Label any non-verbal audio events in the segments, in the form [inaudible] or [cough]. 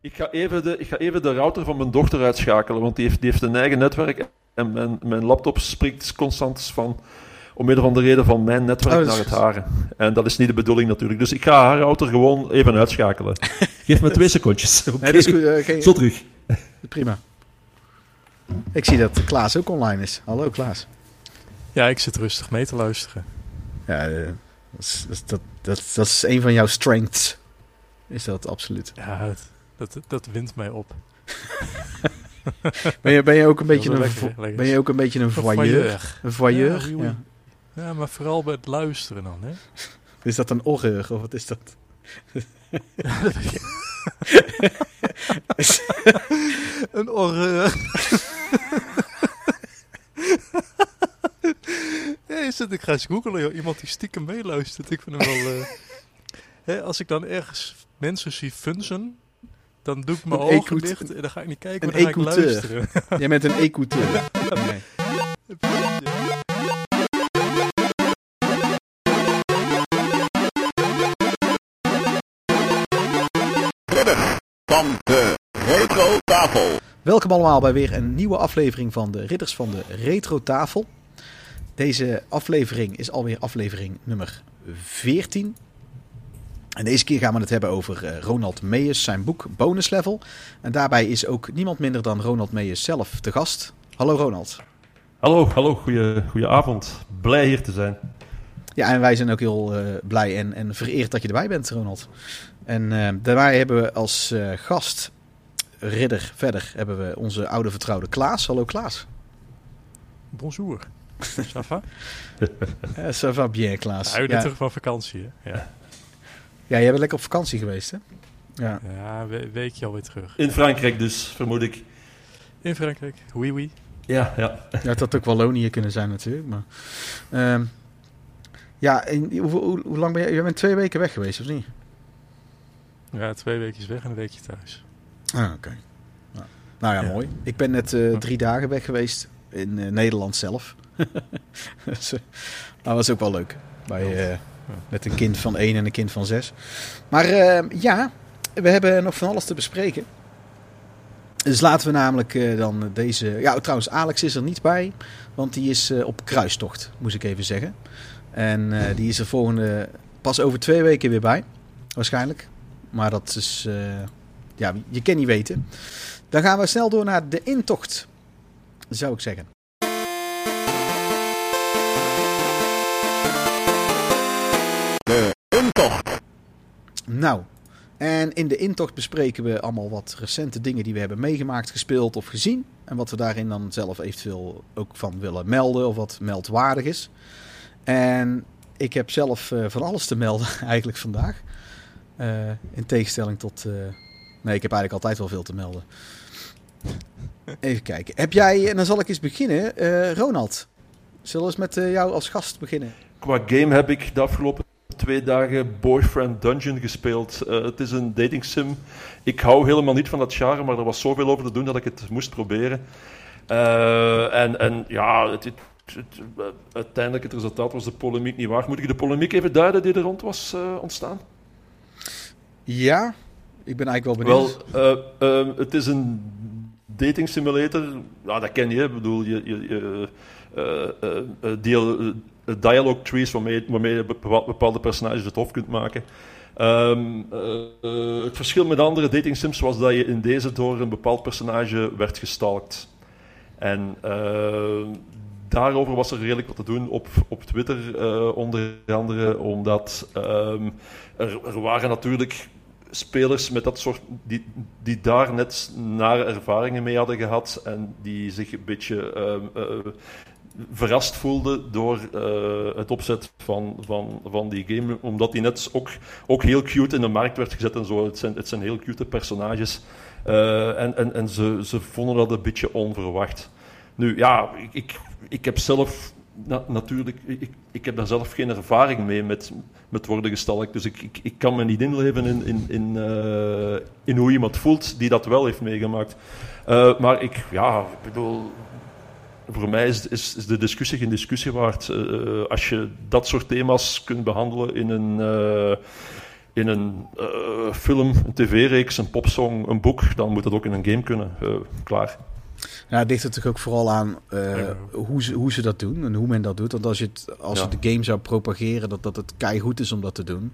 Ik ga, even de, ik ga even de router van mijn dochter uitschakelen, want die heeft, die heeft een eigen netwerk. En mijn, mijn laptop spreekt constant van, om een of andere reden van mijn netwerk Oh, dat naar het hare. En dat is niet de bedoeling natuurlijk. Dus ik ga haar router gewoon even uitschakelen. [laughs] Geef me twee secondjes. Oké. Nee, goed. eh, geen- Zo terug. prima. Ik zie dat Klaas ook online is. Hallo Klaas. Ja, ik zit rustig mee te luisteren. Ja, eh, dat, is, dat, is- dat, dat, dat is een van jouw strengths. Is dat absoluut. Ja, het- dat, dat wint mij op. Ben je, ben je ook een beetje een, lekker, lekker. ben je ook een beetje een voyeur? Een voyeur? Ja. Ja. Ja, maar vooral bij het luisteren dan, hè? [laughs] Is dat een horreur of wat is dat? [laughs] Een horreur. [laughs] ja, ik ga eens googlen, joh. Iemand die stiekem meeluistert. Ik vind hem wel... eh, Hè, als ik dan ergens mensen zie funzen, dan doe ik mijn Een ogen écoute- dicht en dan ga ik niet kijken, een maar dan ga ik écouteur. luisteren. [laughs] Jij bent een écouteur. Nee. van de retro tafel. Welkom allemaal bij weer een nieuwe aflevering van de Ridders van de Retro Tafel. Deze aflevering is alweer aflevering nummer 14. En deze keer gaan we het hebben over eh, Ronald Meijers, zijn boek Bonus Level. En daarbij is ook niemand minder dan Ronald Meijers zelf te gast. Hallo Ronald. Hallo, hallo, goeie, goeie avond. Blij hier te zijn. Ja, en wij zijn ook heel eh, blij en, en vereerd dat je erbij bent, Ronald. En eh, daarbij hebben we als eh, gast, ridder verder, hebben we onze oude vertrouwde Klaas. Hallo Klaas. Bonjour. [laughs] Ça va? Ça va bien, Klaas. Hij Ja, terug van vakantie, hè? Ja, ja, jij bent lekker op vakantie geweest, hè? Ja. ja een weekje alweer terug. In Frankrijk dus, vermoed ik. In Frankrijk. Oui, oui. Ja, ja. [laughs] ja, het had ook Wallonië kunnen zijn natuurlijk, maar... ehm, ja, en hoe, hoe, hoe lang ben je... Je bent twee weken weg geweest, of niet? Ja, twee weken weg en een weekje thuis. Ah, oké. Nou, nou ja, Ja. mooi. Ik ben net eh, drie dagen weg geweest in eh, Nederland zelf. [laughs] dus, eh, dat was ook wel leuk. Bij, eh, met een kind van één en een kind van zes. Maar eh, ja, we hebben nog van alles te bespreken. Dus laten we namelijk eh, dan deze... Ja, trouwens, Alex is er niet bij. Want die is eh, op kruistocht, moest ik even zeggen. En eh, die is er volgende... Pas over twee weken weer bij. Waarschijnlijk. Maar dat is... ja, je kan niet weten. Dan gaan we snel door naar de intocht, zou ik zeggen. Intocht. Nou, en in de intocht bespreken we allemaal wat recente dingen die we hebben meegemaakt, gespeeld of gezien. En wat we daarin dan zelf eventueel ook van willen melden of wat meldwaardig is. En ik heb zelf eh, van alles te melden [laughs] eigenlijk vandaag. Eh, in tegenstelling tot... eh, nee, ik heb eigenlijk altijd wel veel te melden. Even kijken. Heb jij, en dan zal ik eens beginnen, eh, Ronald. Zullen we eens met eh, jou als gast beginnen? Qua game heb ik de afgelopen twee dagen Boyfriend Dungeon gespeeld. Eh, het is een dating sim. Ik hou helemaal niet van dat genre, maar er was zoveel over te doen dat ik het moest proberen. Eh, en, en ja, het, het, het- eh, uiteindelijk het resultaat was de polemiek niet waard. Moet ik de polemiek even duiden die er rond was ontstaan? Ja, ik ben eigenlijk wel benieuwd. Wel, eh, eh, het is een dating simulator. Ja, dat ken je. Ik bedoel, je, je, je, deel, dialogue trees waarmee, waarmee je bepa- bepaalde personages het hof kunt maken. Ehm, eh, eh, het verschil met andere dating sims was dat je in deze door een bepaald personage werd gestalkt. En eh, daarover was er redelijk wat te doen op, op Twitter, onder andere, omdat ehm, er, er waren natuurlijk spelers met dat soort, die, die daar net nare ervaringen mee hadden gehad en die zich een beetje ehm, eh, verrast voelden door eh, het opzet van, van, van die game, omdat die net ook, ook heel cute in de markt werd gezet en zo. Het zijn, het zijn heel cute personages. Eh, en en, en ze, ze vonden dat een beetje onverwacht. Nu, ja, ik, ik, ik heb zelf na- natuurlijk, ik, ik heb daar zelf geen ervaring mee met, met worden gestalkt. Dus ik, ik, ik kan me niet inleven in, in, in, eh, in hoe iemand voelt die dat wel heeft meegemaakt. Maar ik, ja, ik bedoel, voor mij is, is, is de discussie geen discussie waard. Eh, als je dat soort thema's kunt behandelen in een, eh, in een eh, film, een tv-reeks, een popsong, een boek, dan moet dat ook in een game kunnen. Eh, klaar. Ja, het ligt natuurlijk ook vooral aan eh, hoe, ze, hoe ze dat doen en hoe men dat doet. Want als je het, als Ja. je de game zou propageren dat, dat het keigoed is om dat te doen.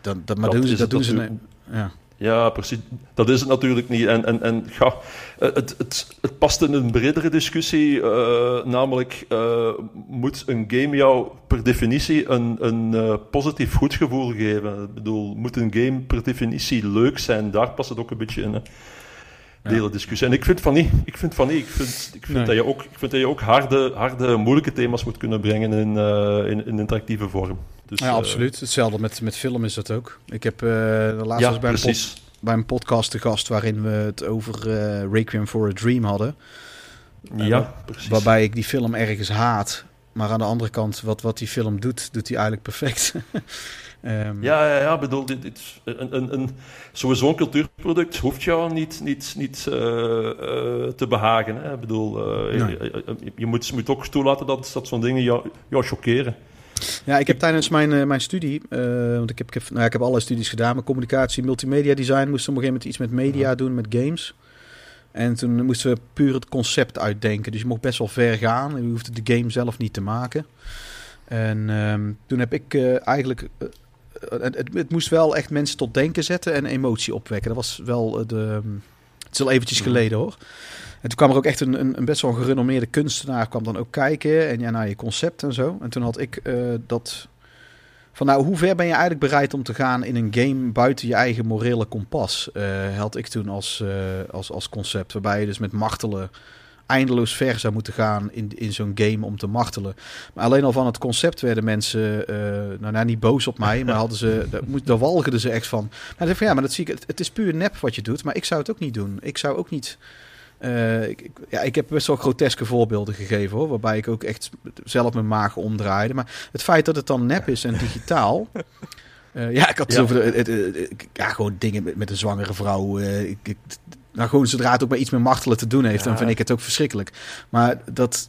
Dan, dat, maar Dat doen ze, dat doen ze. Ja. Ja, precies. Dat is het natuurlijk niet. En, en, en ja, eh, het, het, het past in een bredere discussie. eh, namelijk, eh, moet een game jou per definitie een, een positief goed gevoel geven? Ik bedoel, moet een game per definitie leuk zijn? Daar past het ook een beetje in. Hè. De hele discussie. En ik vind van niet. Ik vind van niet. Ik vind, ik vind, Nee. dat, je ook, ik vind dat je ook harde, harde, moeilijke thema's moet kunnen brengen in, in, in interactieve vorm. Dus, ja, eh, absoluut. Hetzelfde met, met film is dat ook. Ik heb eh de laatste Ja, was bij een, pod- bij een podcast te gast waarin we het over eh, Requiem for a Dream hadden. Ja, precies. Waarbij ik die film ergens haat. Maar aan de andere kant, wat, wat die film doet, doet hij eigenlijk perfect. [laughs] Ehm, Ja, ja, ja, bedoel, dit, dit, een, een, een, sowieso een cultuurproduct hoeft jou niet, niet, niet eh, eh, te behagen. Hè? Ik bedoel, eh, Nee. je, je- je moet, je moet ook toelaten dat, dat zo'n dingen jou, jou chockeren. Ja, ik heb tijdens mijn, eh, mijn studie, eh, want ik heb, ik, heb, nou, ik heb allerlei studies gedaan, maar communicatie, multimedia design, moesten op een gegeven moment iets met media doen, met games. En toen moesten we puur het concept uitdenken. Dus je mocht best wel ver gaan. Je hoefde de game zelf niet te maken. En ehm, toen heb ik eh, eigenlijk... het, het, het moest wel echt mensen tot denken zetten en emotie opwekken. Dat was wel de... Het is al eventjes geleden hoor. En toen kwam er ook echt een, een, een best wel gerenommeerde kunstenaar kwam dan ook kijken. En ja, naar je concept en zo. En toen had ik eh, dat... Van nou, hoe ver ben je eigenlijk bereid om te gaan in een game buiten je eigen morele kompas? eh, had ik toen als, eh, als, als concept. Waarbij je dus met martelen eindeloos ver zou moeten gaan in, in zo'n game om te martelen. Maar alleen al van het concept werden mensen, eh, nou, nou niet boos op mij, maar hadden ze, [laughs] daar, walgden ze echt van. Dacht van ja, maar dat zie ik, het, het is puur nep wat je doet, maar ik zou het ook niet doen. Ik zou ook niet. Eh, ik, ja, ik heb best wel groteske voorbeelden gegeven hoor, waarbij ik ook echt zelf mijn maag omdraaide. Maar het feit dat het dan nep is en digitaal. [laughs] eh, ja, ik had het Ja. over de, het- het- het- ja, gewoon dingen met, met een zwangere vrouw. eh, ik, ik- nou, gewoon zodra het ook maar iets met martelen te doen heeft, dan vind ik het ook verschrikkelijk. Maar dat,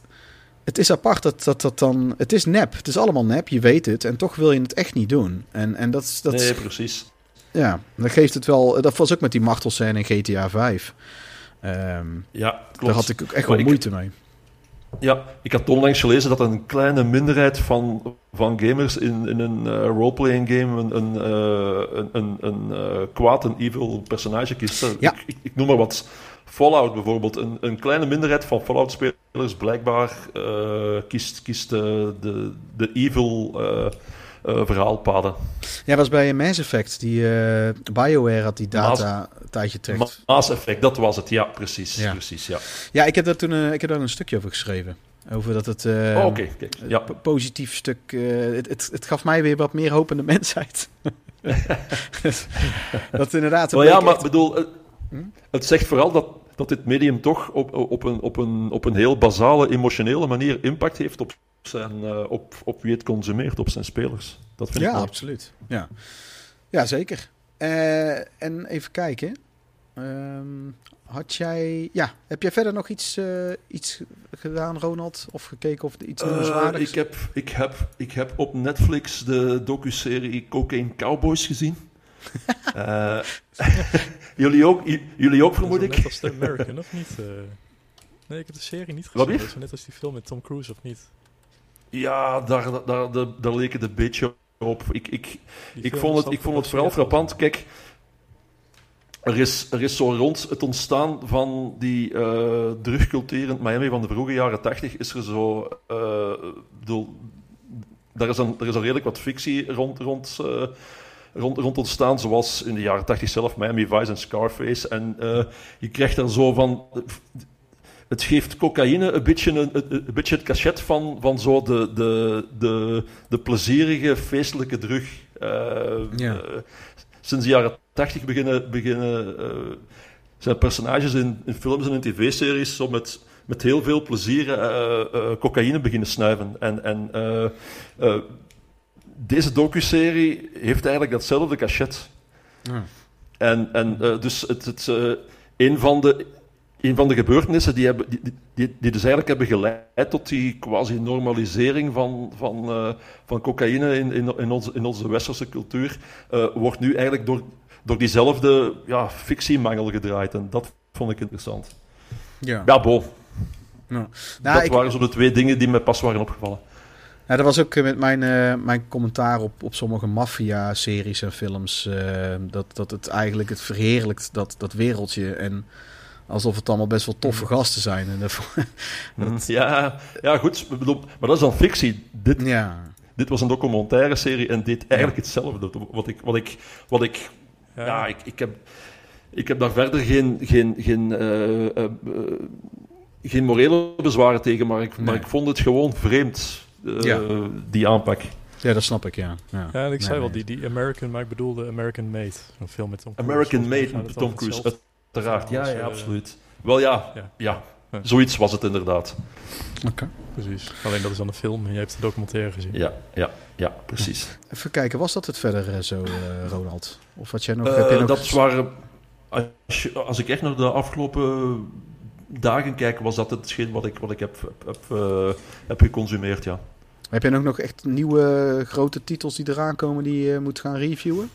het is apart dat, dat dat dan. Het is nep. Het is allemaal nep, je weet het. En toch wil je het echt niet doen. En, en dat, is- dat, nee, precies. ja, dat geeft het wel. Dat was ook met die martelscène in GTA 5. Ehm, Ja, klopt. daar had ik ook echt wel ik- moeite mee. Ja, ik had onlangs gelezen dat een kleine minderheid van, van gamers in, in een eh, roleplaying game een, een, eh, een, een, een eh, kwaad, een evil personage kiest. Ja. Ik, ik, ik noem maar wat. Fallout bijvoorbeeld. Een, een kleine minderheid van Fallout-spelers blijkbaar kiest, kiest de, de evil verhaalpaden. Ja, was bij Mass Effect. Die eh, BioWare had die data een tijdje terug. Ma- Mass Effect, dat was het. Ja, precies. Ja. precies ja. Ja, ik heb daar toen eh, ik heb daar een stukje over geschreven. Over dat het. eh, Oh, kijk. Ja. po- positief stuk. eh, het, het, het gaf mij weer wat meer hoop in de mensheid. [laughs] [laughs] dat inderdaad. Wel ja, maar echt- ik bedoel, het, Hm? het zegt vooral dat, dat dit medium toch op, op, een, op, een, op een heel basale, emotionele manier impact heeft op, zijn, eh, op, op wie het consumeert, op zijn spelers. Dat vind Ja, ik absoluut. Ja, ja zeker. Eh, en even kijken. Ehm, had jij... Ja, heb jij verder nog iets, eh, iets gedaan, Ronald? Of gekeken of er iets noemenswaardigs? ik, heb, ik, heb, ik heb op Netflix de docuserie Cocaine Cowboys gezien. [laughs] Eh, [laughs] jullie, ook, jullie ook, vermoed ik? Net als The American, of niet? eh? nee, ik heb de serie niet gezien. is net als die film met Tom Cruise, of niet? Ja, daar, daar, daar, daar leek het een beetje op. Ik, ik, Die Ik vond het, ik vond het vooral frappant. Kijk, er is, er is zo rond het ontstaan van die eh drugcultuur Miami van de vroege jaren tachtig, is er zo... bedoel, daar, is er is al redelijk wat fictie rond, rond, rond, rond ontstaan, zoals in de jaren tachtig zelf Miami Vice en Scarface. En eh, je krijgt er zo van... Het geeft cocaïne een beetje, een, een, beetje het cachet van, van zo de, de, de, de plezierige, feestelijke drug. Eh, Ja. eh, sinds de jaren tachtig beginnen, beginnen zijn personages in, in films en in tv-series zo met, met heel veel plezier cocaïne beginnen snuiven. En, en deze docuserie heeft eigenlijk datzelfde cachet. Ja. En, en eh, dus het, het, eh, een van de een van de gebeurtenissen die, hebben, die, die, die dus eigenlijk hebben geleid tot die quasi-normalisering van, van, eh, van cocaïne in, in, in, onze, in onze westerse cultuur, wordt nu eigenlijk door, door diezelfde ja, fictiemangel gedraaid. En dat vond ik interessant. Ja. Ja, bo. Nou, dat ik- waren zo de twee dingen die me pas waren opgevallen. Ja, dat was ook eh, met mijn, eh, mijn commentaar op, op sommige maffia-series en films. eh, dat, dat het eigenlijk het verheerlijkt, dat, dat wereldje. En alsof het allemaal best wel toffe gasten zijn. En dat, [laughs] dat- Ja, ja, goed. maar dat is dan fictie. Dit, ja. dit was een documentaire serie en deed eigenlijk hetzelfde. Wat ik, wat ik, wat ik Ja, ik, ik, heb, ik heb daar verder geen, geen, geen, eh, eh, eh, geen morele bezwaren tegen, maar ik, maar ik vond het gewoon vreemd, eh, Ja. die aanpak. ja, dat snap ik, ja. Ja, Ja, en ik Nee, zei wel, nee. die, die American, maar ik bedoelde American Made. Een film met Tom Cruise. American Made met Tom Cruise, uiteraard. Ja, ja, eh, absoluut. Wel ja, ja. zoiets was het inderdaad. Oké. Precies. Alleen dat is dan een film en je hebt de documentaire gezien. Ja, ja, ja precies. Even kijken, was dat het verder eh, zo, eh, Ronald? Of had jij nog... Eh, heb je nog dat waren, als, je- als ik echt naar de afgelopen dagen kijk, was dat hetgeen wat ik, wat ik heb, heb, heb, eh, heb geconsumeerd, ja. Heb jij ook nog echt nieuwe grote titels die eraan komen die je moet gaan reviewen?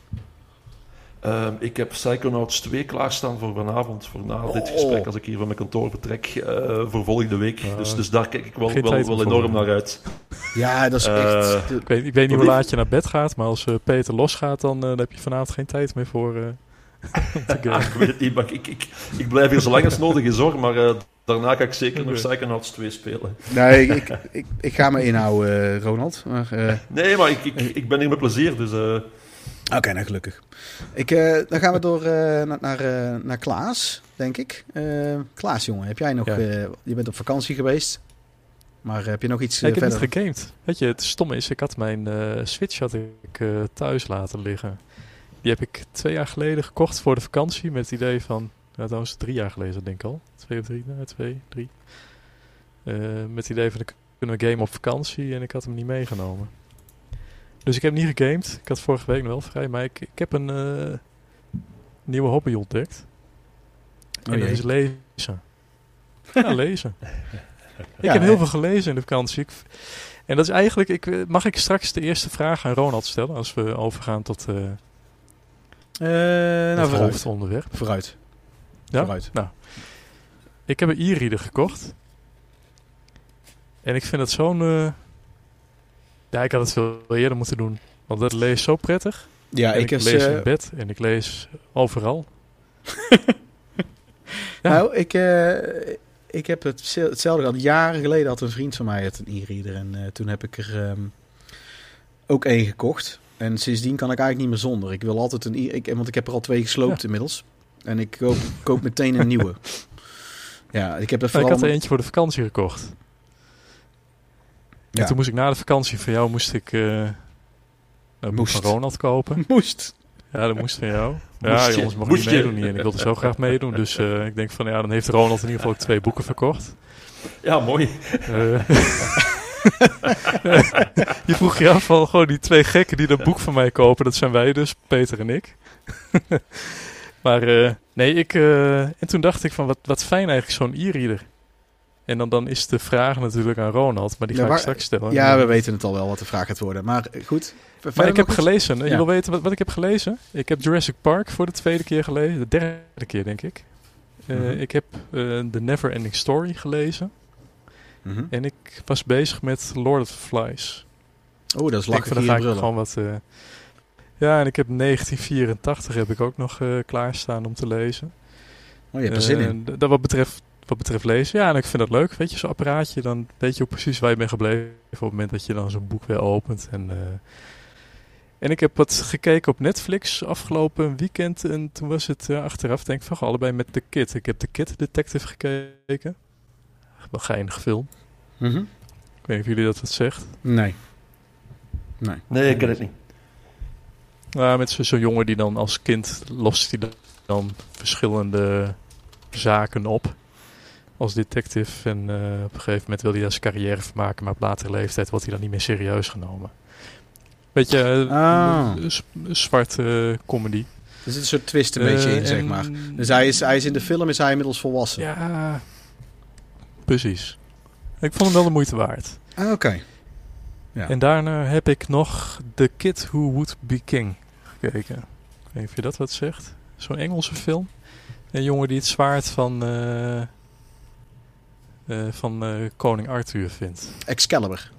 Ehm, ik heb Psychonauts 2 klaarstaan voor vanavond, voor na dit Oh. gesprek, als ik hier van mijn kantoor vertrek, eh, voor volgende week. Ja. dus, dus daar kijk ik wel, wel, wel enorm naar uit. Ja, dat is Eh, echt... de- Ik weet, ik weet niet hoe laat je naar bed gaat, maar als eh, Peter losgaat, dan, eh, dan heb je vanavond geen tijd meer voor eh, [laughs] Ah, ik weet het niet, maar ik, ik, ik blijf hier zo lang als nodig is hoor, maar eh, daarna ga ik zeker nog. Psychonauts 2 spelen. Nee, ik, ik, ik, ik ga me inhouden, eh, Ronald. Maar, eh, Nee, maar ik, ik, ik ben hier met plezier, dus... eh, Oké, nou gelukkig. Ik, eh, dan gaan we door eh, naar, naar, eh, naar Klaas, denk ik. Eh, Klaas, jongen, heb jij nog... Ja. eh, je bent op vakantie geweest. Maar heb je nog iets Ja, eh, ik heb verder? niet gegamed. Weet je, het stomme is, ik had mijn eh, Switch had ik, eh, thuis laten liggen. Die heb ik twee jaar geleden gekocht voor de vakantie met het idee van... Nou, dat was drie jaar geleden, denk ik al. Twee of drie, nou, twee, drie. Eh, met het idee van, kunnen we gamen op vakantie en ik had hem niet meegenomen. Dus ik heb niet gegamed. Ik had vorige week nog wel vrij, maar ik, ik heb een eh, nieuwe hobby ontdekt. Oh en dat jee. is lezen. [laughs] Ja, lezen. [laughs] Ik Ja, heb hè? heel veel gelezen in de vakantie. Ik, en dat is eigenlijk, ik, eh, mag ik straks de eerste vraag aan Ronald stellen als we overgaan tot nou, vooruit. hoofdonderwerp? Vooruit. Ja? Vooruit. Nou, ik heb een e-reader gekocht. En ik vind het zo'n... eh, ja, ik had het veel eerder moeten doen. Want dat leest zo prettig. Ja, ik, ik, lees eh, in bed en ik lees overal. [laughs] Ja. Nou, ik, eh, ik heb het, hetzelfde gehad. Jaren geleden had een vriend van mij het een e-reader. En eh, toen heb ik er ehm, ook één gekocht. En sindsdien kan ik eigenlijk niet meer zonder. Ik wil altijd een ik, Want ik heb er al twee gesloopt Ja. inmiddels. En ik koop, [laughs] koop meteen een nieuwe. Ja, ik heb er Maar ik vooral... had er eentje voor de vakantie gekocht. Ja. En toen moest ik na de vakantie van jou moest ik eh een boek Moest. van Ronald kopen. [laughs] Moest. Ja, dat moest van jou. [laughs] Ja, Moest je. jongens, mag Moest niet je. meedoen hier. En ik wilde zo graag meedoen. Dus eh, ik denk van, ja, dan heeft Ronald in ieder geval ook twee boeken verkocht. ja, mooi. Eh, [laughs] je vroeg je af van, gewoon die twee gekken die dat boek van mij kopen. Dat zijn wij dus, Peter en ik. [laughs] maar eh, nee, ik... eh, en toen dacht ik van, wat, wat fijn eigenlijk zo'n e-reader. En dan, dan is de vraag natuurlijk aan Ronald, maar die Ja, ga waar- ik straks stellen. Ja, we weten het al wel wat de vraag gaat worden. Maar eh, goed. Maar ik heb gelezen. Je wil weten wat, wat ik heb gelezen? Ik heb Jurassic Park voor de tweede keer gelezen. De derde keer, denk ik. Mhm. Ik heb The Never Ending Story gelezen. Mhm. En ik was bezig met Lord of the Flies. Oh, dat is lachen dan hier ga ik gewoon wat... eh, ja, en ik heb 1984 heb ik ook nog eh, klaarstaan om te lezen. Oh, je hebt er zin Eh, in. d- dat wat betreft, wat betreft lezen. Ja, en ik vind dat leuk. Weet je, zo'n apparaatje, dan weet je ook precies waar je bent gebleven op het moment dat je dan zo'n boek weer opent. En, eh, en ik heb wat gekeken op Netflix afgelopen weekend. En toen was het achteraf, denk ik van, goh, allebei met The Kid. Ik heb The Kid Detective gekeken. Wel geinig film. Mhm. Ik weet niet of jullie dat wat zegt. Nee. Nee. Nee, ik ken het niet. Ja, met zo- zo'n jongen die dan als kind lost hij dan, verschillende zaken op als detective. En eh, op een gegeven moment wil hij daar zijn carrière van maken, maar op latere leeftijd wordt hij dan niet meer serieus genomen. Beetje eh, Ah. zwarte eh, comedy. Er zit een soort twist een Eh, beetje in, zeg maar. Dus hij is, hij is in de film is hij inmiddels volwassen. Ja, precies. Ik vond hem wel de moeite waard. Ah, oké. Ja. En daarna heb ik nog The Kid Who Would Be King gekeken. Ik weet niet of je dat wat zegt. Zo'n Engelse film. Een jongen die het zwaard van, eh, eh, van eh, koning Arthur vindt. Excalibur.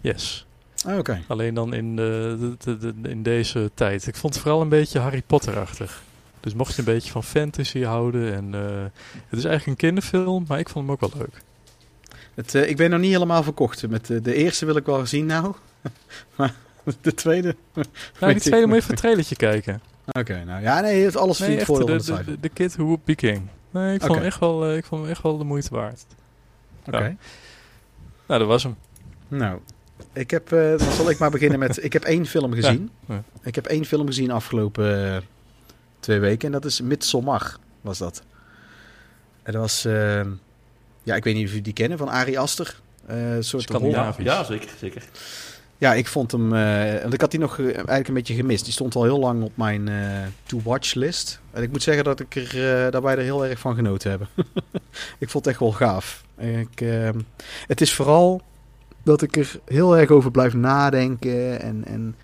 Yes. Ah, oké. Alleen dan in, de- de- in deze tijd. Ik vond het vooral een beetje Harry Potter-achtig. Dus mocht je een beetje van fantasy houden. En, eh, het is eigenlijk een kinderfilm, maar ik vond hem ook wel leuk. Het, eh, ik ben nog niet helemaal verkocht. Met de, de eerste wil ik wel zien nou. [laughs] maar de tweede... [laughs] Nou, die tweede moet je even een trailertje kijken. Oké, nou ja, nee, het alles Nee, voordeel de, de de, Kid Who Would Be King. Nee, ik vond, hem echt wel, eh, ik vond hem echt wel de moeite waard. Oké. ja. Nou, dat was hem. Nou, ik heb, eh, dan zal ik maar beginnen met... Ik heb één film [laughs] gezien. ja. Ik heb één film gezien afgelopen eh, twee weken. En dat is Midsommar, was dat. En dat was... eh, ja, ik weet niet of jullie die kennen, van Ari Aster. Eh, een soort Scandinavisch. Ja, zeker, zeker. Ja, ik vond hem... eh, want ik had die nog eh, eigenlijk een beetje gemist. Die stond al heel lang op mijn eh, to-watch list. En ik moet zeggen dat, ik er, dat wij er heel erg van genoten hebben. [laughs] ik vond het echt wel gaaf. Ik, ehm, het is vooral dat ik er heel erg over blijf nadenken. En, en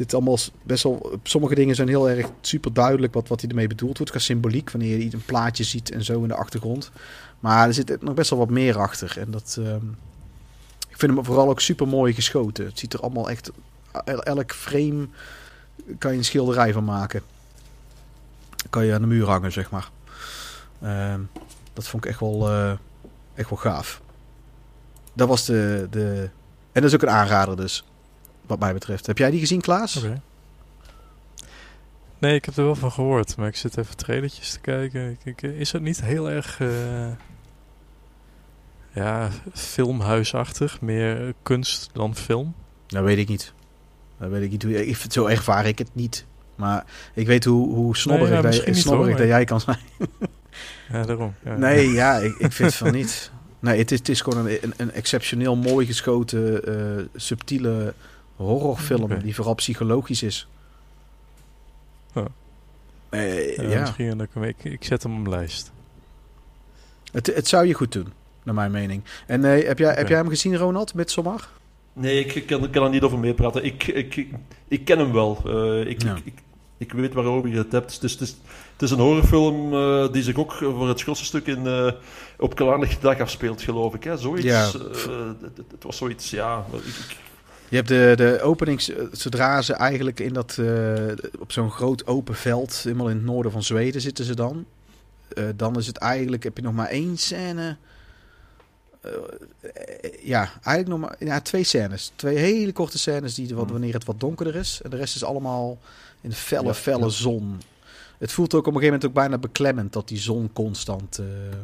zit allemaal best wel... Sommige dingen zijn heel erg super duidelijk wat, wat hij ermee bedoeld wordt. Qua symboliek, wanneer je een plaatje ziet en zo in de achtergrond. Maar er zit nog best wel wat meer achter. En dat... ehm, ik vind hem vooral ook super mooi geschoten. Het ziet er allemaal echt. el- Elk frame kan je een schilderij van maken. Kan je aan de muur hangen, zeg maar. Ehm, dat vond ik echt wel, eh, echt wel gaaf. Dat was de, de. En dat is ook een aanrader, dus. Wat mij betreft. Heb jij die gezien, Klaas? Nee, ik heb er wel van gehoord, maar ik zit even trailertjes te kijken. Ik, ik, is het niet heel erg eh, ja, filmhuisachtig, meer kunst dan film? Dat weet ik niet. Dat weet ik niet. hoe- Ik, zo ervaar ik het niet. Maar ik weet hoe, hoe snobberig, ja, dat, snobberig dat jij kan zijn. Ja, daarom. Ja. Nee, ja, ik, ik vind van niet. Nee, het is, het is gewoon een, een, een exceptioneel mooi geschoten, eh, subtiele horrorfilm die vooral psychologisch is. Oh. Eh, Ja, ja, Misschien dat ik, hem- ik, ik zet hem op mijn lijst. het, het zou je goed doen, naar mijn mening. En eh, heb, jij, heb jij hem gezien, Ronald, Midsommar? Nee, ik kan, ik kan er niet over meepraten. Ik, ik, ik, ik ken hem wel. Eh, ik, Ja. ik, ik, ik weet waarover je het hebt. Het is, het is, het is een horrorfilm eh, die zich ook voor het grootste stuk in, eh, op Klaarnig dag afspeelt, geloof ik. Hè? Zoiets. Ja. eh, het, het- het was zoiets, ja. ik- ik- Je hebt de, de openings, eh, zodra ze eigenlijk in dat, eh, op zo'n groot open veld, helemaal in het noorden van Zweden zitten ze dan. Eh, dan is het eigenlijk, heb je nog maar één scène. Ja, eigenlijk nog maar ja, twee scènes. Twee hele korte scènes die, wat, Hmm. wanneer het wat donkerder is. En de rest is allemaal in felle, Ja, felle ja. zon. Het voelt ook op een gegeven moment ook bijna beklemmend dat die zon constant.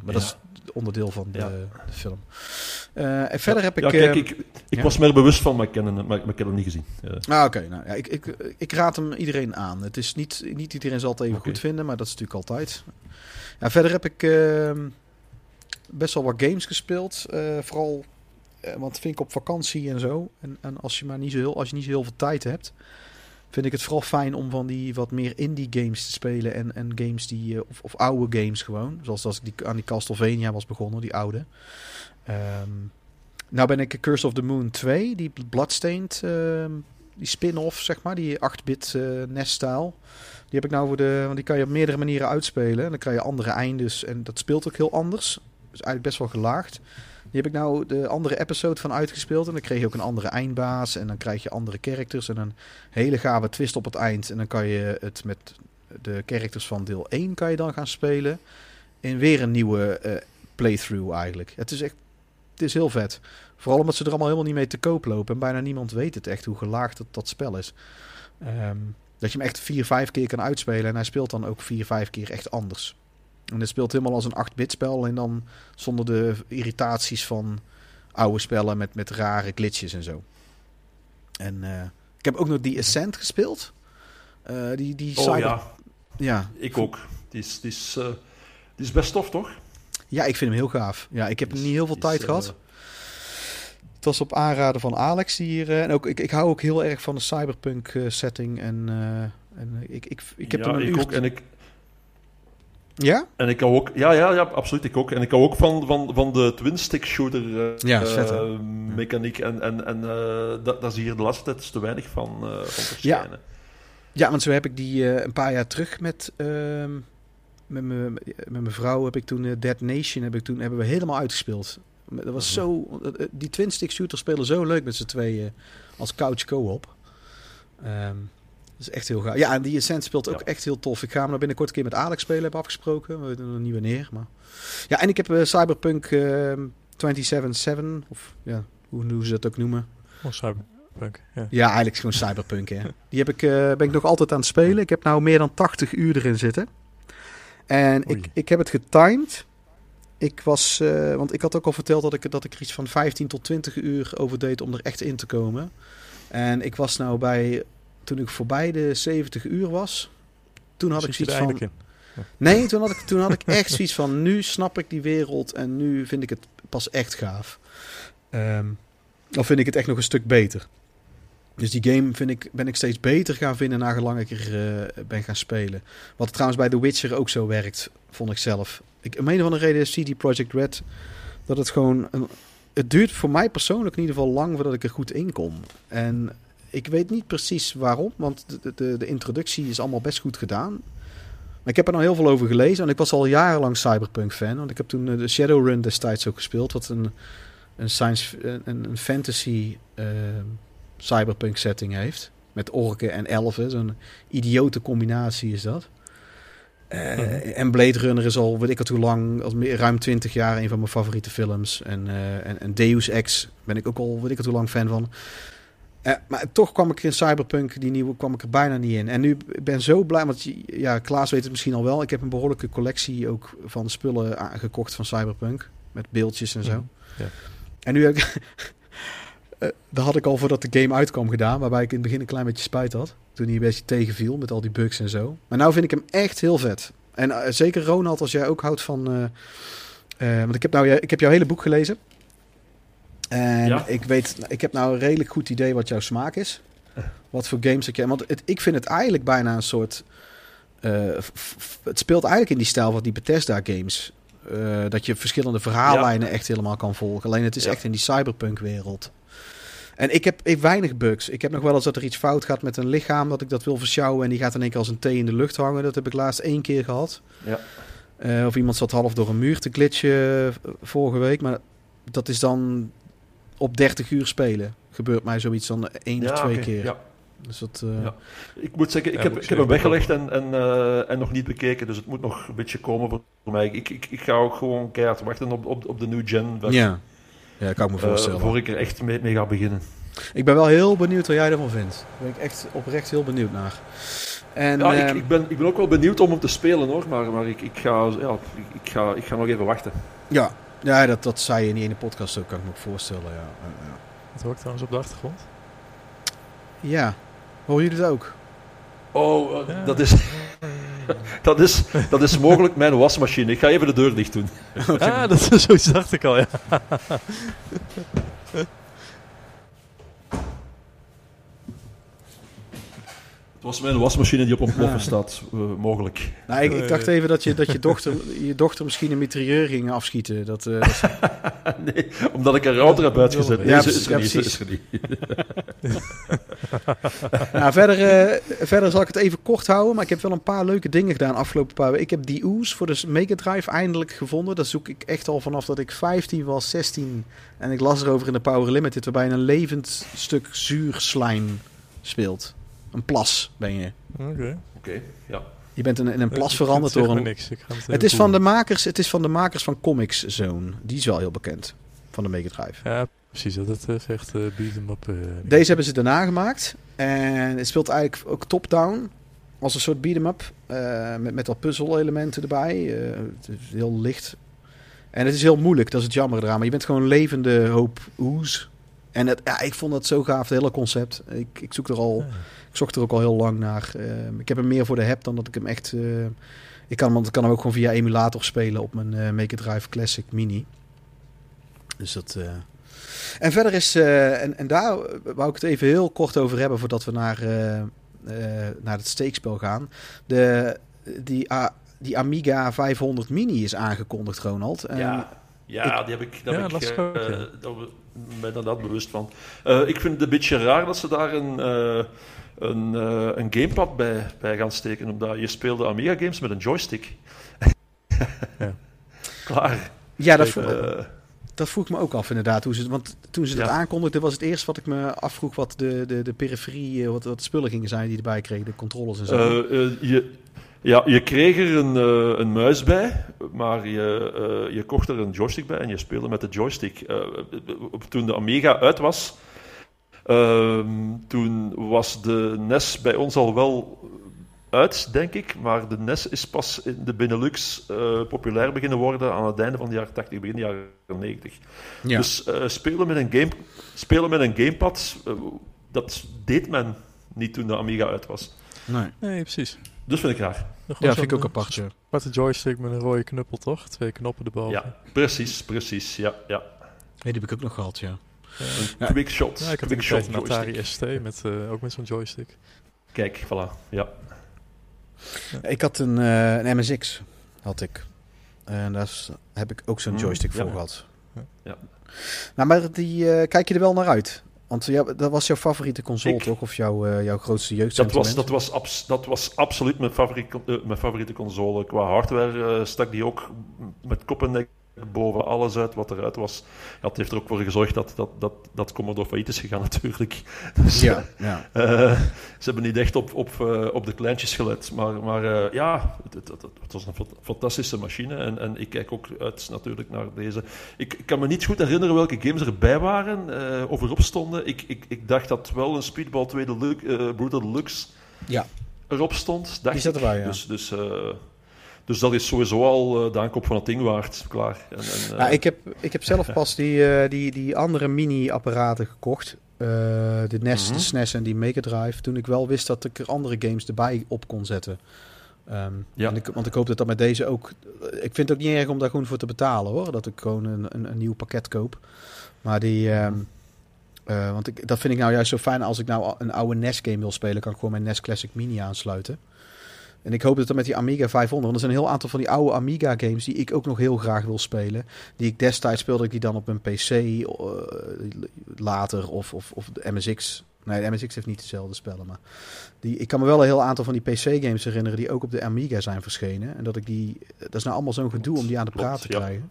maar dat is onderdeel van de, Ja. de film. Eh, en verder heb ik. ja, kijk, ik, ik was me er bewust van, maar ik, ken hem, maar, maar ik heb hem niet gezien. Eh, Ah, oké. Nou, ja, ik, ik, ik raad hem iedereen aan. Het is niet, niet iedereen zal het even goed vinden, maar dat is natuurlijk altijd. Ja, verder heb ik ehm, best wel wat games gespeeld. eh, vooral, want vind ik op vakantie en zo. En, en als je maar niet zo heel, als je niet zo heel veel tijd hebt, vind ik het vooral fijn om van die wat meer indie games te spelen. En, en games die, eh, of, of oude games gewoon. Zoals als ik die, aan die Castlevania was begonnen, die oude. Ehm, nou ben ik Curse of the Moon 2, die Bloodstained, ehm, die spin-off, zeg maar, die 8-bit eh NES-stijl. Die heb ik nou voor de, want die kan je op meerdere manieren uitspelen. En dan krijg je andere eindes en dat speelt ook heel anders. Dus eigenlijk best wel gelaagd. Die heb ik nou de andere episode van uitgespeeld. En dan kreeg je ook een andere eindbaas. En dan krijg je andere characters. En een hele gave twist op het eind. En dan kan je het met de characters van deel 1 kan je dan gaan spelen. In weer een nieuwe eh, playthrough eigenlijk. Het is echt, het is heel vet. Vooral omdat ze er allemaal helemaal niet mee te koop lopen. En bijna niemand weet het echt hoe gelaagd dat, dat spel is. Ehm, dat je hem echt vier, vijf keer kan uitspelen. En hij speelt dan ook vier, vijf keer echt anders. En het speelt helemaal als een 8-bit spel. En dan zonder de irritaties van oude spellen met, met rare glitches en zo. En eh, ik heb ook nog die Ascent gespeeld. Eh, die, die oh cyber- ja, ja. ik ook. Die is, die, is, eh, die is best tof, toch? Ja, ik vind hem heel gaaf. Ja, ik heb is- niet heel veel tijd eh, gehad. Het was op aanraden van Alex hier. en ook, ik, ik hou ook heel erg van de cyberpunk setting. En En ik, ik, ik heb ja, er een ik uur... ook. En ik, Ja? en ik hou ook... Ja, ja, ja, absoluut. Ik ook. En ik hou ook van, van, van de twin-stick shooter eh, Ja, eh, mechaniek. En, en, en eh, dat, dat is hier de laatste tijd te weinig van, van verschijnen. Ja, want zo heb ik die een paar jaar terug met, ehm, met, me, met mijn vrouw heb ik toen Dead Nation heb ik toen, hebben we helemaal uitgespeeld. Dat was Mhm. zo, die twin stick shooters spelen zo leuk met z'n tweeën als couch co-op. Ehm, dat is echt heel gaaf. Ja, en die Ascent speelt ook Ja. echt heel tof. Ik ga hem nou binnenkort een keer met Alex spelen, heb afgesproken. We weten nog niet wanneer, maar... Ja, en ik heb eh, Cyberpunk ehm 277, of ja, hoe, hoe ze dat ook noemen. Oh, Cyberpunk. Ja. Ja, eigenlijk gewoon Cyberpunk. Hè. Die heb ik, eh, ben ik nog altijd aan het spelen. Ik heb nou meer dan 80 uur erin zitten. En ik, Oei. ik heb het getimed. Ik was, eh, want ik had ook al verteld dat ik, dat ik er iets van 15 tot 20 uur over deed om er echt in te komen. En ik was nou bij, toen ik voorbij de 70 uur was, toen had ik Zit zoiets van... Nee, toen had, ik, toen had ik echt zoiets van, nu snap ik die wereld en nu vind ik het pas echt gaaf. Ehm, dan vind ik het echt nog een stuk beter. Dus die game vind ik, ben ik steeds beter gaan vinden nagelang ik er eh, ben gaan spelen. Wat trouwens bij The Witcher ook zo werkt, vond ik zelf. Ik, om een of andere reden CD Projekt Red, dat het gewoon... Een, het duurt voor mij persoonlijk in ieder geval lang voordat ik er goed in kom. En ik weet niet precies waarom, want de, de, de introductie is allemaal best goed gedaan. Maar ik heb er nou heel veel over gelezen. En ik was al jarenlang Cyberpunk fan. Want ik heb toen eh, de Shadowrun destijds ook gespeeld. Wat een, een, science, een, een fantasy eh, cyberpunk setting heeft. Met orken en elfen. Zo'n idiote combinatie is dat. Eh, Mhm. En Blade Runner is al, weet ik het hoe lang, ruim 20 jaar een van mijn favoriete films. En, en, en Deus Ex ben ik ook al, weet ik het hoe lang fan van. Eh, maar toch kwam ik in Cyberpunk, die nieuwe, kwam ik er bijna niet in. En nu ik ben zo blij, want ja, Klaas weet het misschien al wel. Ik heb een behoorlijke collectie ook van spullen aangekocht van Cyberpunk. Met beeldjes en zo. Mhm. En nu heb ik... [laughs] eh, dat had ik al voordat de game uitkwam gedaan. Waarbij ik in het begin een klein beetje spijt had. Toen hij een beetje tegenviel met al die bugs en zo. Maar nou vind ik hem echt heel vet. En eh, zeker Ronald, als jij ook houdt van... want ik heb, nou, ik heb jouw hele boek gelezen. En Ja. ik weet, ik heb nou een redelijk goed idee wat jouw smaak is. Wat voor games ik... Want het, ik vind het eigenlijk bijna een soort... eh, f- f- het speelt eigenlijk in die stijl van die Bethesda games. Eh, dat je verschillende verhaallijnen echt helemaal kan volgen. Alleen het is Ja. echt in die cyberpunk wereld. En ik heb, ik heb weinig bugs. Ik heb nog wel eens dat er iets fout gaat met een lichaam... dat ik dat wil versjouwen en die gaat in één keer als een thee in de lucht hangen. Dat heb ik laatst één keer gehad. Ja. Eh, of iemand zat half door een muur te glitchen vorige week. Maar dat is dan op 30 uur spelen. Gebeurt mij zoiets dan één of twee keer. Ja. Dus dat, eh, Ja. Ik moet zeggen, ik Ja, heb, ik heb hem weggelegd en, en, eh, en nog niet bekeken, dus het moet nog een beetje komen voor mij. Ik, ik, ik ga ook gewoon keihard wachten op, op, op de new gen, ja. ja, kan ik me eh, voorstellen. voor ik er echt mee, mee ga beginnen. Ik ben wel heel benieuwd wat jij ervan vindt. Daar ben ik echt oprecht heel benieuwd naar. En, Ja, ik, ehm, ik, ben, ik ben ook wel benieuwd om hem te spelen hoor, maar, maar ik, ik, ga, ja, ik, ik, ga, ik ga nog even wachten. ja, ja dat, dat zei je in die ene podcast ook, kan ik me ook voorstellen. Ja, ja, ja. Wat hoor ik trouwens op de achtergrond? ja. horen jullie het ook? Oh, eh, Ja. dat, is, [laughs] dat, is, dat is mogelijk mijn wasmachine. Ik ga even de deur dicht doen. [laughs] Ah, dat is zoiets dacht ik al, ja. [laughs] was mijn wasmachine die op ontploffen Ah. staat, eh, mogelijk. Nou, ik, ik dacht even dat je, dat je, dochter, je dochter misschien een mitrailleur ging afschieten. Dat, eh, [laughs] nee, omdat ik een router heb uitgezet. Ja, Deze is er precies, niet, ja, is er niet. [laughs] nou, verder, eh, verder zal ik het even kort houden. Maar ik heb wel een paar leuke dingen gedaan afgelopen paar weken. Ik heb die Ooze voor de Mega Drive eindelijk gevonden. Dat zoek ik echt al vanaf dat ik 15 was, 16. En ik las erover in de Power Limited. Waarbij een levend stuk zuurslijm speelt. Een plas ben je. Oké. Oké, ja. Je bent in, in een plas Ik- veranderd door een... niks. Ik ga het, Het is, van de makers, het is van de makers van Comics Zone. Die is wel heel bekend. Van de Mega Drive. Ja, precies. Dat het eh, zegt uh, beat 'em up. eh, Deze hebben ze daarna gemaakt. En het speelt eigenlijk ook top-down. Als een soort beat-em-up. eh, met, met wat puzzel-elementen erbij. Eh, het is heel licht. En het is heel moeilijk. Dat is het jammer eraan. Maar je bent gewoon een levende hoop oes. En het, ja, ik vond dat zo gaaf. Het hele concept. Ik, ik zoek er al... Ik zocht er ook al heel lang naar. Eh, ik heb hem meer voor de heb dan dat ik hem echt... eh, ik kan, hem- want ik kan hem ook gewoon via emulator spelen op mijn eh Mega Drive Classic Mini. Dus dat... eh, En verder is... eh, en, en daar wou ik het even heel kort over hebben voordat we naar, eh, naar het steekspel gaan. De, die, A- die Amiga 500 Mini is aangekondigd, Ronald. En Ja, ja die heb ik, daar Ja, dat ben inderdaad bewust van. Eh, ik vind het een beetje raar dat ze daar een, eh, een, eh, een gamepad bij, bij gaan steken, omdat je speelde Amiga games met een joystick. [laughs] Ja. Klaar. ja, dat, vroeg, dat vroeg ik me ook af inderdaad. Hoe ze, want toen ze dat Ja. aankondigden, was het eerst wat ik me afvroeg wat de, de, de periferie, wat, wat de spullen gingen zijn die erbij kregen, de controllers en zo. Je, ja, je kreeg er een, eh, een muis bij, maar je, eh, je kocht er een joystick bij en je speelde met de joystick. Eh, op- toen de Amiga uit was, ehm, toen was de NES bij ons al wel uit, denk ik. Maar de NES is pas in de Benelux eh, populair beginnen worden aan het einde van de jaren 80, begin de jaren 90. ja. Dus eh, spelen, met een game, spelen met een gamepad, dat deed men niet toen de Amiga uit was. nee. Nee, precies. Dus vind ik raar. Ja, vind ik ook apart. Ja. Aparte joystick met een rode knuppel, toch? Twee knoppen erboven. Ja, precies, precies. Ja, ja. Nee, die heb ik ook nog gehad, ja. Ja. Een Ja. quick shot. Ja, ik had quick een shot een Atari. ST, met, eh, ook met zo'n joystick. Kijk, voilà. Ja. Ik had een, eh, een MSX, had ik. En daar heb ik ook zo'n Mm, joystick voor ja. gehad. Ja. Nou, maar die, eh, kijk je er wel naar uit? Want ja, dat was jouw favoriete console, Ik- toch? Of jouw, eh, jouw grootste Dat, was, jeugdsentiment? dat, was abs- dat was absoluut mijn favoriete, eh, mijn favoriete console. Qua hardware eh, stak die ook met kop en nek boven alles uit wat eruit was. Ja, het heeft er ook voor gezorgd dat, dat, dat, dat Commodore failliet is gegaan [laughs] natuurlijk. Dus, Ja, ja. Eh, ze hebben niet echt op, op, eh, op de kleintjes gelet. Maar, maar eh, ja, het, het, het, was een fa- fantastische machine. En, en ik kijk ook uit natuurlijk naar deze. Ik, ik kan me niet goed herinneren welke games erbij waren eh, of erop stonden. Ik, ik, ik dacht dat wel een Speedball 2 Deluxe, eh, Brutal Deluxe ja. erop stond. Dacht zat ik. erbij, ja. Dus, dus, eh, dus dat is sowieso al eh, de aankoop van het ding waard. Klaar. En, en, eh, Nou, ik, heb, ik heb zelf pas die, eh, die, die andere mini-apparaten gekocht. De NES, Mhm. de SNES en die Mega Drive. Toen ik wel wist dat ik er andere games erbij op kon zetten. Ehm, Ja. ik, want ik hoop dat dat met deze ook... Ik vind het ook niet erg om daar gewoon voor te betalen hoor. Dat ik gewoon een, een, een nieuw pakket koop. Maar die... ehm, eh, want ik, dat vind ik nou juist zo fijn. Als ik nou een oude NES game wil spelen... kan ik gewoon mijn NES Classic Mini aansluiten. En ik hoop dat dat met die Amiga 500... Want er zijn een heel aantal van die oude Amiga games... die ik ook nog heel graag wil spelen die ik destijds speelde ik die dan op een PC eh, later of, of, of de MSX. Nee, de MSX heeft niet dezelfde spellen, maar die, ik kan me wel een heel aantal van die PC-games herinneren die ook op de Amiga zijn verschenen. En dat ik die, dat is nou allemaal zo'n gedoe om die aan de praat te ja. krijgen.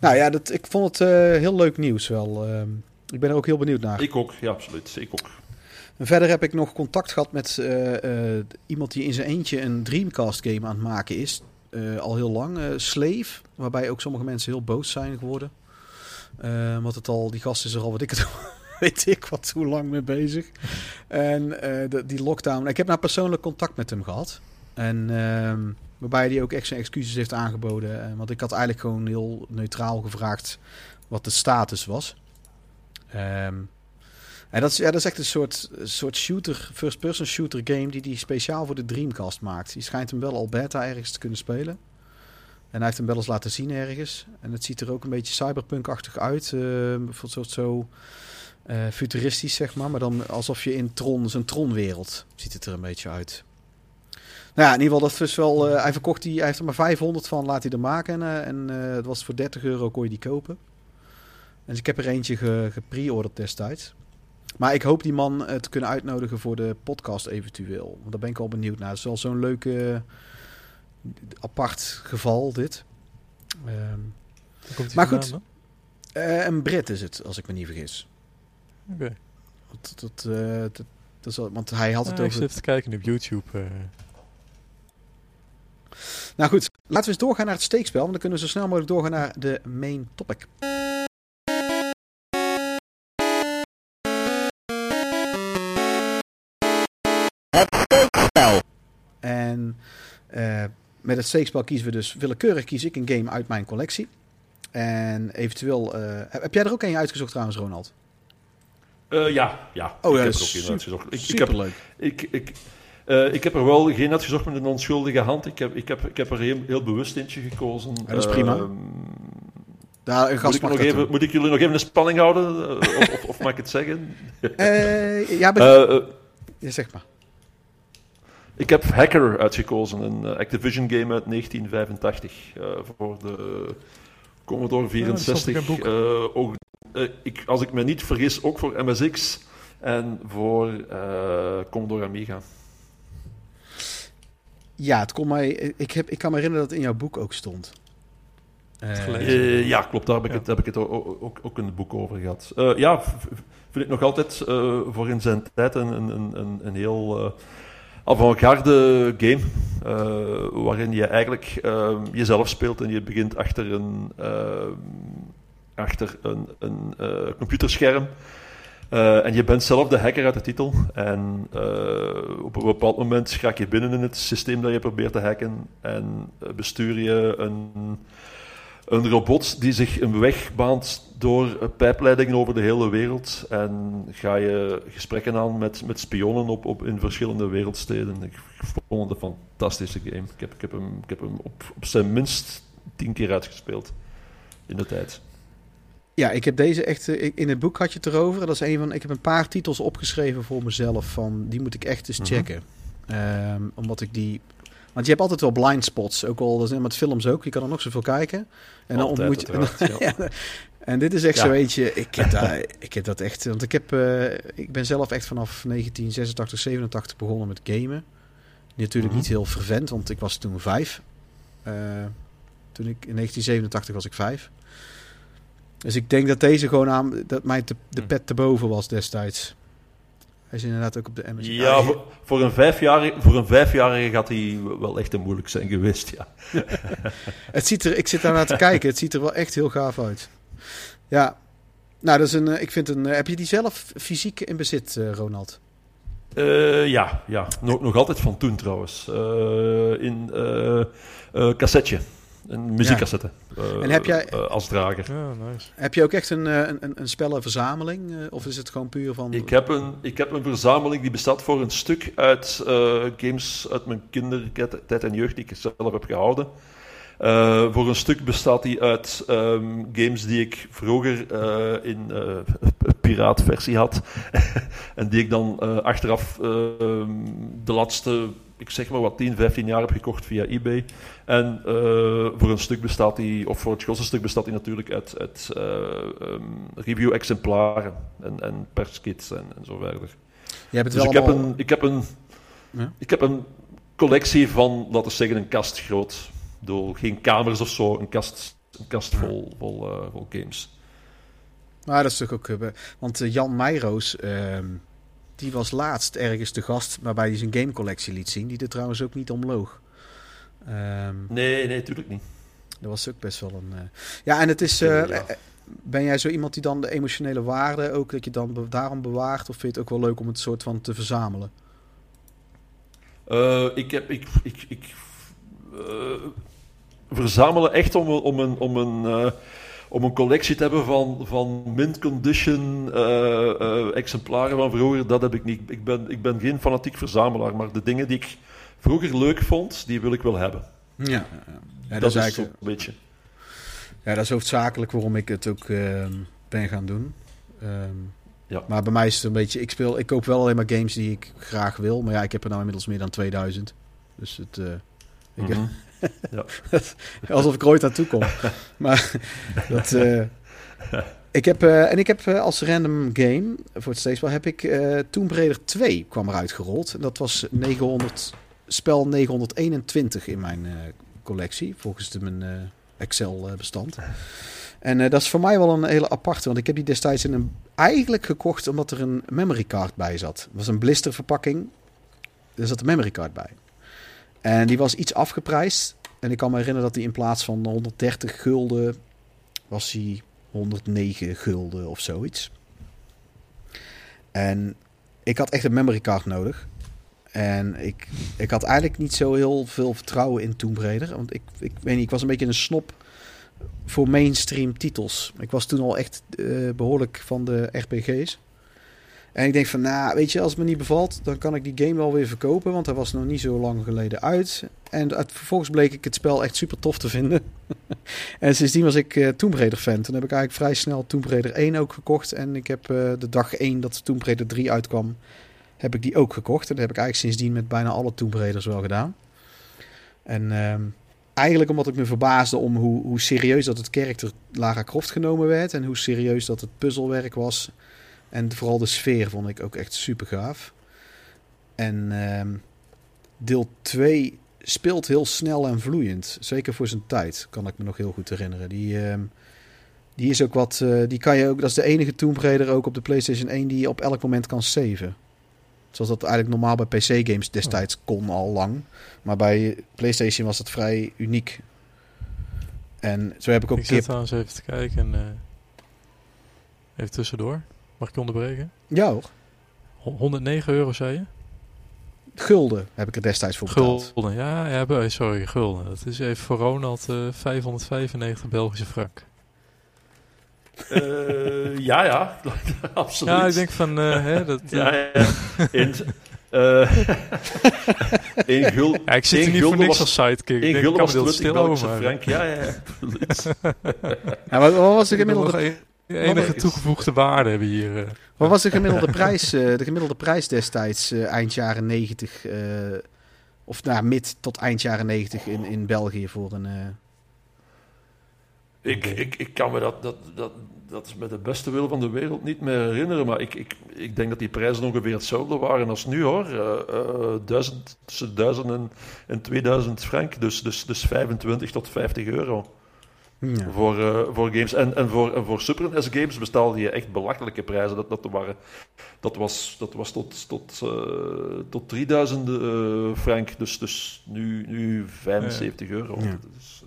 Nou ja, dat, ik vond het eh, heel leuk nieuws wel. Ehm, ik ben er ook heel benieuwd naar. Ik ook, ja, absoluut. Ik ook. Verder heb ik nog contact gehad met eh, eh, iemand die in zijn eentje een Dreamcast game aan het maken is. Eh, al heel lang. Slave. Waarbij ook sommige mensen heel boos zijn geworden. Want het al, die gast is er al, wat ik het [laughs] weet ik wat, hoe lang mee bezig. En die lockdown. Ik heb nou persoonlijk contact met hem gehad. En ehm, waarbij hij ook echt zijn excuses heeft aangeboden. Want ik had eigenlijk gewoon heel neutraal gevraagd wat de status was. Ehm, en dat is, ja, dat is echt een soort, soort shooter, first-person shooter game die hij speciaal voor de Dreamcast maakt. Die schijnt hem wel al beta ergens te kunnen spelen. En hij heeft hem wel eens laten zien ergens. En het ziet er ook een beetje cyberpunk-achtig uit. eh, voor soort zo eh, futuristisch, zeg maar. Maar dan alsof je in Tron, zijn Tron-wereld, ziet het er een beetje uit. Nou ja, in ieder geval, dat is wel... eh, hij verkocht die, hij heeft er maar 500 van, laat hij er maken. En, eh, het was voor 30 euro kon je die kopen. En dus ik heb er eentje ge, gepre-orderd destijds. Maar ik hoop die man eh, te kunnen uitnodigen voor de podcast eventueel. Want daar ben ik al benieuwd naar. Het is wel zo'n leuk eh, apart geval, dit. Ehm, komt Maar vandaan goed. eh, een Brit is het, als ik me niet vergis. Oké. Dat, dat, eh, dat, dat is wel- want hij had het Ja, ik over... zit te kijken op YouTube. Nou goed, laten we eens doorgaan naar het steekspel. Want dan kunnen we zo snel mogelijk doorgaan naar de main topic. En eh, met het steekspel kiezen we dus willekeurig kies ik een game uit mijn collectie. En eventueel... eh, heb, jij er ook een uitgezocht trouwens, Ronald? Eh, ja, ja. Oh, ik ja, heb er ook geen uitgezocht. Ik, ik, heb, ik, ik, ik heb er wel geen uitgezocht met een onschuldige hand. Ik heb, ik heb, ik heb er heel, heel bewust eentje gekozen. dat is prima. Ehm, Daar, een moet, ik even, moet ik jullie nog even een spanning houden? of, of, of mag ik het zeggen? Ja, [laughs] ja, zeg maar. Ik heb Hacker uitgekozen, een eh, Activision game uit 1985 eh, voor de Commodore Ja, dat stond 64. in een boek. Eh, ook, eh, ik, als ik me niet vergis, ook voor MSX en voor eh, Commodore Amiga. Ja, het kon mij, ik, heb, ik kan me herinneren dat het in jouw boek ook stond. Ja, klopt. Daar heb ik Ja. het, heb ik het ook, ook, ook in het boek over gehad. Eh, ja, vind ik nog altijd eh, voor in zijn tijd een, een, een, een, een heel eh, avant-garde game. eh, waarin je eigenlijk eh, jezelf speelt en je begint achter een, eh, achter een, een computerscherm. En je bent zelf de hacker uit de titel. En op een bepaald moment raak je binnen in het systeem dat je probeert te hacken. En bestuur je een, een robot die zich een weg baant door eh, pijpleidingen over de hele wereld. En ga je gesprekken aan met, met spionnen op, op, in verschillende wereldsteden. Ik vond het een fantastische game. Ik heb, ik heb hem, ik heb hem op, op zijn minst tien keer uitgespeeld in de tijd. Ja, ik heb deze echt. eh, In het boek had je het erover. Dat is een van. Ik heb een paar titels opgeschreven voor mezelf. Van die moet ik echt eens Mhm. checken. Ehm, omdat ik die. Want je hebt altijd wel blind spots. Ook al dat is met films ook. Je kan er nog zoveel kijken. En dan ontmoet je. [laughs] Ja, en dit is echt Ja. zo eentje. Ik heb, daar, ik heb dat echt. Want ik, heb, eh, ik ben zelf echt vanaf 1986, 87 begonnen met gamen. Natuurlijk Mhm. niet heel fervent, want ik was toen vijf. Eh, toen ik, in 1987 was ik vijf. Dus ik denk dat deze gewoon aan. dat mij te, de Hm. pet te boven was destijds. Hij is inderdaad ook op de MSI. Ja, voor, voor, een vijfjarige, voor een vijfjarige gaat hij wel echt te moeilijk zijn geweest, ja. [laughs] Het ziet er, ik zit daar naar te kijken. Het ziet er wel echt heel gaaf uit. Ja. Nou, dat is een. eh, Ik vind een. eh, Heb je die zelf fysiek in bezit, eh, Ronald? Ja, ja. Nog, nog altijd van toen trouwens. In eh, cassetje. Een muziekcassette. Eh, En heb jij- eh, als drager. Ja, nice. Heb je ook echt een, eh, een, een, een spellenverzameling? eh, Of is het gewoon puur van. Ik heb, een, ik heb een verzameling die bestaat voor een stuk uit eh, games uit mijn kindertijd en jeugd die ik zelf heb gehouden. Eh, voor een stuk bestaat die uit ehm, games die ik vroeger eh, in eh [laughs] piraatversie had. [laughs] en die ik dan eh, achteraf ehm, de laatste, ik zeg maar wat, 10, 15 jaar heb gekocht via eBay. En eh, voor een stuk bestaat die, of voor het grootste stuk bestaat die natuurlijk uit, uit eh, ehm, review-exemplaren en, en perskits en, en zo verder. Hebt het Dus wel ik heb, een, ik, heb een, Ja. ik heb een collectie van, laten we zeggen, een kast groot. Bedoel, geen kamers of zo, een kast, een kast vol, vol, eh, vol games. Maar dat is toch ook. want Jan Meijroos. ehm, die was laatst ergens te gast. waarbij hij zijn gamecollectie liet zien. Die er trouwens ook niet omloog. Ehm, Nee, nee, natuurlijk niet. dat was ook best wel een. eh, Ja, en het is. eh, Ja. eh, Ben jij zo iemand die dan de emotionele waarde ook. dat je dan be- daarom bewaart? Of vind je het ook wel leuk om het soort van te verzamelen? Ik heb, ik, ik, ik verzamelen echt om, een- om een, om een, om een collectie te hebben van, van mint condition eh, eh, exemplaren van vroeger. Dat heb ik niet. Ik ben, ik ben geen fanatiek verzamelaar, maar de dingen die ik vroeger leuk vond, die wil ik wel hebben. Ja, ja, dat, dat, is eigenlijk. zo'n beetje. Ja, dat is hoofdzakelijk waarom ik het ook ehm, ben gaan doen. Ehm, Ja. Maar bij mij is het een beetje... Ik, speel, ik koop wel alleen maar games die ik graag wil. Maar ja, ik heb er nou inmiddels meer dan 2000. Dus het... eh, ik, [laughs] [laughs] Alsof ik ooit aan toe kom. [laughs] maar dat... eh, ik heb, eh, en ik heb eh, als random game voor het steeds wel heb ik eh Tomb Raider 2 kwam eruit gerold. En dat was 900, spel 921 in mijn collectie, volgens de, mijn eh, Excel eh, bestand. En dat is voor mij wel een hele aparte, want ik heb die destijds in een, eigenlijk gekocht omdat er een memory card bij zat. Het was een blisterverpakking, er zat een memory card bij. En die was iets afgeprijsd. En ik kan me herinneren dat die in plaats van 130 gulden was die 109 gulden of zoiets. En ik had echt een memory card nodig. En ik, ik had eigenlijk niet zo heel veel vertrouwen in Tomb. Want ik, ik weet niet, ik was een beetje een snop voor mainstream titels. Ik was toen al echt eh, behoorlijk van de RPG's. En ik denk van, nou, weet je, als het me niet bevalt, dan kan ik die game wel weer verkopen. Want hij was nog niet zo lang geleden uit. En vervolgens bleek ik het spel echt super tof te vinden. [laughs] en sindsdien was ik eh Tomb Raider fan. Toen heb ik eigenlijk vrij snel Tomb Raider 1 ook gekocht. En ik heb eh, de dag 1 dat Tomb Raider 3 uitkwam, heb ik die ook gekocht. En dat heb ik eigenlijk sindsdien met bijna alle Tomb wel gedaan. En ehm, eigenlijk omdat ik me verbaasde om hoe, hoe serieus dat het karakter Lara Croft genomen werd. En hoe serieus dat het puzzelwerk was. En vooral de sfeer vond ik ook echt super gaaf. En ehm, deel 2 speelt heel snel en vloeiend. Zeker voor zijn tijd, kan ik me nog heel goed herinneren. Die, ehm, die is ook wat. eh, die kan je ook. Dat is de enige Tomb Raider ook op de PlayStation 1 die je op elk moment kan saven. Zoals dat eigenlijk normaal bij PC-games destijds kon al lang. Maar bij PlayStation was dat vrij uniek. En zo heb ik ook Ik zit keer. trouwens even te kijken en... eh, even tussendoor. Mag ik je onderbreken? Ja hoor. Ho- 109 euro zei je? Gulden heb ik er destijds voor betaald. Gulden. Ja, ja, be- sorry, gulden. Dat is even voor Ronald eh 595 Belgische frank. Eh, ja, ja, [laughs] absoluut. Ja, ik denk van... eh, hè, dat, eh, Ja, ja. In, eh één gul, [laughs] ja, ik zit hier niet voor niks was- als sidekick. één Ik denk, ik gulden kan was 20 stil Belgische over frank. Ja, ja, absoluut. [laughs] Ja, wat, wat was de nog gemiddelde, een- enige toegevoegde waarde hebben hier. eh. wat was de gemiddelde prijs, eh, de gemiddelde prijs destijds, eh, eind jaren 90, eh, of nou, mid tot eind jaren 90 in, in België voor een. eh, Ik, ik, ik kan me dat, dat, dat, dat is met de beste wil van de wereld niet meer herinneren, maar ik, ik, ik denk dat die prijzen ongeveer hetzelfde waren als nu hoor. Eh, eh, duizend, tussen 1000 en, en 2000 frank, dus, dus, dus 25 tot 50 euro ja. voor, eh, voor games. En, en, voor, en voor Super NES games bestaalde je echt belachelijke prijzen. Dat, dat, waren, dat, was, dat was tot, tot, eh, tot 3000 eh, frank, dus, dus nu, nu 75 euro. Ja. Is-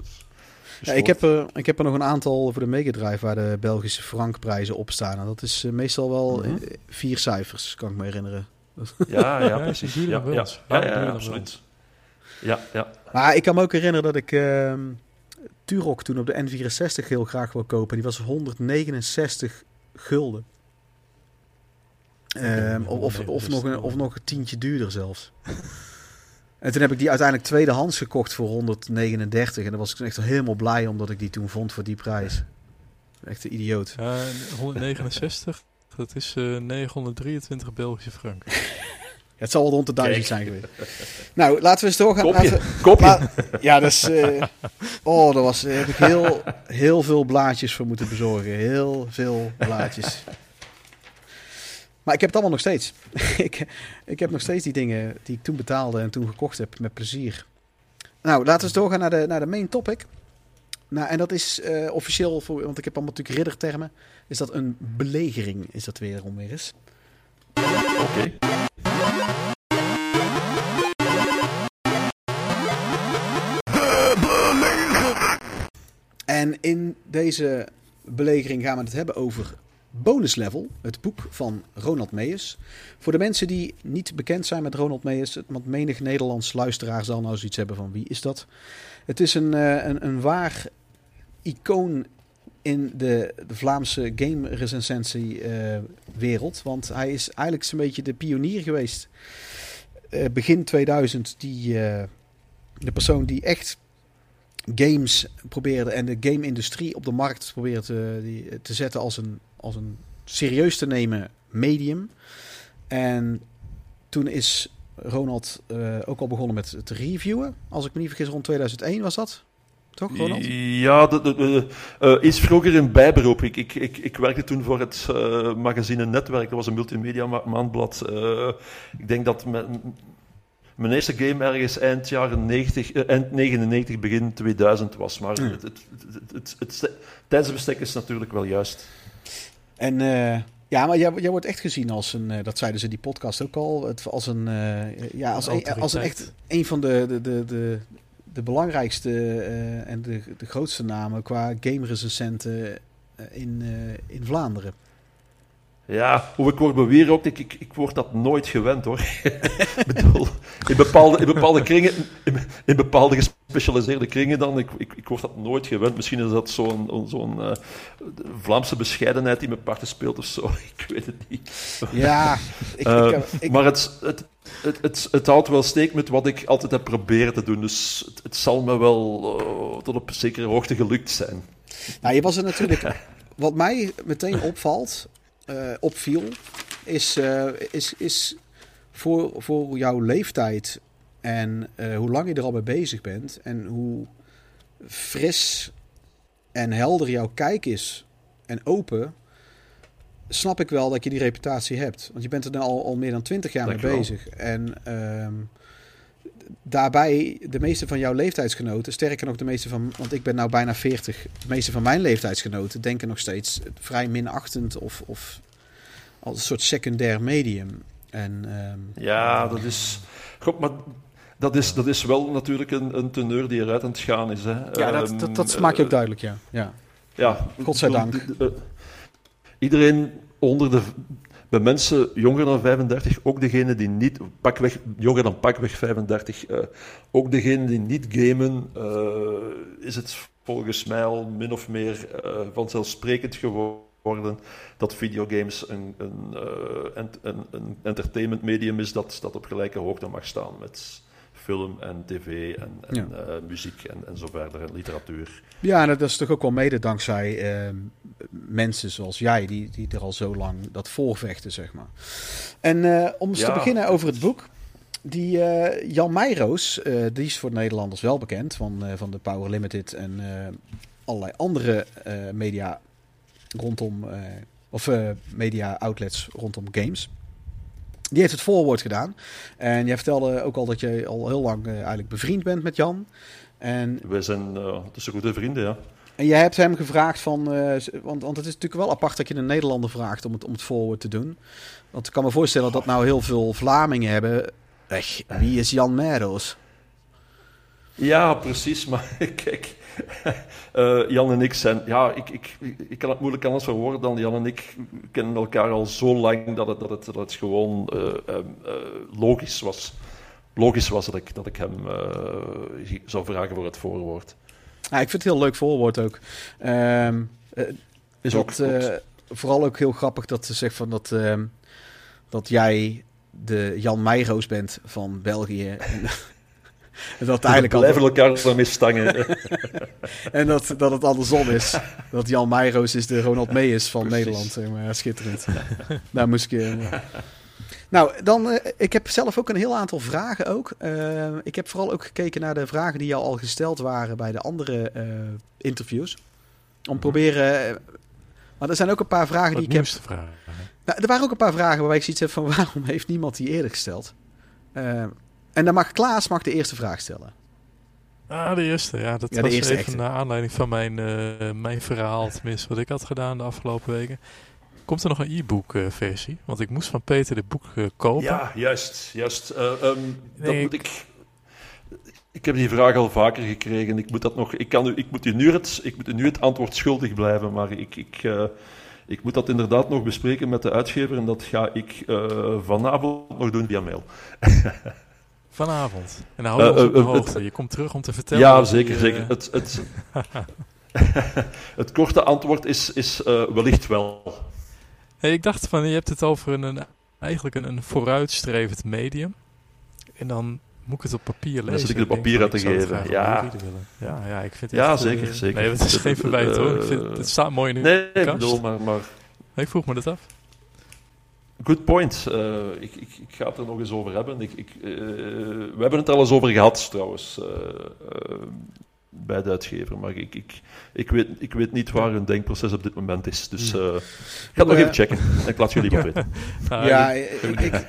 Ja, ik, heb, eh, ik heb er nog een aantal voor de Mega Drive waar de Belgische frankprijzen op staan. En dat is meestal wel Mhm. vier cijfers, kan ik me herinneren. Ja, ja, [laughs] Ja, precies. Ja, ja, ja, absoluut. Ja, ja. Maar ik kan me ook herinneren dat ik ehm Turok toen op de N64 heel graag wil kopen. Die was 169 gulden. Ehm, of, of, nog een, of nog een tientje duurder zelfs. En toen heb ik die uiteindelijk tweedehands gekocht voor 139. En daar was ik toen echt helemaal blij omdat ik die toen vond voor die prijs. Echt een idioot. Ja, 169. Dat is eh 923 Belgische frank. [laughs] Het zal wel rond de duizend zijn geweest. Nou, laten we eens doorgaan. Kopje, Laten we- kopje. La- ja, dus. eh, oh, daar was, heb ik heel, heel veel blaadjes voor moeten bezorgen. Heel veel blaadjes. Maar ik heb het allemaal nog steeds. [laughs] ik, ik heb nog steeds die dingen die ik toen betaalde en toen gekocht heb met plezier. Nou, laten we eens doorgaan naar de, naar de main topic. Nou, en dat is eh, officieel, voor, want ik heb allemaal natuurlijk riddertermen, is dat een belegering, is dat weerom weer eens. Oké. En in deze belegering gaan we het hebben over Bonus Level, het boek van Ronald Meijers. Voor de mensen die niet bekend zijn met Ronald Meijers, want menig Nederlands luisteraar zal nou zoiets hebben van wie is dat? Het is een, eh, een, een waar icoon in de, de Vlaamse game recensentie eh, wereld, want hij is eigenlijk zo'n beetje de pionier geweest. Eh, begin 2000, die, eh, de persoon die echt games probeerde en de game-industrie op de markt probeerde te, te zetten als een, als een serieus te nemen medium. En toen is Ronald ook al begonnen met het reviewen. Als ik me niet vergis, rond 2001 was dat. Toch, Ronald? Ja, de, de, de, eh, iets vroeger in bijberoep. Ik, ik, ik, ik werkte toen voor het eh, magazine Netwerk. Dat was een multimedia ma- maandblad. Eh, ik denk dat mijn, mijn eerste game ergens eind jaren 90, eh, eind 99, begin 2000 was. Maar het, het, het, het, tijdsbestek is natuurlijk wel juist. En ja, maar jij, jij wordt echt gezien als een, dat zeiden ze in die podcast ook al, als een, ja, als, een, als een echt een van de, de, de, de, de belangrijkste eh, en de, de grootste namen qua game recensenten eh, in, eh, in Vlaanderen. Ja, hoe ik word bewierookt, ik, ik, ik word dat nooit gewend hoor. [laughs] ik bedoel, in bepaalde, in bepaalde kringen, in, in bepaalde gespecialiseerde kringen dan, ik, ik, ik word dat nooit gewend. Misschien is dat zo'n zo'n eh, Vlaamse bescheidenheid die me parten speelt of zo. [laughs] Ik weet het niet. Ja, ik, Eh, ik, maar het, het, het, het, het houdt wel steek met wat ik altijd heb proberen te doen. Dus het, het zal me wel eh, tot op zekere hoogte gelukt zijn. nou, je was er natuurlijk, [laughs] wat mij meteen opvalt, opviel, is, eh, is, is voor, voor jouw leeftijd en eh, hoe lang je er al mee bezig bent en hoe fris en helder jouw kijk is en open, snap ik wel dat je die reputatie hebt. Want je bent er nu al, al meer dan twintig jaar mee bezig. En ehm, daarbij, de meeste van jouw leeftijdsgenoten, sterker nog de meeste van, want ik ben nou bijna 40, de meeste van mijn leeftijdsgenoten denken nog steeds vrij minachtend of, of als een soort secundair medium. En ehm, Ja, dat is. God, maar dat is, dat is wel natuurlijk een, een teneur die eruit aan het gaan is. Hè. ja, dat, Ehm, dat, dat maak je ook eh, duidelijk, ja. ja. Ja, Godzijdank. eh, Iedereen onder de. Bij mensen jonger dan 35, ook degene die niet. Pakweg, jonger dan pakweg 35, eh, ook degene die niet gamen, eh, is het volgens mij al min of meer eh, vanzelfsprekend geworden dat videogames een, een, ent- een, een entertainment medium is dat, dat op gelijke hoogte mag staan met film en tv en, en Ja. muziek en, en zo verder, en literatuur. Ja, en dat is toch ook wel mede dankzij ehm, mensen zoals jij, die, die er al zo lang dat voorvechten, zeg maar. En eh, om eens te beginnen over het boek. Die eh, Jan Meijroos, eh, die is voor de Nederlanders wel bekend van, van de Power Limited en allerlei andere media rondom, of media outlets rondom games. Die heeft het voorwoord gedaan. En jij vertelde ook al dat je al heel lang eigenlijk bevriend bent met Jan. En Wij zijn uh, tussen goede vrienden, ja. En jij hebt hem gevraagd van, eh, want, want het is natuurlijk wel apart dat je een Nederlander vraagt om het, om het voorwoord te doen. Want ik kan me voorstellen dat nou heel veel Vlamingen hebben. Wie is Jan Meijroos? Ja, precies. Maar [laughs] kijk, eh, Jan en ik zijn... Ja, ik, ik, ik kan het moeilijk anders verwoorden dan Jan en ik kennen elkaar al zo lang dat het, dat het, het gewoon eh, eh, eh, logisch was. Logisch was dat ik, dat ik hem zou vragen voor het voorwoord. Ja, ik vind het heel leuk voorwoord ook. Ehm, eh, Is klopt. eh, vooral ook heel grappig dat ze zegt van dat, ehm, dat jij de Jan Meijroos bent van België. [laughs] En, dat eigenlijk al blijven elkaar daarmee stangen. [laughs] [laughs] En dat, dat het andersom is. Dat Jan Meijroos is de Ronald Meijers van Precies. Nederland. Zeg maar. Schitterend. Daar moest ik... Nou, dan, eh, ik heb zelf ook een heel aantal vragen ook. Eh, ik heb vooral ook gekeken naar de vragen die jou al gesteld waren bij de andere eh, interviews. Om proberen... eh, maar er zijn ook een paar vragen die ik heb... vragen. Nou, er waren ook een paar vragen waarbij ik zoiets heb van... [laughs] waarom heeft niemand die eerder gesteld? En dan mag Klaas mag de eerste vraag stellen. Ah, de eerste. Ja, dat Ja, de was even echte. naar aanleiding van mijn, mijn verhaal, tenminste wat ik had gedaan de afgelopen weken. Komt er nog een e-book eh, versie? Want ik moest van Peter dit boek eh, kopen. Ja, juist. juist. Eh, ehm, dat moet ik... Ik heb die vraag al vaker gekregen. Ik moet, dat nog, ik kan u, ik moet, u, nu het, ik moet u nu het antwoord schuldig blijven, maar ik, ik, eh, ik moet dat inderdaad nog bespreken met de uitgever en dat ga ik eh, vanavond nog doen via mail. [laughs] Vanavond. En dan hou je ons op de hoogte. Je komt terug om te vertellen. Ja, zeker. die, zeker. Het, het, [laughs] [laughs] het korte antwoord is, is eh, wellicht wel. Hey, ik dacht van, je hebt het over een, een, eigenlijk een, een vooruitstrevend medium. En dan moet ik het op papier lezen. zit ik het papier uit te geven. Ja. Ja, ja, ik vind het Ja, echt, zeker, eh, zeker. Nee, het is geen verwijt hoor. Ik vind, Eh, het staat mooi in uw Nee, ik bedoel, maar, maar Ik vroeg me dat af. good point. Eh, ik, ik, ik ga het er nog eens over hebben. Ik, ik, eh, we hebben het er al eens over gehad, trouwens, eh, eh, bij de uitgever. Maar ik, ik, ik, weet, ik weet niet waar hun denkproces op dit moment is. Dus eh, ik ga het nog even checken. En ik laat jullie op [laughs] weten. Ja, ik-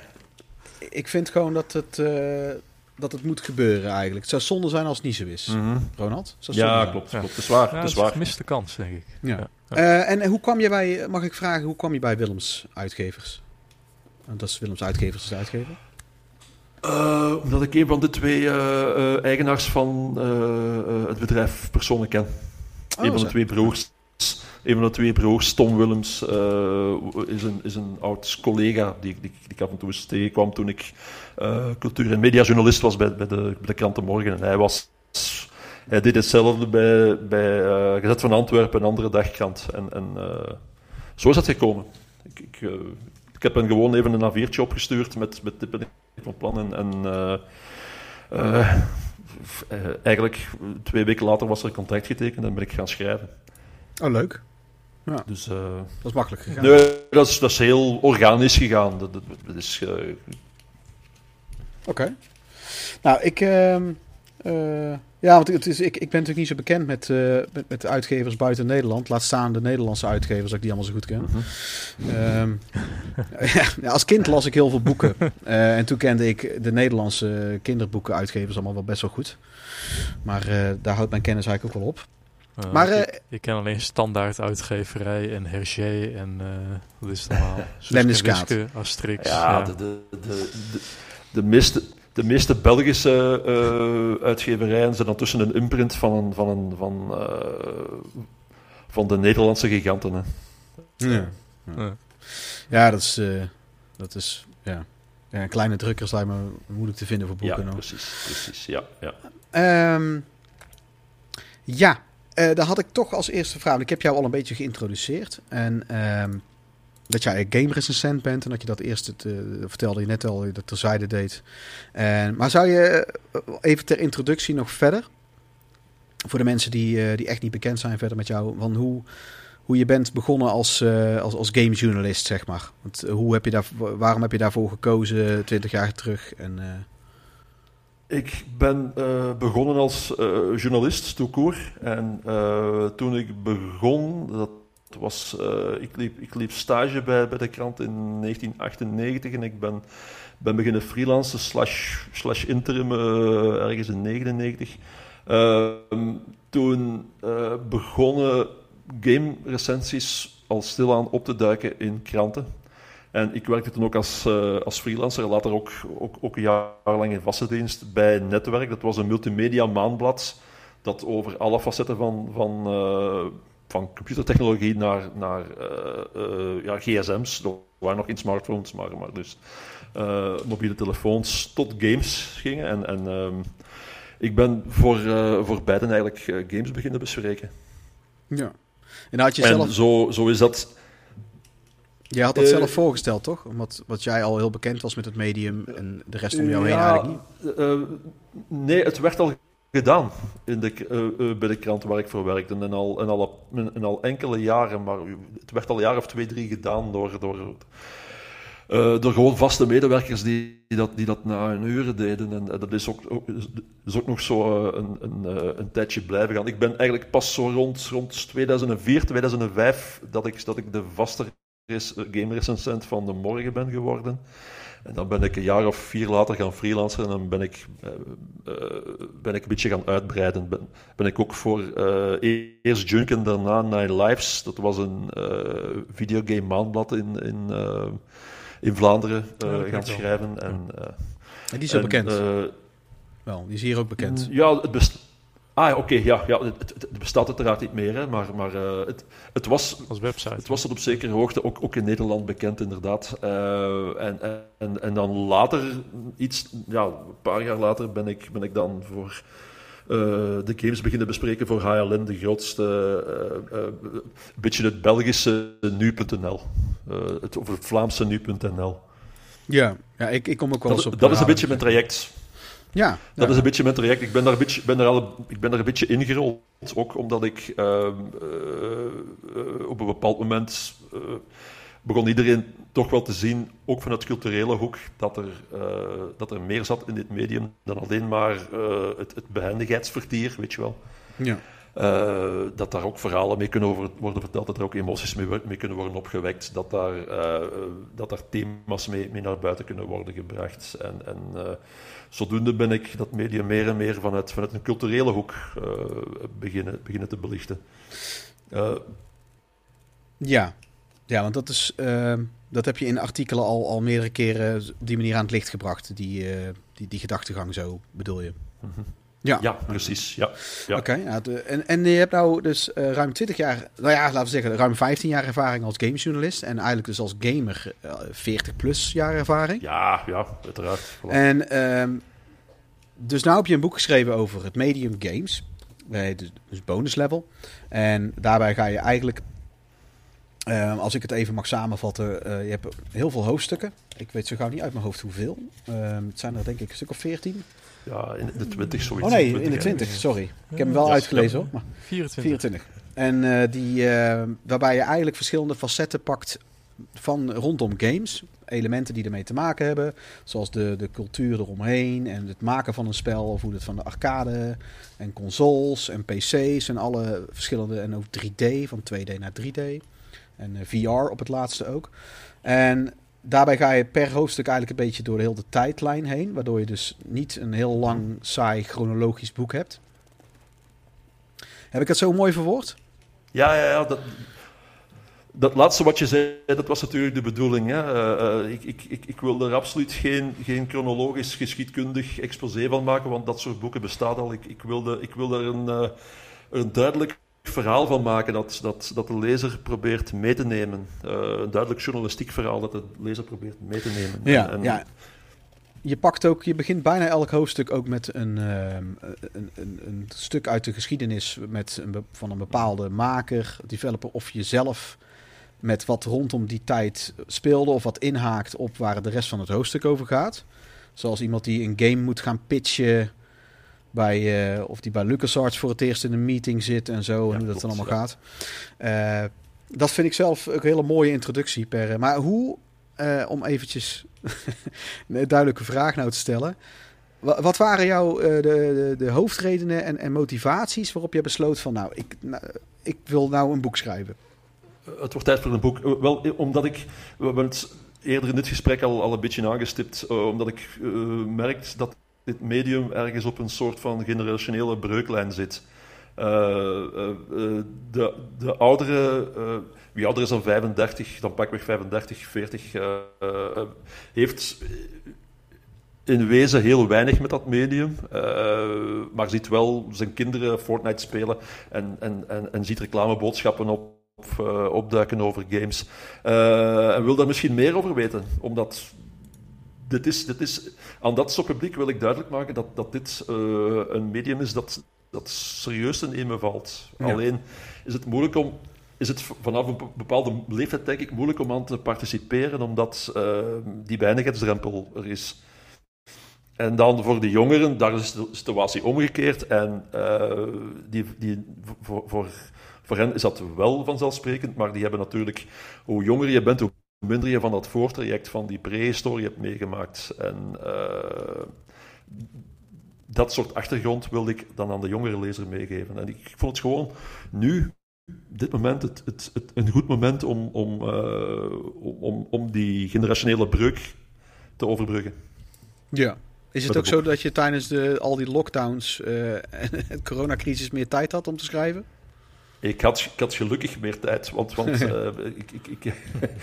ik, vind gewoon dat het, eh, dat het moet gebeuren eigenlijk. Het zou zonde zijn als het niet zo is. Mhm. Ronald? Ja, zijn. klopt. Klopt. Het is waar. ja, het het is waar. kans, denk ik. Ja. Ja. Eh, en hoe kwam je bij, mag ik vragen, hoe kwam je bij Willems Uitgevers? Want dat is Willems Uitgevers de uitgever. Eh, omdat ik een van de twee eh, eh, eigenaars van het bedrijf persoonlijk ken. Oh, een van de twee broers. Een van de twee broers, Tom Willems, is, een, is een oud collega die, die, die ik af en toe eens tegenkwam toen ik cultuur- en mediajournalist was bij, bij, de, bij de krant De Morgen. En hij, was, hij deed hetzelfde bij, bij Gezet van Antwerpen, een andere dagkrant. En, en zo is dat gekomen. Ik, ik, ik heb hem gewoon even een A4'tje opgestuurd met, met van plan. En, en eh, eh, eh, eigenlijk twee weken later was er een contract getekend en ben ik gaan schrijven. Oh, leuk. Dus eh, Dat is makkelijk gegaan. nee, dat is, dat is heel organisch gegaan. Dat, dat, dat is, Oké. Nou, ik... ehm, eh, ja, want het is, ik, ik ben natuurlijk niet zo bekend met, eh, met, uitgevers buiten Nederland. Laat staan de Nederlandse uitgevers, dat ik die allemaal zo goed ken. Ehm, ja, [laughs] ja, als kind las ik heel veel boeken. [laughs] Eh, en toen kende ik de Nederlandse kinderboekenuitgevers allemaal wel best wel goed. Maar eh, daar houdt mijn kennis eigenlijk ook wel op. Maar, ik, eh, ik ken alleen standaard uitgeverij en Hergé en eh wat is het allemaal? [laughs] Lemniskaat. Asterix. Ja, ja. de, de, de, de, de meeste, de meeste Belgische eh, uitgeverijen zijn dan tussen een imprint van, een, van, een, van, eh, van de Nederlandse giganten. Hè. Ja, Ja. ja dat is... eh, dat is ja. Ja, kleine drukkers lijkt me moeilijk te vinden voor Ja, boeken. nog. precies. precies ja, ja. Ehm, ja, eh daar had ik toch als eerste vraag. Ik heb jou al een beetje geïntroduceerd. En ehm, dat jij een game recensent bent. En dat je dat eerst, het, eh, vertelde je net al, dat terzijde deed. En, maar zou je eh, even ter introductie nog verder... Voor de mensen die, eh, die echt niet bekend zijn verder met jou. Van hoe, hoe je bent begonnen als, als, als gamejournalist, zeg maar. Want, hoe heb je daar, waarom heb je daarvoor gekozen 20 jaar terug? En, Ik ben begonnen als eh, journalist, court. En toen ik begon, dat was, eh, ik, liep, ik liep stage bij, bij de krant in 1998 en ik ben, ben beginnen freelancen slash, interim eh, ergens in 99. Ehm, toen eh, begonnen game recensies al stilaan op te duiken in kranten. En ik werkte toen ook als, als freelancer, later ook, ook, ook een jaar lang in vaste dienst bij Netwerk. Dat was een multimedia maandblad dat over alle facetten van, van, van computertechnologie naar, naar eh, eh, ja, gsm's, er waren nog geen smartphones, maar, maar dus eh, mobiele telefoons tot games gingen. En, en ehm, ik ben voor, voor beiden eigenlijk games beginnen bespreken. ja. En had je En zelf... zo, zo is dat Jij had dat zelf voorgesteld, toch? Omdat wat jij al heel bekend was met het medium en de rest om jou heen eigenlijk niet. nee, het werd al gedaan in de, eh, eh, bij de krant waar ik voor werkte. En al, en, al, en al enkele jaren, maar het werd al een jaar of twee, drie gedaan door, door, eh, door gewoon vaste medewerkers die, dat, die dat na hun uren deden. En, dat is ook, ook, is ook nog zo een, een, een tijdje blijven gaan. Ik ben eigenlijk pas zo rond, rond 2004, 2005 dat ik, dat ik de vaste res- game recensent van de morgen ben geworden. En dan ben ik een jaar of vier later gaan freelancen en dan ben ik, eh, eh, ben ik een beetje gaan uitbreiden. Ben, ben ik ook voor eh, eerst Junk en daarna Nine Lives. Dat was een videogame maandblad in, in, in Vlaanderen Ja, gaan schrijven. En, En die is en, bekend. wel, die is hier ook bekend. ja, het best... Ah, oké, ja, ja het, het- het bestaat uiteraard niet meer, hè, maar, maar eh, het, het was Als website. het was tot op zekere hoogte ook, ook in Nederland bekend, inderdaad. Eh, en, en, en dan later, iets, ja, een paar jaar later, ben ik, ben ik dan voor eh, de games beginnen bespreken voor HLN, de grootste, eh, eh, een beetje het Belgische nu.nl. Eh, het, of het Vlaamse nu.nl. Ja, ja ik, ik kom ook wel Dat, eens op... dat is een beetje mijn traject. Ja, Dat ja. is een beetje mijn traject. Ik ben daar een beetje, ben daar al, ik ben daar een beetje ingerold. Ook omdat ik ehm, eh, op een bepaald moment eh, begon iedereen toch wel te zien, ook vanuit culturele hoek, dat er, eh, dat er meer zat in dit medium dan alleen maar het, het behendigheidsvertier, weet je wel. ja. Dat daar ook verhalen mee kunnen over, worden verteld, dat er ook emoties mee, kunnen worden opgewekt, dat daar, dat daar thema's mee, mee naar buiten kunnen worden gebracht. En, en zodoende ben ik dat medium meer en meer vanuit, vanuit een culturele hoek eh, beginnen, beginnen te belichten. Eh, Ja. ja, want dat is... ehm, dat heb je in artikelen al, al meerdere keren op die manier aan het licht gebracht. Die, eh, die, die gedachtegang zo, bedoel je? Ja. ja, precies. Ja. Ja. Oké, en, en je hebt nou dus eh, ruim 20 jaar, nou ja, laten we zeggen, ruim 15 jaar ervaring als gamejournalist. En eigenlijk dus als gamer eh, 40 plus jaar ervaring. Ja, ja, uiteraard. Voilà. En ehm, dus nou heb je een boek geschreven over het medium games. Dus, bonus level. En daarbij ga je eigenlijk, ehm, als ik het even mag samenvatten, eh, je hebt heel veel hoofdstukken. Ik weet zo gauw niet uit mijn hoofd hoeveel. Ehm, het zijn er denk ik een stuk of 14. Ja, in de 20 zoiets. Oh nee, in de 20, 20, sorry. Ik heb hem wel uitgelezen ja. hoor. Maar 24. 24. En eh, die, eh, waarbij je eigenlijk verschillende facetten pakt van rondom games. Elementen die ermee te maken hebben. Zoals de, de cultuur eromheen en het maken van een spel. Of hoe het van de arcade en consoles en PC's en alle verschillende. En ook 3D, van 2D naar 3D. En eh, VR op het laatste ook. En daarbij ga je per hoofdstuk eigenlijk een beetje door de tijdlijn heen. Waardoor je dus niet een heel lang, saai, chronologisch boek hebt. Heb ik het zo mooi verwoord? Ja, ja, ja. Dat, dat laatste wat je zei, dat was natuurlijk de bedoeling. Hè. Uh, uh, ik, ik, ik, ik wil er absoluut geen, geen chronologisch geschiedkundig exposé van maken, want dat soort boeken bestaat al. Ik, ik, wilde, ik wil er een, uh, een duidelijk verhaal van maken dat, dat, dat de lezer probeert mee te nemen. een duidelijk journalistiek verhaal dat de lezer probeert mee te nemen. Ja, en, ja. Je pakt ook, je begint bijna elk hoofdstuk ook met een, een, een, een, stuk uit de geschiedenis met een, van een bepaalde maker, developer of jezelf met wat rondom die tijd speelde of wat inhaakt op waar de rest van het hoofdstuk over gaat. Zoals iemand die een game moet gaan pitchen bij, uh, of die bij LucasArts voor het eerst in een meeting zit en zo, ja, en hoe dat dan allemaal gaat. Uh, dat vind ik zelf ook een hele mooie introductie. Per, maar hoe, uh, om eventjes [laughs] een duidelijke vraag nou te stellen. Wat waren jouw de, de, de, hoofdredenen en, en, motivaties waarop je besloot van nou ik, nou, ik wil nou een boek schrijven? het wordt tijd voor een boek. Wel, omdat ik, we hebben het eerder in dit gesprek al, al een beetje aangestipt, uh, omdat ik uh, merk dat dit medium ergens op een soort van generationele breuklijn zit. Uh, de, de oudere, wie ouder is dan 35, dan pakweg 35, 40, heeft in wezen heel weinig met dat medium, maar ziet wel zijn kinderen Fortnite spelen en, en, en, en ziet reclameboodschappen op opduiken over games. En wil daar misschien meer over weten, omdat dit is, dit is, aan dat soort publiek wil ik duidelijk maken dat, dat dit uh, een medium is dat, dat serieus te nemen valt. Ja. Alleen is het moeilijk om. Is het vanaf een bepaalde leeftijd, denk ik, moeilijk om aan te participeren, omdat die weinigheidsdrempel er is. En dan voor de jongeren, daar is de situatie omgekeerd. En die, die, voor, voor voor hen is dat wel vanzelfsprekend, maar die hebben natuurlijk, hoe jonger je bent, hoe minder je van dat voortraject van die prehistorie hebt meegemaakt. En uh, dat soort achtergrond wilde ik dan aan de jongere lezer meegeven. En ik, vond het gewoon nu, dit moment, het, het, het een goed moment om, om, uh, om, om die generationele breuk te overbruggen. Ja. Is het ook zo dat je tijdens de, al die lockdowns uh, [laughs] en de coronacrisis meer tijd had om te schrijven? Ik had, ik had gelukkig meer tijd, want, want uh, [laughs] ik, ik, ik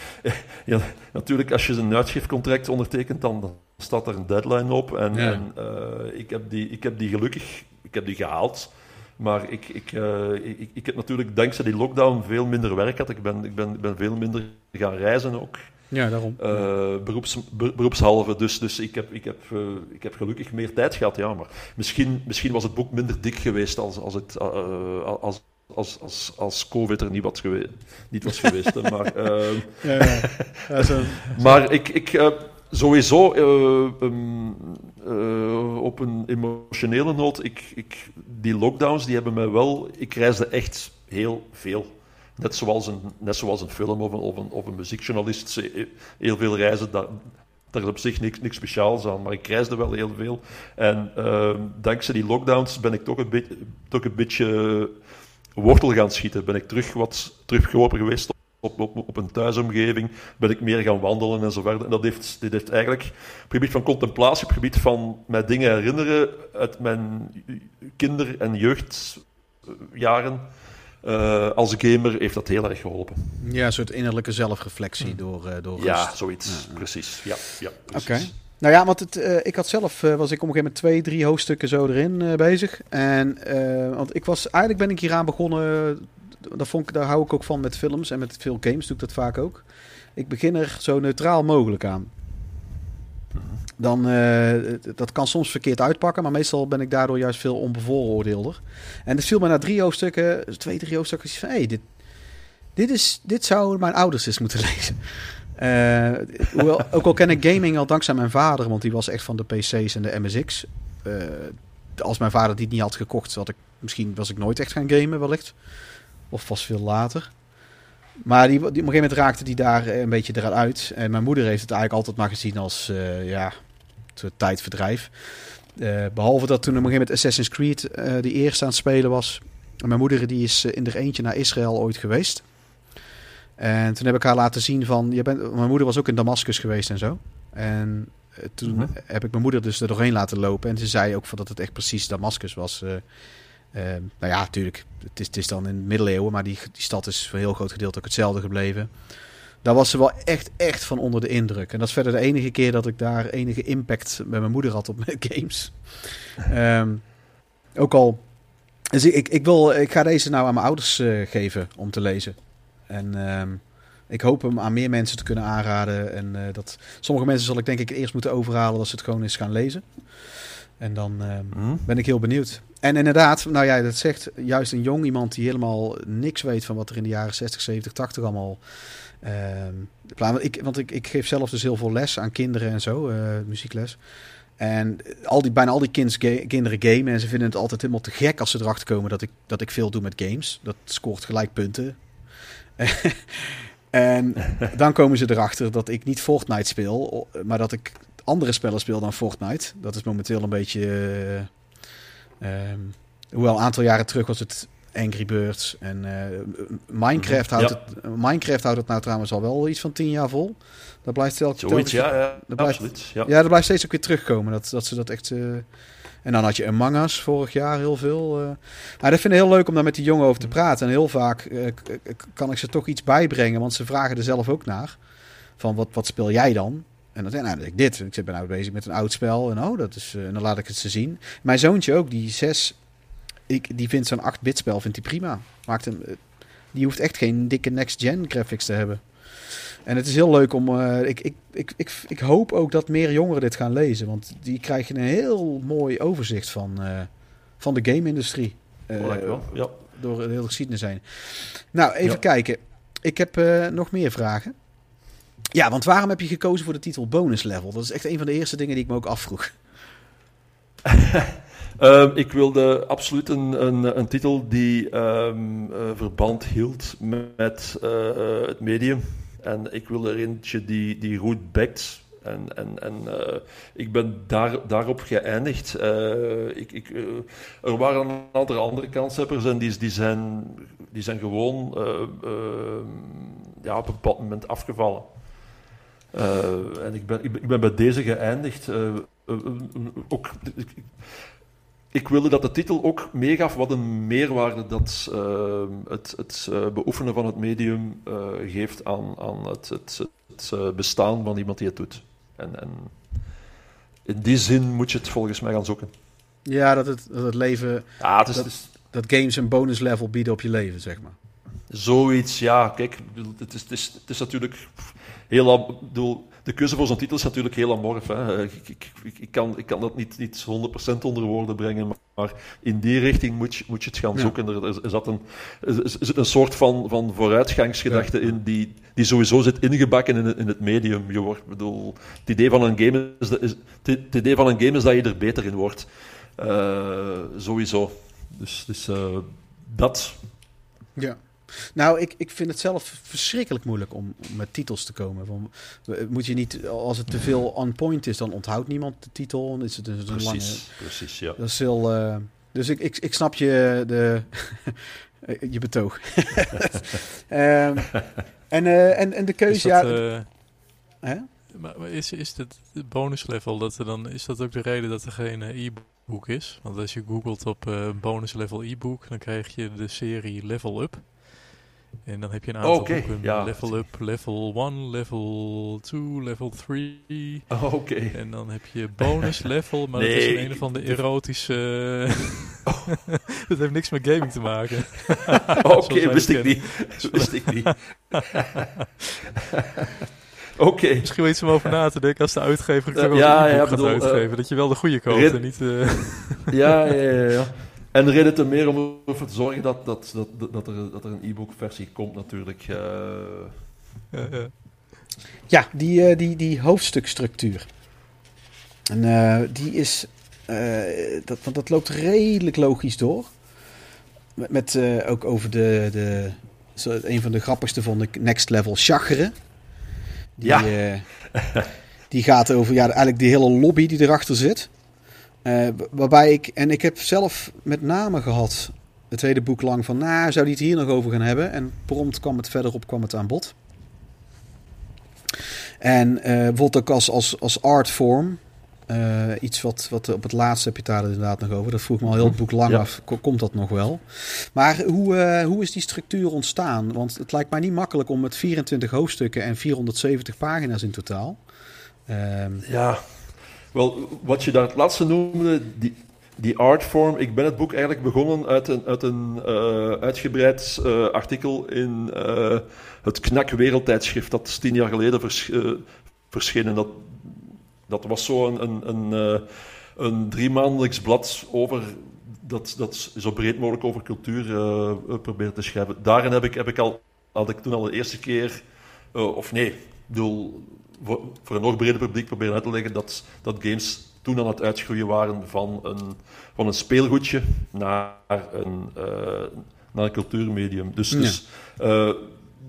[laughs] ja, natuurlijk als je een uitgeefcontract ondertekent, dan staat er een deadline op. En, ja. en uh, ik, heb die, ik heb die gelukkig ik heb die gehaald. Maar ik, ik, uh, ik, ik heb natuurlijk dankzij die lockdown veel minder werk gehad. Ik ben, ik ben, ben veel minder gaan reizen ook. Ja, daarom. Uh, beroeps, beroepshalve. Dus, dus ik, heb, ik, heb, uh, ik heb gelukkig meer tijd gehad, ja. Maar misschien, misschien was het boek minder dik geweest als, als, het, als, als, als, als COVID er niet, wat geweest, niet was geweest. hè, maar uh, [laughs] ja, ja. ja zo, [laughs] maar ik, ik uh, sowieso uh, um, op een emotionele noot, ik, ik, die lockdowns die hebben mij wel. Ik reisde echt heel veel. Net zoals een, net zoals een film of een, of een, of een muziekjournalist heel veel reizen. Dat, daar is op zich niks, niks speciaals aan, maar ik reisde wel heel veel. En dankzij die lockdowns ben ik toch een, be toch een beetje wortel gaan schieten. Ben ik terug wat teruggelopen geweest op, op, op een thuisomgeving. Ben ik meer gaan wandelen en zo verder. En dat heeft, dit heeft eigenlijk op het gebied van contemplatie, op het gebied van mij dingen herinneren uit mijn kinder- en jeugdjaren. Uh, als gamer heeft dat heel erg geholpen. Ja, een soort innerlijke zelfreflectie hmm. door, uh, door Ja, rust. zoiets. Ja, precies. Ja, ja, Oké. Okay. Nou ja, want het, uh, ik had zelf, uh, was ik op een gegeven moment twee, drie hoofdstukken zo erin uh, bezig. En, want ik was, eigenlijk ben ik hieraan begonnen, daar, vond ik, daar hou ik ook van met films en met veel games doe ik dat vaak ook. Ik begin er zo neutraal mogelijk aan. Dan, dat kan soms verkeerd uitpakken, maar meestal ben ik daardoor juist veel onbevooroordeelder. En het viel me na drie hoofdstukken, twee, drie hoofdstukken, van, hé, hey, dit, dit, is, dit zou mijn ouders eens moeten [laughs] lezen. Uh, hoewel, ook al ken ik gaming al dankzij mijn vader, want die was echt van de PC's en de MSX. Uh, als mijn vader die niet had gekocht, had ik, misschien was ik nooit echt gaan gamen, wellicht. Of pas veel later. Maar die, op een gegeven moment raakte die daar eh, een beetje eruit uit. En mijn moeder heeft het eigenlijk altijd maar gezien als eh, ja, soort tijdverdrijf. Eh, behalve dat toen op een gegeven moment Assassin's Creed eh die eerste aan het spelen was. En mijn moeder die is eh, in er eentje naar Israël ooit geweest. En toen heb ik haar laten zien van... Je bent, mijn moeder was ook in Damascus geweest en zo. En eh, toen Mhm. heb ik mijn moeder dus er doorheen laten lopen. En ze zei ook van dat het echt precies Damascus was. Eh, eh, nou ja, natuurlijk. Het is, het is dan in de middeleeuwen. Maar die, die stad is voor een heel groot gedeelte ook hetzelfde gebleven. Daar was ze wel echt, echt van onder de indruk. En dat is verder de enige keer dat ik daar enige impact met mijn moeder had op mijn [laughs] games. Ehm, ook al... Dus ik, ik, ik, wil, ik ga deze nou aan mijn ouders eh, geven om te lezen. En ehm, ik hoop hem aan meer mensen te kunnen aanraden. En eh, dat sommige mensen zal ik denk ik eerst moeten overhalen dat ze het gewoon eens gaan lezen. En dan ehm, Hm? ben ik heel benieuwd. En inderdaad, nou ja, dat zegt juist een jong iemand die helemaal niks weet van wat er in de jaren 60, 70, 80 allemaal. plaat- want ik, want ik, ik geef zelf dus heel veel les aan kinderen en zo, eh, muziekles. En al die, bijna al die kinds, ga- kinderen gamen en ze vinden het altijd helemaal te gek als ze erachter komen dat ik, dat ik veel doe met games. Dat scoort gelijk punten. [laughs] en dan komen ze erachter dat ik niet Fortnite speel, maar dat ik andere spellen speel dan Fortnite. Dat is momenteel een beetje. eh, ehm, hoewel een aantal jaren terug was het Angry Birds. En eh, Minecraft, houdt Ja. het, Minecraft houdt het nou trouwens al wel iets van tien jaar vol. Dat blijft telkens. Zoiets, telkens- ja, ja dat blijft- absoluut. Ja. ja, dat blijft steeds ook weer terugkomen. Dat, dat ze dat echt. eh, En dan had je Among Us vorig jaar heel veel. Maar dat vind ik heel leuk om daar met die jongen over te praten. En heel vaak eh, kan ik ze toch iets bijbrengen, want ze vragen er zelf ook naar. Van wat, wat speel jij dan? En dan zeg ik, nou, dat ik dit. Ik ben nou bezig met een oud spel. En oh, dat is. eh, en dan laat ik het ze zien. Mijn zoontje ook, die zes. Ik, die vindt zo'n 8-bit spel vindt hij prima. Maakt hem, die hoeft echt geen dikke next-gen graphics te hebben. En het is heel leuk om. eh, ik, ik, ik, ik, ik hoop ook dat meer jongeren dit gaan lezen. Want die krijgen een heel mooi overzicht van, eh, van de game-industrie. Oh, dankjewel. Ja. door de hele geschiedenis heen. Nou, even Ja. kijken. Ik heb nog meer vragen. Ja, want waarom heb je gekozen voor de titel bonus level? Dat is echt een van de eerste dingen die ik me ook afvroeg. [laughs] Ehm, ik wilde absoluut een, een, een titel die ehm, eh, verband hield met het medium. En ik wilde er eentje die, die goed backt. En, en, en eh, ik ben daar, daarop geëindigd. Eh, ik, ik, eh, er waren een aantal andere kanshebbers en die, zijn, die zijn gewoon ja, op een bepaald moment afgevallen. En ik ben, ik, ben, bij deze geëindigd. Ook, ik wilde dat de titel ook meegaf wat een meerwaarde dat eh, het, het eh, beoefenen van het medium eh, geeft aan, aan het, het, het bestaan van iemand die het doet. En, en in die zin moet je het volgens mij gaan zoeken. Ja, dat het, dat het leven, Ja, het is, Dat- is dat games een bonus level bieden op je leven, zeg maar. zoiets, ja, kijk, het is, het is, het is natuurlijk heel... bedoel, de keuze voor zo'n titel is natuurlijk heel amorf. Hè. Ik, ik, ik, ik, kan, ik kan dat niet, niet 100% onder woorden brengen, maar, in die richting moet je, moet je het gaan Ja. zoeken. Er, er, er zat een, er, zit een soort van, van vooruitgangsgedachte in die, die sowieso zit ingebakken in het, in het medium. Je wordt, bedoel, het idee van een game is, is, het, het idee van een game is dat je er beter in wordt. Eh, sowieso. Dus, dus eh, dat... Ja. Nou, ik, ik vind het zelf verschrikkelijk moeilijk om, om met titels te komen. Van, moet je niet, als het te veel on point is, dan onthoudt niemand de titel. Dan is het dus een lange. Precies, precies, ja. Dat is heel. eh, dus ik, ik, ik snap je, de, [laughs] je betoog. [laughs] Ehm, en, eh, en, en de Is keuze, dat, ja. eh, hè? maar, maar is, is het bonus level, dat er dan, is dat ook de reden dat er geen e-book is? Want als je googelt op eh, bonus level e-book, dan krijg je de serie Level Up. En dan heb je een aantal Oké, boeken. ja. Level Up, Level 1, Level 2, Level 3. Oh, Oké. En dan heb je bonus [laughs] level, maar dat is Nee, een, andere de- erotische... [laughs] [laughs] dat heeft niks met gaming te maken. Oké, wij wist ik niet. Wist ik niet. Oké. Misschien wel iets om over na te denken als de uitgever het als ja, ja, gaat bedoel, eh, uitgeven. dat je wel de goede koopt en niet... eh, Ja, ja, ja, ja. En de reden te meer om ervoor te zorgen dat, dat, dat, dat, er, dat er een e-book versie komt natuurlijk. eh. Ja, die, eh, die, die hoofdstukstructuur. En eh, die is. eh, dat, want dat loopt redelijk logisch door. Met, met eh, ook over de, de, zo, een van de grappigste vond ik Next Level Chagre. Die, Ja. eh, die gaat over ja, eigenlijk die hele lobby die erachter zit. Eh, wa- waarbij ik, en ik heb zelf met name gehad, het tweede boek lang van, nou, zou die het hier nog over gaan hebben? En prompt kwam het verderop kwam het aan bod. En eh bijvoorbeeld ook als, als, als artform, eh, iets wat, wat op het laatste heb je daar inderdaad nog over. Dat vroeg me al heel het boek lang Ja. af, ko- komt dat nog wel? Maar hoe, hoe is die structuur ontstaan? Want het lijkt mij niet makkelijk om met 24 hoofdstukken en 470 pagina's in totaal. Ehm, Ja, wel, wat je daar het laatste noemde, die, die artform. Ik ben het boek eigenlijk begonnen uit een, uit een eh, uitgebreid eh, artikel in eh, het Knak Wereldtijdschrift. Dat is tien jaar geleden vers, verschenen. Dat, dat was zo een, een, een, een driemaandelijks blad over. Dat, dat zo breed mogelijk over cultuur probeert te schrijven. Daarin heb ik, heb ik al, had ik toen al de eerste keer, of nee, ik bedoel, voor, voor een nog breder publiek proberen uit te leggen dat, dat games toen aan het uitgroeien waren van een, van een speelgoedje naar een, eh, naar een cultuurmedium. Dus, Ja. dus eh,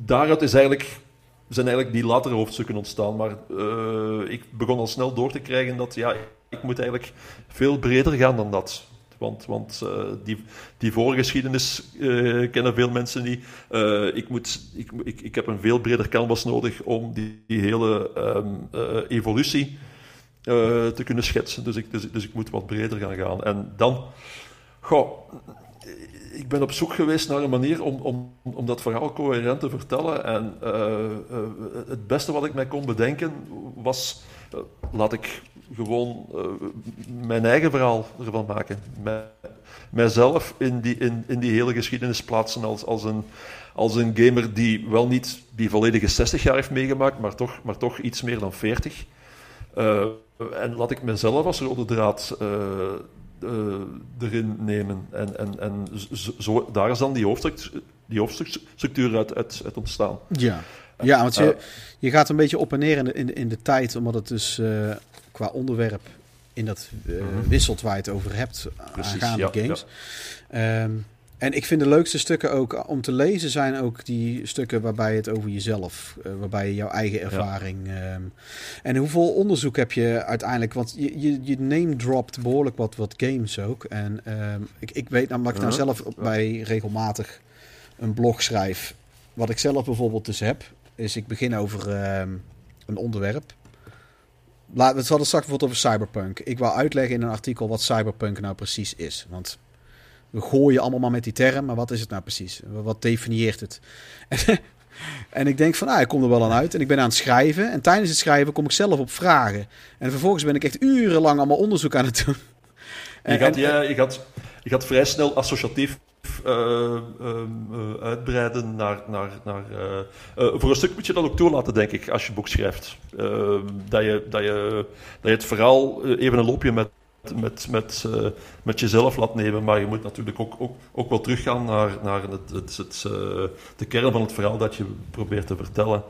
daaruit is eigenlijk, zijn eigenlijk die latere hoofdstukken ontstaan. Maar eh, ik begon al snel door te krijgen dat ja, ik moet eigenlijk veel breder gaan dan dat. Want, want eh, die, die voorgeschiedenis eh, kennen veel mensen niet. Eh, ik, moet, ik, ik, ik heb een veel breder canvas nodig om die, hele ehm, eh, evolutie te kunnen schetsen. Dus ik, dus, dus ik moet wat breder gaan gaan. En dan, ik ben op zoek geweest naar een manier om, om, om dat verhaal coherent te vertellen. En het beste wat ik mij kon bedenken was, laat ik gewoon eh, mijn eigen verhaal ervan maken. Mij, mijzelf in die, in, in die hele geschiedenis plaatsen als, als, een, als een gamer die wel niet die volledige 60 jaar heeft meegemaakt, maar toch, maar toch iets meer dan 40. Eh, en laat ik mezelf als rode draad eh, eh, erin nemen. En, en, en zo, daar is dan die, hoofdstuk, die hoofdstukstructuur uit, uit, uit ontstaan. ja. ja, want je, je gaat een beetje op en neer in de, in in de tijd, omdat het dus qua onderwerp in dat eh, Mhm. wisselt waar je het over hebt Precies, aangaande ja, games. Ehm, en ik vind de leukste stukken ook om te lezen zijn ook die stukken waarbij het over jezelf, eh, waarbij je jouw eigen ervaring. ehm, en hoeveel onderzoek heb je uiteindelijk? Want je, je, je name dropt behoorlijk wat, wat games ook. En ehm, ik, ik weet namelijk nou Ja, zelf bij regelmatig een blog schrijf. Wat ik zelf bijvoorbeeld dus heb, is ik begin over een onderwerp. Laat, we hadden straks bijvoorbeeld over cyberpunk. Ik wil uitleggen in een artikel wat cyberpunk nou precies is. Want we gooien allemaal maar met die term, maar wat is het nou precies? Wat definieert het? [laughs] en ik denk van, ah, ik kom er wel aan uit. En ik ben aan het schrijven. En tijdens het schrijven kom ik zelf op vragen. En vervolgens ben ik echt urenlang allemaal onderzoek aan het doen. Je En- gaat, en- ja, je, gaat, je gaat vrij snel associatief uitbreiden naar... naar, naar eh, eh, voor een stuk moet je dat ook toelaten, denk ik, als je boek schrijft. Ehm, dat, je, dat, je, dat je het verhaal eh, even een loopje met, met, met, eh, met jezelf laat nemen. Maar je moet natuurlijk ook, ook, ook wel teruggaan naar, naar het, het, het, eh, de kern van het verhaal dat je probeert te vertellen.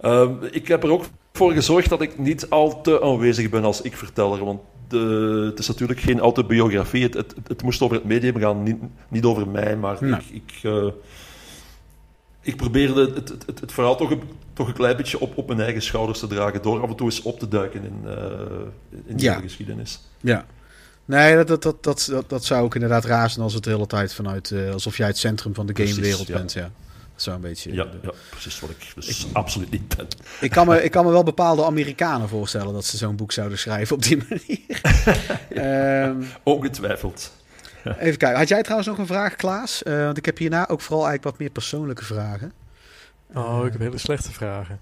Ehm, ik heb er ook voor gezorgd dat ik niet al te aanwezig ben als ik-verteller. Want de, het is natuurlijk geen autobiografie. Het, het, het moest over het medium gaan, niet, niet over mij. Maar Nee. ik, ik, eh, ik probeerde het, het, het, het verhaal toch een, toch een klein beetje op, op mijn eigen schouders te dragen. Door af en toe eens op te duiken in, eh, in die Ja. hele geschiedenis. Ja. Nee, dat, dat, dat, dat, zou ook inderdaad raar zijn als het de hele tijd vanuit... eh, alsof jij het centrum van de gamewereld ja. bent, ja. Een beetje... Ja, ja, precies wat ik dus absoluut niet ben. Ik kan, me, ik kan me wel bepaalde Amerikanen voorstellen dat ze zo'n boek zouden schrijven op die manier. [laughs] Ehm, Ongetwijfeld. even kijken. Had jij trouwens nog een vraag, Klaas? Eh, want ik heb hierna ook vooral eigenlijk wat meer persoonlijke vragen. Oh, ik heb hele slechte vragen.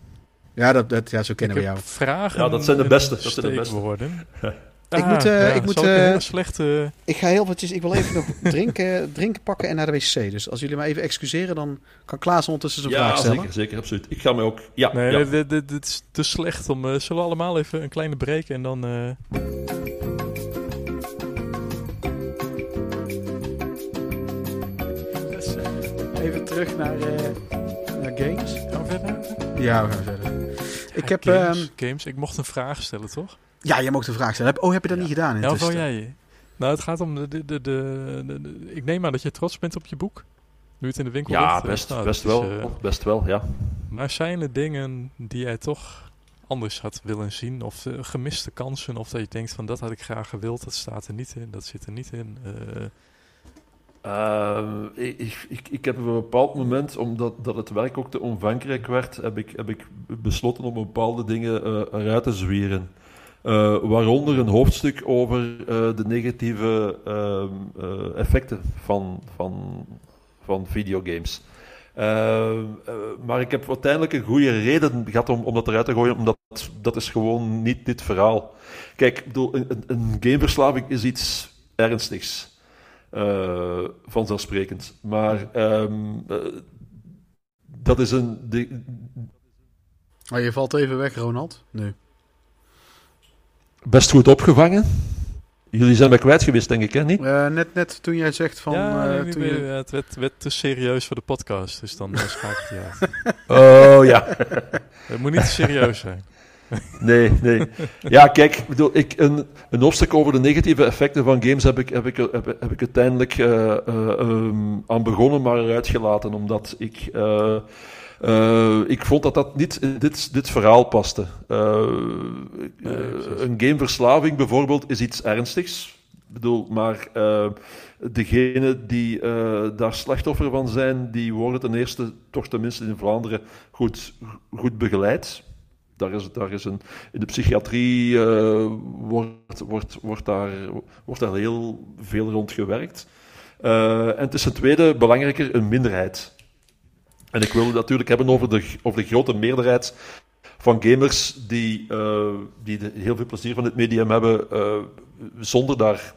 Ja, dat, dat, ja zo kennen ik we heb jou. vragen. Ja, dat zijn de beste, dat zijn de beste. Ik moet, eh, ik moet, zal een eh, hele slechte... Ik ga heel eventjes, ik wil even nog [laughs] drinken, drinken pakken en naar de wc. Dus als jullie me even excuseren, dan kan Klaas ondertussen zijn vraag Ja, stellen. zeker, zeker, absoluut. Ik ga mij ook... Ja, Nee, ja. dit, dit, dit is te slecht om... eh, zullen we allemaal even een kleine break en dan... eh, Dus, even terug naar, eh, naar games. gaan we verder? Ja, we gaan verder. Ik heb, games, ehm, games. Ik mocht een vraag stellen, toch? Ja, jij mag de vraag stellen. Heb- Oh, heb je dat niet gedaan? Ja, wil jij? Nou, het gaat om de, de, de, de, de- de- Ik neem aan dat je trots bent op je boek. Nu het in de winkel Ja, ligt, best, nou, best dat is, wel. eh, best wel, ja. maar zijn er dingen die jij toch anders had willen zien? Of eh, gemiste kansen? Of dat je denkt van dat had ik graag gewild, dat staat er niet in, dat zit er niet in. Eh, Eh, ik, ik- ik, ik heb op een bepaald moment, omdat dat het werk ook te omvangrijk werd, heb ik, heb ik besloten om bepaalde dingen eh, eruit te zwieren. Eh, waaronder een hoofdstuk over eh, de negatieve ehm, eh, effecten van, van, van videogames. Eh, eh, maar ik heb uiteindelijk een goede reden gehad om, om dat eruit te gooien, omdat dat is gewoon niet dit verhaal. Kijk, ik bedoel, een, een- gameverslaving is iets ernstigs. Vanzelfsprekend. Maar ehm, eh, dat is een. de- Maar je valt even weg, Ronald. Nee. Best goed opgevangen. Jullie zijn mij kwijt geweest, denk ik, hè? Niet? Eh, net, net toen jij zegt van... ja, eh, nee, toen je- het werd, werd te serieus voor de podcast, dus dan uh, schakel ik je uit. Oh ja. Het moet niet te serieus zijn. [laughs] Nee, nee. Ja, kijk, ik bedoel, ik, een, een hoofdstuk over de negatieve effecten van games heb ik, heb ik, heb, heb ik uiteindelijk eh, eh, ehm, aan begonnen, maar eruit gelaten, omdat ik, eh, ik vond dat dat niet in dit, dit verhaal paste. Eh, Nee, eh, een gameverslaving bijvoorbeeld is iets ernstigs. Ik bedoel, maar uh, degenen die uh, daar slachtoffer van zijn, die worden ten eerste, toch tenminste in Vlaanderen, goed, goed begeleid. Daar is, daar is een, in de psychiatrie uh, wordt, wordt, wordt, daar, wordt daar heel veel rond gewerkt. En het is ten tweede, belangrijker, een minderheid. En ik wil het natuurlijk hebben over de, de grote meerderheid van gamers die, uh, die heel veel plezier van het medium hebben, uh, zonder daar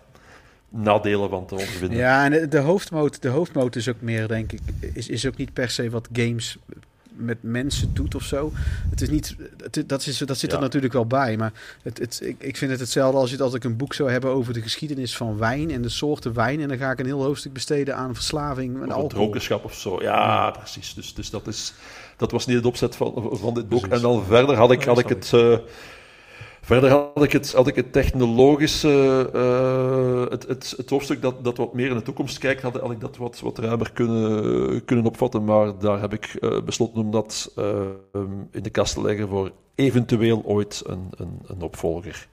nadelen van te ondervinden. Ja, en de, de hoofdmoot, de hoofdmoot is ook meer, denk ik, is, is ook niet per se wat games met mensen doet of zo. Het is niet, het, dat, is, dat zit Ja. er natuurlijk wel bij, maar het, het, ik, ik vind het hetzelfde als, je, als ik een boek zou hebben over de geschiedenis van wijn en de soorten wijn en dan ga ik een heel hoofdstuk besteden aan verslaving en Of alcohol. dronkenschap of zo. Ja, precies. Dus, dus dat, is, dat was niet het opzet van, van dit boek. Precies. En dan verder had ik, had ik het... eh, Verder had ik het, had ik het technologische, eh, het, het, het hoofdstuk dat, dat wat meer in de toekomst kijkt, had, had ik dat wat, wat ruimer kunnen, kunnen opvatten. Maar daar heb ik eh, besloten om dat eh, in de kast te leggen voor eventueel ooit een, een, een opvolger.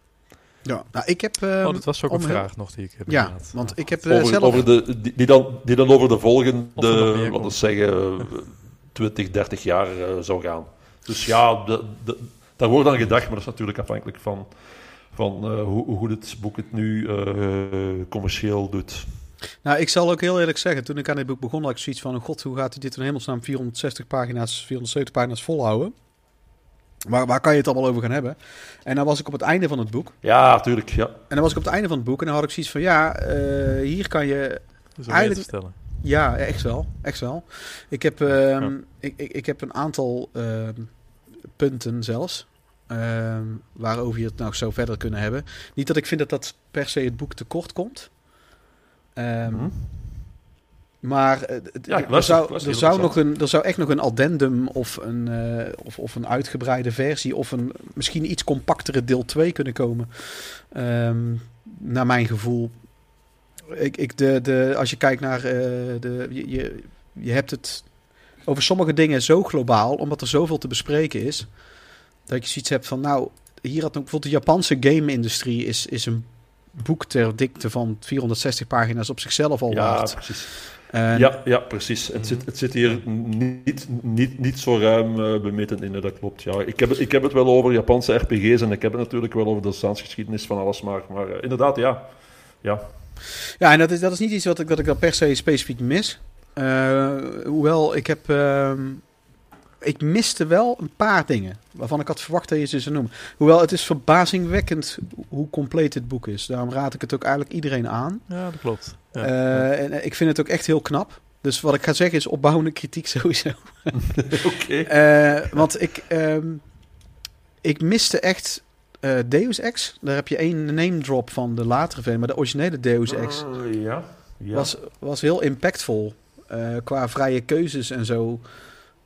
Ja, nou, ik heb... ehm, oh, dat was ook om een vraag nog die ik heb. Ja, inderdaad. want ik heb Over, zelf... over de, die, die, dan, die dan over de volgende, komt. zeggen, [laughs] eh, 20, 30 jaar zou gaan. Dus ja, de, de, daar wordt aan gedacht, maar dat is natuurlijk afhankelijk van, van eh, hoe, hoe goed het boek het nu eh, commercieel doet. Nou, ik zal ook heel eerlijk zeggen, toen ik aan dit boek begon, had ik zoiets van, oh god, hoe gaat hij dit in hemelsnaam 460 pagina's, 470 pagina's volhouden? Waar, waar kan je het allemaal over gaan hebben? En dan was ik op het einde van het boek. Ja, natuurlijk. Ja. En dan was ik op het einde van het boek en dan had ik zoiets van, ja, eh, hier kan je eigenlijk- stellen. Ja, echt wel. Echt wel. Ik heb, ehm, ik, ik, ik heb een aantal ehm, punten zelfs. Ehm, waarover je het nou zou verder kunnen hebben. Niet dat ik vind dat dat per se het boek tekort komt. Ehm, Mhm. Maar eh, Ja, er, zou, er, zou nog een, er zou echt nog een addendum of een, eh, of, of een uitgebreide versie... of een misschien iets compactere deel 2 kunnen komen. Ehm, naar mijn gevoel. Ik, ik, de, de, als je kijkt naar... eh, de, je, je, je hebt het over sommige dingen zo globaal... omdat er zoveel te bespreken is... dat je zoiets hebt van... nou, hier had ook bijvoorbeeld de Japanse game-industrie... Is, is een boek ter dikte van 460 pagina's op zichzelf al Ja, waard. precies. En- Ja, ja, precies. Het zit, het zit hier niet, niet, niet zo ruim bemeten in, dat klopt. Ja, ik, heb het, ik heb het wel over Japanse RPG's en ik heb het natuurlijk wel over de staatsgeschiedenis van alles, maar, maar eh, inderdaad, ja. ja. Ja, en dat is, dat is niet iets wat ik, wat ik dan per se specifiek mis. Eh, hoewel, ik heb... ehm, ik miste wel een paar dingen waarvan ik had verwacht dat je ze zou noemen. Hoewel, het is verbazingwekkend hoe compleet dit boek is. Daarom raad ik het ook eigenlijk iedereen aan. Ja, dat klopt. Ja. Eh, en eh, ik vind het ook echt heel knap. Dus wat ik ga zeggen is opbouwende kritiek [laughs] sowieso. [laughs] Oké. Eh, want ik, ehm, ik miste echt Deus Ex. Daar heb je één name drop van de latere versie, maar de originele Deus Ex Eh, ja. ja. was, was heel impactvol qua vrije keuzes en zo.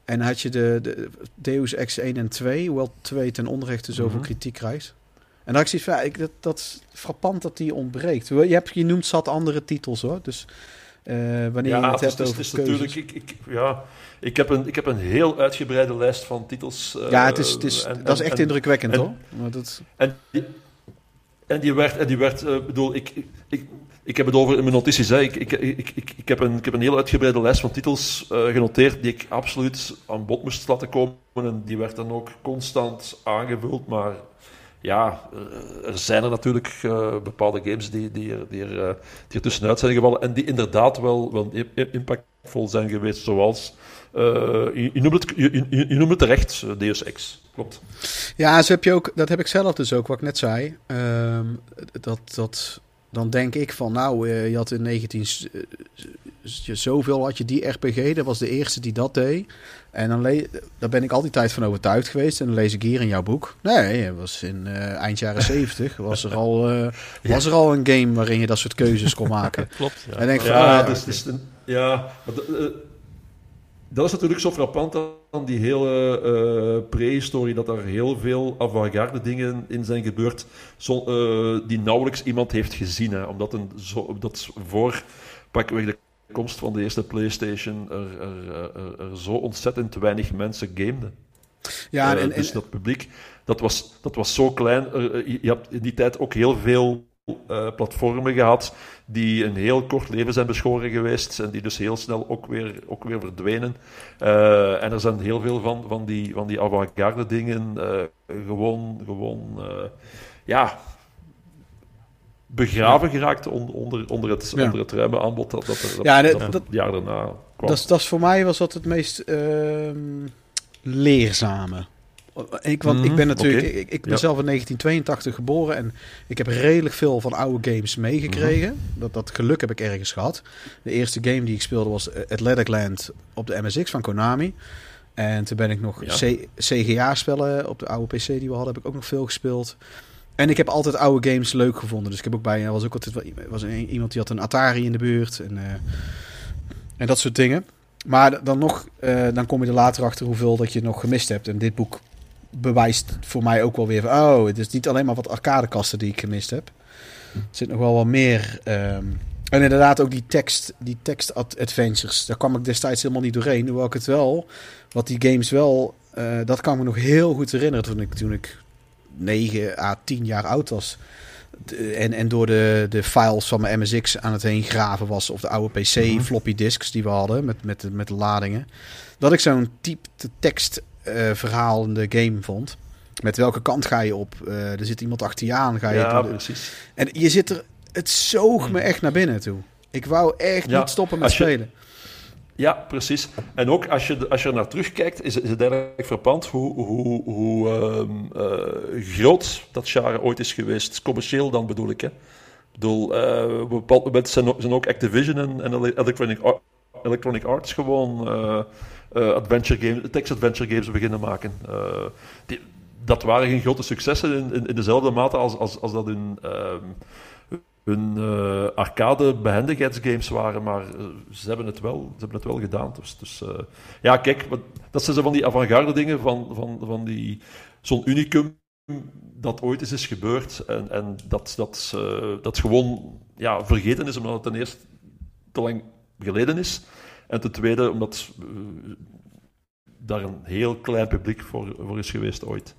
En had je de, de Deus Ex 1 en 2, hoewel 2 ten onrechte zoveel Mhm. kritiek krijgt. En dan ik zoiets van, ja, ik, dat, dat is frappant dat die ontbreekt. Je, hebt, je noemt zat andere titels hoor, dus eh, wanneer ja, je het hebt over het is keuzes. natuurlijk... Ik, ik, ja, ik, heb een, ik heb een heel uitgebreide lijst van titels. eh, ja, het is, het is, en- dat is echt en- indrukwekkend en- hoor. Maar dat, En die, en die werd, en die werd eh, bedoel, ik, ik, ik, ik heb het over in mijn notities. Ik, ik, ik, ik, heb een, ik heb een heel uitgebreide lijst van titels eh, genoteerd die ik absoluut aan bod moest laten komen. En die werd dan ook constant aangevuld. Maar ja, er zijn er natuurlijk eh, bepaalde games die, die, er, eh, die er tussenuit zijn gevallen. En die inderdaad wel, wel impactvol zijn geweest. Zoals, je, je, noemt het, terecht, Deus Ex. Klopt. Ja, heb je ook, dat heb ik zelf dus ook, wat ik net zei. Ehm, dat, dat, dan denk ik van, nou, eh, je had in 19... s- eh, je zoveel had je die RPG, dat was de eerste die dat deed. En dan le- daar ben ik altijd tijd van overtuigd geweest. En dan lees ik hier in jouw boek. Nee, het was in eh, eind jaren [laughs] 70 was er, al, eh, was er al een game waarin je dat soort keuzes kon maken. [laughs] Klopt, ja. En denk van, Ja, ah, dus, dus een- ja eh, dat is natuurlijk zo frappant aan die hele eh, prehistorie, dat er heel veel avant-garde dingen in zijn gebeurd zo, eh, die nauwelijks iemand heeft gezien. Hè, omdat, een, zo, omdat voor pakweg de komst van de eerste PlayStation er, er, er, er zo ontzettend weinig mensen gameden. ja, Eh, en, en, dus dat publiek, dat was, dat was zo klein. Je je hebt in die tijd ook heel veel eh, platformen gehad die een heel kort leven zijn beschoren geweest en die dus heel snel ook weer, ook weer verdwenen. Eh, en er zijn heel veel van, van die, van die avant-garde dingen eh, gewoon, gewoon ja, begraven geraakt on- onder, onder, het, Ja. onder het ruime aanbod dat, dat, er- dat, Ja, dat- dat het jaar daarna kwam. Dat, is- dat is voor mij was dat het meest ehm, leerzame. Ik, want ik ben Mhm, natuurlijk, ik, ik ben Ja. zelf in 1982 geboren en ik heb redelijk veel van oude games meegekregen. Mhm. dat, dat geluk heb ik ergens gehad. De eerste game die ik speelde was Athletic Land op de MSX van Konami. En toen ben ik nog Ja. CGA-spellen op de oude PC die we hadden, heb ik ook nog veel gespeeld. En ik heb altijd oude games leuk gevonden. Dus ik heb ook bij, er was ook altijd was een- iemand die had een Atari in de buurt. En, eh, en dat soort dingen. Maar dan nog, eh, dan kom je er later achter hoeveel dat je nog gemist hebt. En dit boek bewijst voor mij ook wel weer van, oh, het is niet alleen maar wat arcadekasten die ik gemist heb. Er zit nog wel wat meer. ehm, en inderdaad ook die tekst, die tekst ad- adventures. Daar kwam ik destijds helemaal niet doorheen. Hoewel ik het wel, wat die games wel, eh, dat kan me nog heel goed herinneren toen ik, toen ik 9 à 10 jaar oud was. En, en door de, de files van mijn MSX aan het heen graven was. Of de oude PC Mhm. floppy disks die we hadden met, met, met de ladingen. Dat ik zo'n type tekst eh, verhalende game vond. Met welke kant ga je op? Eh, er zit iemand achter je aan. Ga je ja, precies. En je zit er... Het zoog me echt naar binnen toe. Ik wou echt Ja, niet stoppen met je- spelen. Ja, precies. En ook als je, als je er naar terugkijkt, is, is het eigenlijk frappant hoe, hoe, hoe ehm, eh, groot dat genre ooit is geweest. Commercieel dan bedoel ik. Hè. Ik bedoel, eh, op een bepaald moment zijn, ook- zijn ook Activision en, en Electronic, Electronic Arts gewoon adventure games, text-adventure games beginnen maken. Eh, die, dat waren geen grote successen in, in, in dezelfde mate als, als, als dat hun, ehm, hun eh, arcade behendigheidsgames waren, maar eh, ze, hebben het wel, ze hebben het wel gedaan. Dus, dus eh, ja, kijk, dat zijn zo van die avant-garde dingen, van, van, van die, zo'n unicum dat ooit eens is gebeurd en, en dat, dat, eh, dat gewoon ja, vergeten is, omdat het ten eerste te lang geleden is. En ten tweede, omdat eh, daar een heel klein publiek voor, voor is geweest ooit.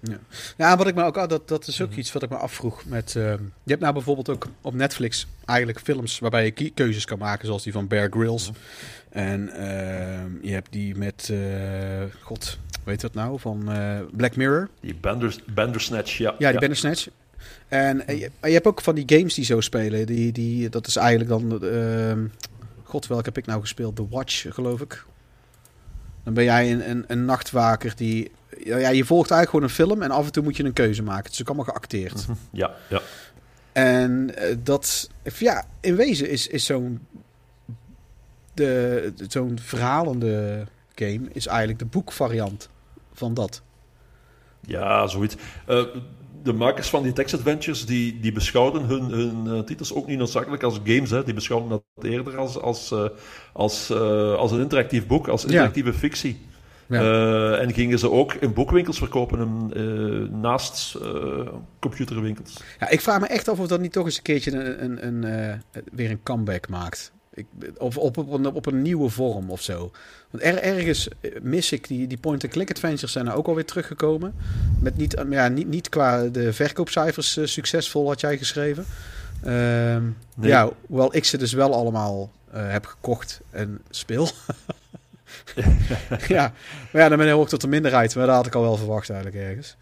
Ja, wat ik me ook... Dat, dat is Mhm. ook iets wat ik me afvroeg met... ehm, je hebt nou bijvoorbeeld ook op Netflix eigenlijk films waarbij je keuzes kan maken. Zoals die van Bear Grylls. Mhm. En ehm, je hebt die met... eh, God, weet dat nou? Van eh, Black Mirror. Die Bender, Bandersnatch, ja. Ja, die Bandersnatch. En eh, je, je hebt ook van die games die zo spelen. Die, die, dat is eigenlijk dan... God, welke heb ik nou gespeeld? The Watch, geloof ik. Dan ben jij een, een, een nachtwaker die... Ja, je volgt eigenlijk gewoon een film en af en toe moet je een keuze maken. Het is ook allemaal geacteerd. Mhm. Ja, ja. En eh, dat... Ja, in wezen is, is zo'n... de- Zo'n verhalende game is eigenlijk de boekvariant van dat. Ja, zoiets. Eh, de makers van die text-adventures, die, die beschouwden hun, hun eh, titels ook niet noodzakelijk als games. Hè. Die beschouwden dat eerder als, als, eh, als, eh, als een interactief boek, als Ja. interactieve fictie. Ja. En gingen ze ook in boekwinkels verkopen, naast computerwinkels. Ja, ik vraag me echt af of dat niet toch eens een keertje een, een, een, weer een comeback maakt. Ik, of op, op, een, op een nieuwe vorm of zo. Want er, ergens eh, mis ik die, die point-and-click adventures zijn er ook alweer teruggekomen. Met niet, ja, niet, niet qua de verkoopcijfers eh, succesvol had jij geschreven. Ehm, Nee. Ja, hoewel ik ze dus wel allemaal eh, heb gekocht en speel. [laughs] [laughs] ja, maar ja, dan ben je ook tot de minderheid. Maar dat had ik al wel verwacht eigenlijk ergens.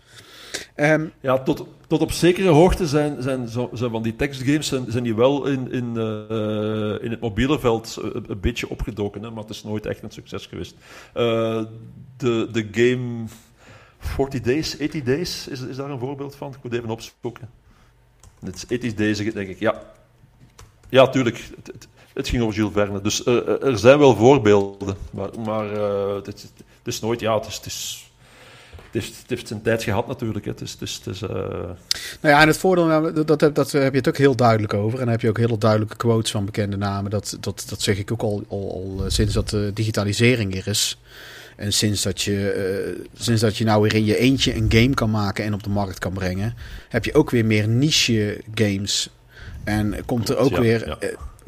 Ehm, Ja, tot, tot op zekere hoogte zijn, zijn, zijn van die tekstgames zijn, zijn die wel in, in, eh, in het mobiele veld een, een beetje opgedoken, hè, maar het is nooit echt een succes geweest. Eh, de, de game 40 Days, 80 Days, is, is daar een voorbeeld van? Ik moet even opzoeken. Het is 80 Days, denk ik, ja. Ja, tuurlijk. Het, het, ging over Jules Verne. Dus eh, er zijn wel voorbeelden, maar, maar eh, het, is- het is nooit, ja, het is... Het is heeft, het heeft zijn tijd gehad natuurlijk. hè. Het is, het is, het is, eh, Nou ja, en het voordeel, nou, dat, dat, heb- dat heb je het ook heel duidelijk over. En dan heb je ook hele duidelijke quotes van bekende namen. Dat, dat, dat zeg ik ook al, al, al eh, sinds dat de digitalisering er is. En sinds dat, je, eh, sinds dat je nou weer in je eentje een game kan maken en op de markt kan brengen, heb je ook weer meer niche games. En komt er ook Ja, weer. ja.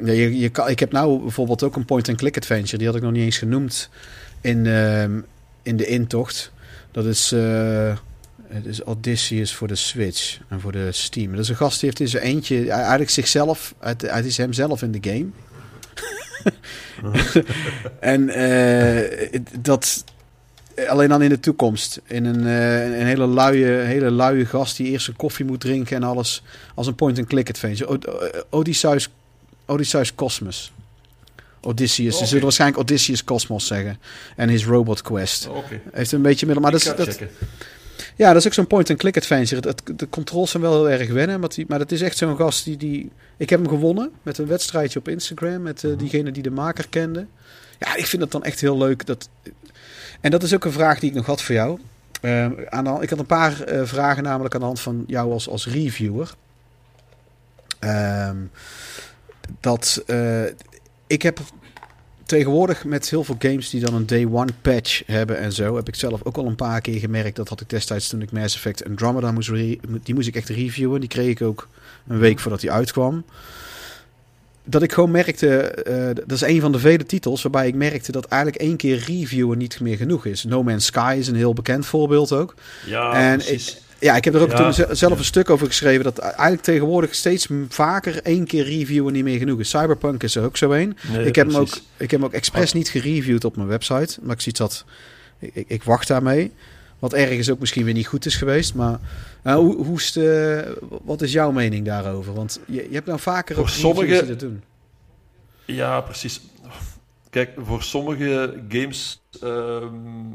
ja, je, je kan, ik heb nou bijvoorbeeld ook een point-and-click adventure. Die had ik nog niet eens genoemd in, ehm, in de intocht. Dat is, eh, is Odysseus voor de Switch en voor de Steam. Dat is een gast die heeft in zijn eentje eigenlijk zichzelf, het, het is hemzelf in de game. [laughs] en eh, dat alleen dan in de toekomst. In een, eh, een hele luie, hele luie gast die eerst een koffie moet drinken en alles als een point-and-click adventure. Odysseus, Odysseus Cosmos. Odysseus. Ze zullen waarschijnlijk Odysseus Cosmos zeggen. En his Robot Quest. Heeft een beetje middel. Maar dat, is, dat, ja, dat is ook zo'n point-and-click adventure. Het, het- de controls zijn wel heel erg wennen. Maar, die, maar dat is echt zo'n gast die, die... Ik heb hem gewonnen met een wedstrijdje op Instagram. Met Mhm. eh, diegene die de maker kende. Ja, ik vind het dan echt heel leuk. Dat... En dat is ook een vraag die ik nog had voor jou. Ehm, aan de, ik had een paar eh, vragen namelijk aan de hand van jou als, als reviewer. Ehm, dat eh, ik heb tegenwoordig met heel veel games die dan een day one patch hebben en zo, heb ik zelf ook al een paar keer gemerkt. Dat had ik destijds toen ik Mass Effect Andromeda moest, die moest ik echt reviewen. Die kreeg ik ook een week voordat die uitkwam. Dat ik gewoon merkte, eh, dat is een van de vele titels waarbij ik merkte dat eigenlijk één keer reviewen niet meer genoeg is. No Man's Sky is een heel bekend voorbeeld ook. Ja, En precies. Ja, ik heb er ook Ja, toen ze- zelf een stuk over geschreven dat eigenlijk tegenwoordig steeds vaker één keer reviewen niet meer genoeg is. Cyberpunk is er ook zo een. Nee, ik, heb hem ook, ik heb hem ook expres niet gereviewd op mijn website. Maar ik zie dat. Ik, ik, wacht daarmee. Wat ergens ook misschien weer niet goed is geweest. Maar eh, hoe, hoe is de, wat is jouw mening daarover? Want je, je hebt nou vaker Voor ook reviews sommige- dat doen. Ja, precies. Kijk, voor sommige games, ehm,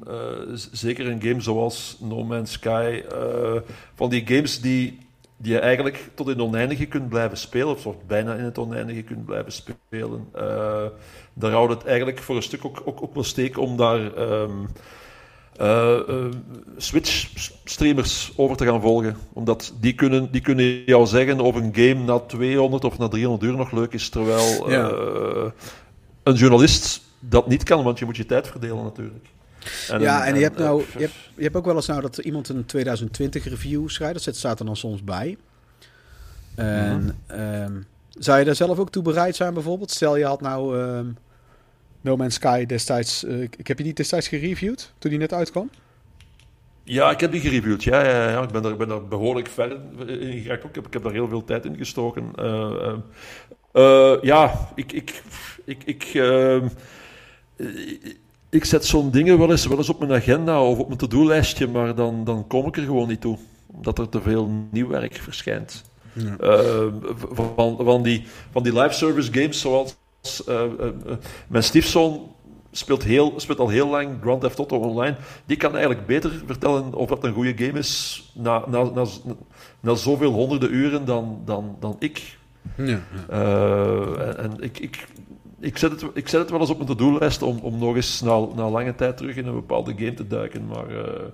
eh, zeker een game zoals No Man's Sky, eh, van die games die, die je eigenlijk tot in het oneindige kunt blijven spelen, of soort bijna in het oneindige kunt blijven spelen, eh, daar houdt het eigenlijk voor een stuk ook, ook, ook wel steek om daar ehm, eh, eh, Switch-streamers over te gaan volgen. Omdat die kunnen, die kunnen jou zeggen of een game na 200 of na 300 uur nog leuk is, terwijl Ja. Een journalist dat niet kan, want je moet je tijd verdelen natuurlijk. ja, en je hebt, nou, je, hebt, je hebt ook wel eens nou dat iemand een 2020 review schrijft. Dat zit- staat er dan soms bij. En ehm, zou je daar zelf ook toe bereid zijn bijvoorbeeld? Stel je had nou ehm, No Man's Sky destijds... eh, ik heb je die destijds gereviewd toen die net uitkwam? Ja, ik heb die gereviewd. Ja, ja, ja. Ik ben daar, ben daar behoorlijk ver in geraakt. Ik heb, ik heb daar heel veel tijd in gestoken. Eh, eh, eh, ja, ik... ik, ik, ik ehm, eh, ik zet zo'n dingen wel eens, wel eens op mijn agenda of op mijn to-do-lijstje, maar dan, dan kom ik er gewoon niet toe. Omdat er te veel nieuw werk verschijnt. Ja. Eh, van, van, die, van die live service games zoals eh, eh, eh, mijn stiefzoon speelt, heel, speelt al heel lang Grand Theft Auto Online. Die kan eigenlijk beter vertellen of dat een goede game is na, na, na, na zoveel honderden uren dan, dan, dan ik. Ja. En en ik, ik, ik, zet het, ik zet het wel eens op mijn to-do-lijst om, om nog eens na, na lange tijd terug in een bepaalde game te duiken, maar eh,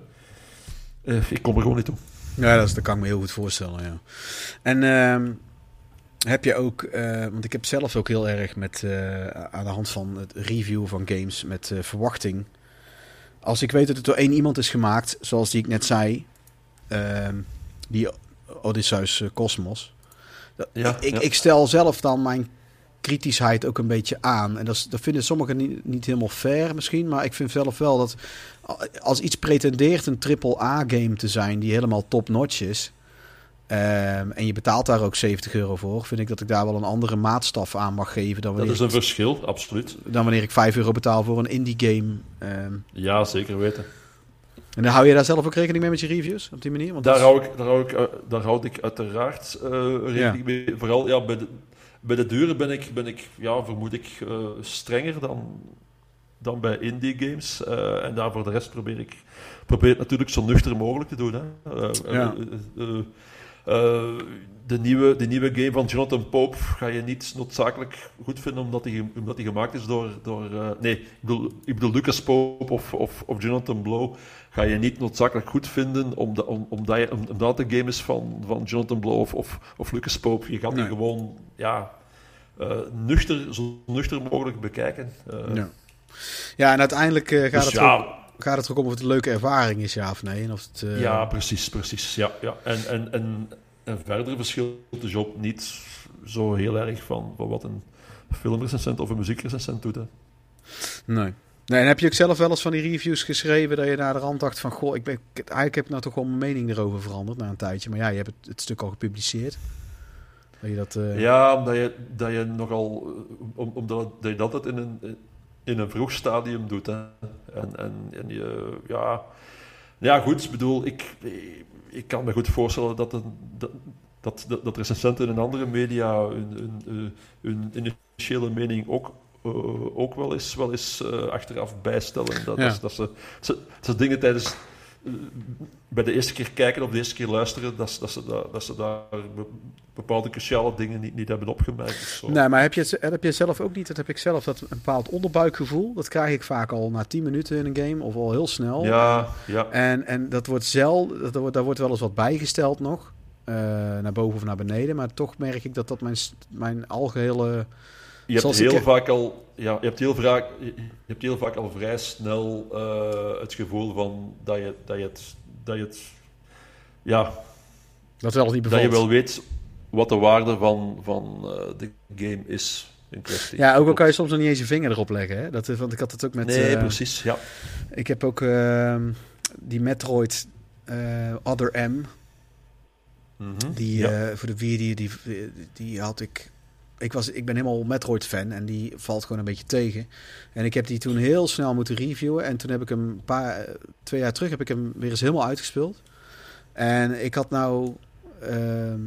eh, ik kom er gewoon niet toe. Ja, dat, is, dat kan ik me heel goed voorstellen, ja. En ehm, heb je ook... eh, want ik heb zelf ook heel erg met... aan de hand van het review van games met verwachting. Als ik weet dat het door één iemand is gemaakt, zoals die ik net zei... ehm, die Odysseus Cosmos... Ja, ik, ja. ik stel zelf dan mijn kritischheid ook een beetje aan. En dat, is, dat vinden sommigen niet, niet helemaal fair misschien. Maar ik vind zelf wel dat als iets pretendeert een AAA-game te zijn die helemaal top-notch is... ehm, en je betaalt daar ook 70 euro voor, vind ik dat ik daar wel een andere maatstaf aan mag geven dan Dat wanneer, is een ik, verschil, absoluut. dan wanneer ik 5 euro betaal voor een indie game. Ehm, Ja, zeker weten. en dan hou je daar zelf ook rekening mee met je reviews op die manier? Want Daar dat- hou ik, daar hou ik, eh, daar houd ik uiteraard eh, rekening mee. Vooral ja, bij, de, bij de deuren ben ik, ben ik ja, vermoed ik, eh, strenger dan, dan bij indie games. Eh, en daar voor de rest probeer ik probeer het natuurlijk zo nuchter mogelijk te doen. Hè. Eh, Ja. De, nieuwe, de nieuwe game van Jonathan Pope ga je niet noodzakelijk goed vinden omdat die, ge- omdat die gemaakt is door... door eh, nee, ik bedoel, ik bedoel Lucas Pope of, of, of Jonathan Blow ga je niet noodzakelijk goed vinden omdat, om, omdat, je, om- omdat een game is van, van Jonathan Blow of, of, of Lucas Pope. Je gaat die Nee. gewoon ja, eh, nuchter, zo nuchter mogelijk bekijken. Eh, Ja. ja, en uiteindelijk gaat, dus het ja, ook, gaat het er ook om of het een leuke ervaring is, ja of nee. En of het, Ja, precies, precies. Ja, ja. En, en, en, en verder verschilt de job niet zo heel erg van, van wat een filmrecensent of een muziekrecensent doet. Hè. Nee. Nee, en heb je ook zelf wel eens van die reviews geschreven dat je naar de rand dacht van... Goh, ik ben, eigenlijk heb ik nou toch wel mijn mening erover veranderd na een tijdje. Maar ja, je hebt het, het stuk al gepubliceerd. Dat je dat... eh, Ja, omdat je, dat je nogal, eh, om, omdat dat je dat in een, in een vroeg stadium doet. Hè. En, en, en je, ja, ja, goed, ik bedoel, ik, ik kan me goed voorstellen dat, een, dat, dat, dat, dat recensenten in andere media hun, hun, eh, hun initiële mening ook, eh, ook wel eens, wel eens eh, achteraf bijstellen. Dat, Ja. dat, dat, ze, ze, ze dingen tijdens bij de eerste keer kijken of de eerste keer luisteren, dat, ze- dat, ze, daar, dat ze daar be- bepaalde cruciale dingen niet, niet hebben opgemerkt. of zo. Nee, maar heb je, het, heb je zelf ook niet? Dat heb ik zelf, dat een bepaald onderbuikgevoel. Dat krijg ik vaak al na 10 minuten in een game of al heel snel. Ja, ja. En, en dat wordt zel, dat wordt, daar wordt wel eens wat bijgesteld nog. eh, naar boven of naar beneden. Maar toch merk ik dat dat mijn, mijn algehele... Je hebt, heel ik- vaak al, ja, je, hebt heel vaak, je hebt heel vaak al vrij snel eh, het gevoel van dat je, dat je het, dat je het ja, Dat wel niet dat je wel weet wat de waarde van, van eh, de game is in kwestie. Ja, ook al kan je soms nog niet eens je vinger erop leggen. Hè? Dat, is- want ik had het ook met... Nee, eh, precies, ja. Ik heb ook ehm, die Metroid eh, Other M. Mhm, Die ja. eh, voor de Wii, die, die, die had ik. Ik, was, ik ben helemaal Metroid-fan en die valt gewoon een beetje tegen. En ik heb die toen heel snel moeten reviewen. En toen heb ik hem een paar, eh, twee jaar terug heb ik hem weer eens helemaal uitgespeeld. En ik had nou. ehm,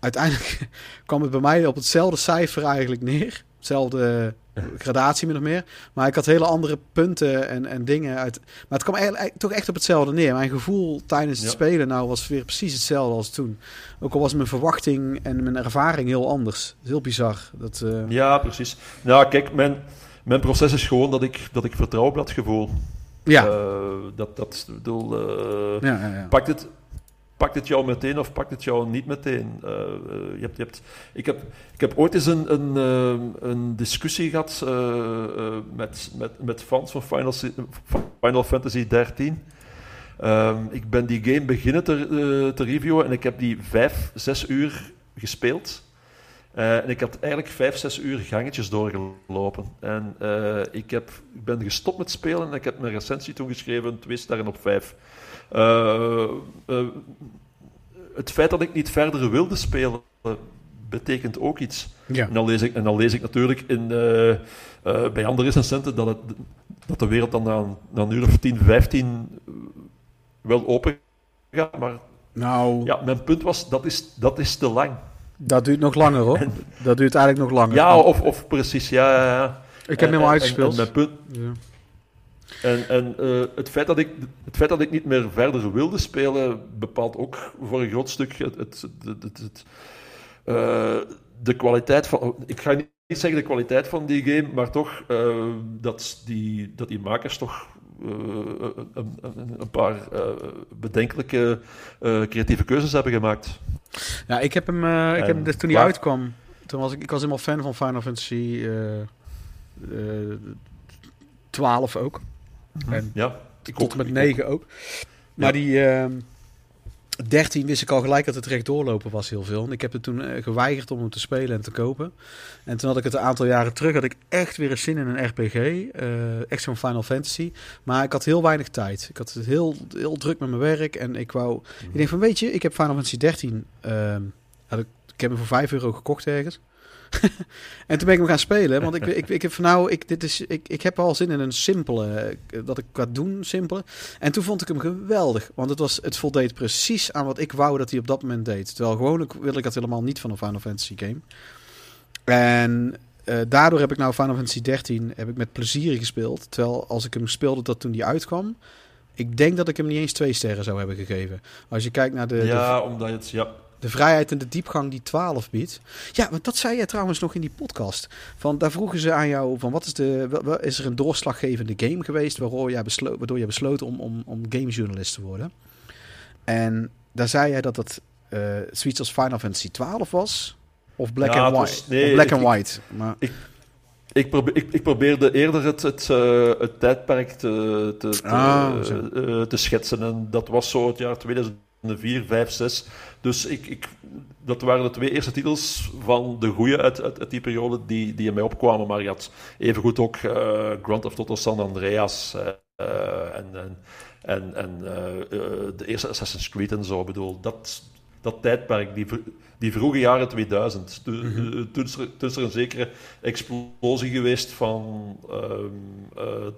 uiteindelijk [laughs] kwam het bij mij op hetzelfde cijfer eigenlijk neer. Hetzelfde gradatie min of meer. Maar ik had hele andere punten en, en dingen uit. Maar het kwam eigenlijk toch echt op hetzelfde neer. Mijn gevoel tijdens het Ja. spelen nou was weer precies hetzelfde als toen. Ook al was mijn verwachting en mijn ervaring heel anders. Dat is heel bizar. Dat, eh, Ja, precies. Nou, kijk, mijn, mijn proces is gewoon dat ik, dat ik vertrouw op dat gevoel. ja. Eh, dat, dat, bedoel, ja, ja, ja. Pakt het, pakt het jou meteen of pakt het jou niet meteen? Eh, eh, je hebt, je hebt, ik, heb, ik heb ooit eens een, een, eh, een discussie gehad eh, eh, met, met, met fans van Final, Fantasy XIII. Ehm, ik ben die game beginnen te, te reviewen en ik heb die vijf, zes uur gespeeld. En ik had eigenlijk vijf, zes uur gangetjes doorgelopen. En ik, heb, ik ben gestopt met spelen en ik heb mijn recensie toen geschreven, twee sterren op vijf. Eh, eh, het feit dat ik niet verder wilde spelen, betekent ook iets. ja. En dan lees ik, en dan lees ik natuurlijk in, eh, bij andere recensenten dat, het, dat de wereld dan na een, na een uur of 10, 15 wel open gaat. Maar Nou, ja, mijn punt was, dat is, dat is te lang. dat duurt nog langer hoor. Dat duurt eigenlijk nog langer. Ja, of, of precies, ja. ja, ja. ik heb En- hem uitgespeeld. En, mijn punt, Ja. En, en eh, het, feit dat ik, het feit dat ik niet meer verder wilde spelen, bepaalt ook voor een groot stuk het, het, het, eh, de kwaliteit van. Ik ga niet zeggen de kwaliteit van die game, maar toch eh, dat, die, dat die makers toch. een, een, een paar bedenkelijke creatieve keuzes hebben gemaakt. Ja, ik heb hem, ik heb hem dus toen hij uitkwam. Toen was ik, ik was helemaal fan van Final Fantasy eh, eh, 12 ook. En Ja, ik tot met ik 9 ook. Maar Ja. die, ehm, 13 wist ik al gelijk dat het recht doorlopen was heel veel. En ik heb het toen eh, geweigerd om hem te spelen en te kopen. En toen had ik het een aantal jaren terug, had ik echt weer een zin in een RPG. eh, echt zo'n Final Fantasy. Maar ik had heel weinig tijd. Ik had het heel, heel druk met mijn werk. En ik wou... Ik denk van, weet je, ik heb Final Fantasy 13... ehm, had ik, ik heb hem voor 5 euro gekocht ergens. [laughs] en toen ben ik hem gaan spelen. Want ik, ik, ik heb van nou, ik, dit is, ik, ik heb al zin in een simpele, eh, dat ik wat doen, simpele. En toen vond ik hem geweldig. Want het, was, het voldeed precies aan wat ik wou dat hij op dat moment deed. Terwijl gewoonlijk wil ik dat helemaal niet van een Final Fantasy game. En eh, daardoor heb ik nou Final Fantasy 13 heb ik met plezier gespeeld. Terwijl als ik hem speelde dat toen die uitkwam... Ik denk dat ik hem niet eens twee sterren zou hebben gegeven. Als je kijkt naar de, ja, omdat het... Ja, de vrijheid en de diepgang die 12 biedt. Ja, want dat zei je trouwens nog in die podcast. Van, daar vroegen ze aan jou van wat is, de, is er een doorslaggevende game geweest waardoor jij besloot, waardoor jij besloot om, om, om gamejournalist te worden. En daar zei jij dat het eh zoiets als Final Fantasy 12 was. Of Black Ja, and White. was- nee, of Black ik- and ik- White. Maar, Ik, probeer, ik, ik probeerde eerder het, het, eh, het tijdperk te, te, te, Ah, eh, te schetsen. En dat was zo het jaar 2004, 5, 6. Dus ik, ik, dat waren de twee eerste titels van de goeie uit, uit, die periode die, die in mij opkwamen. Maar je had evengoed ook eh Grand Theft Auto San Andreas eh, en, en, en, en eh, de eerste Assassin's Creed en zo. Ik bedoel, dat, dat tijdperk, die, die vroege jaren 2000. De- Mhm. eh, toen, is er, toen is er een zekere explosie geweest van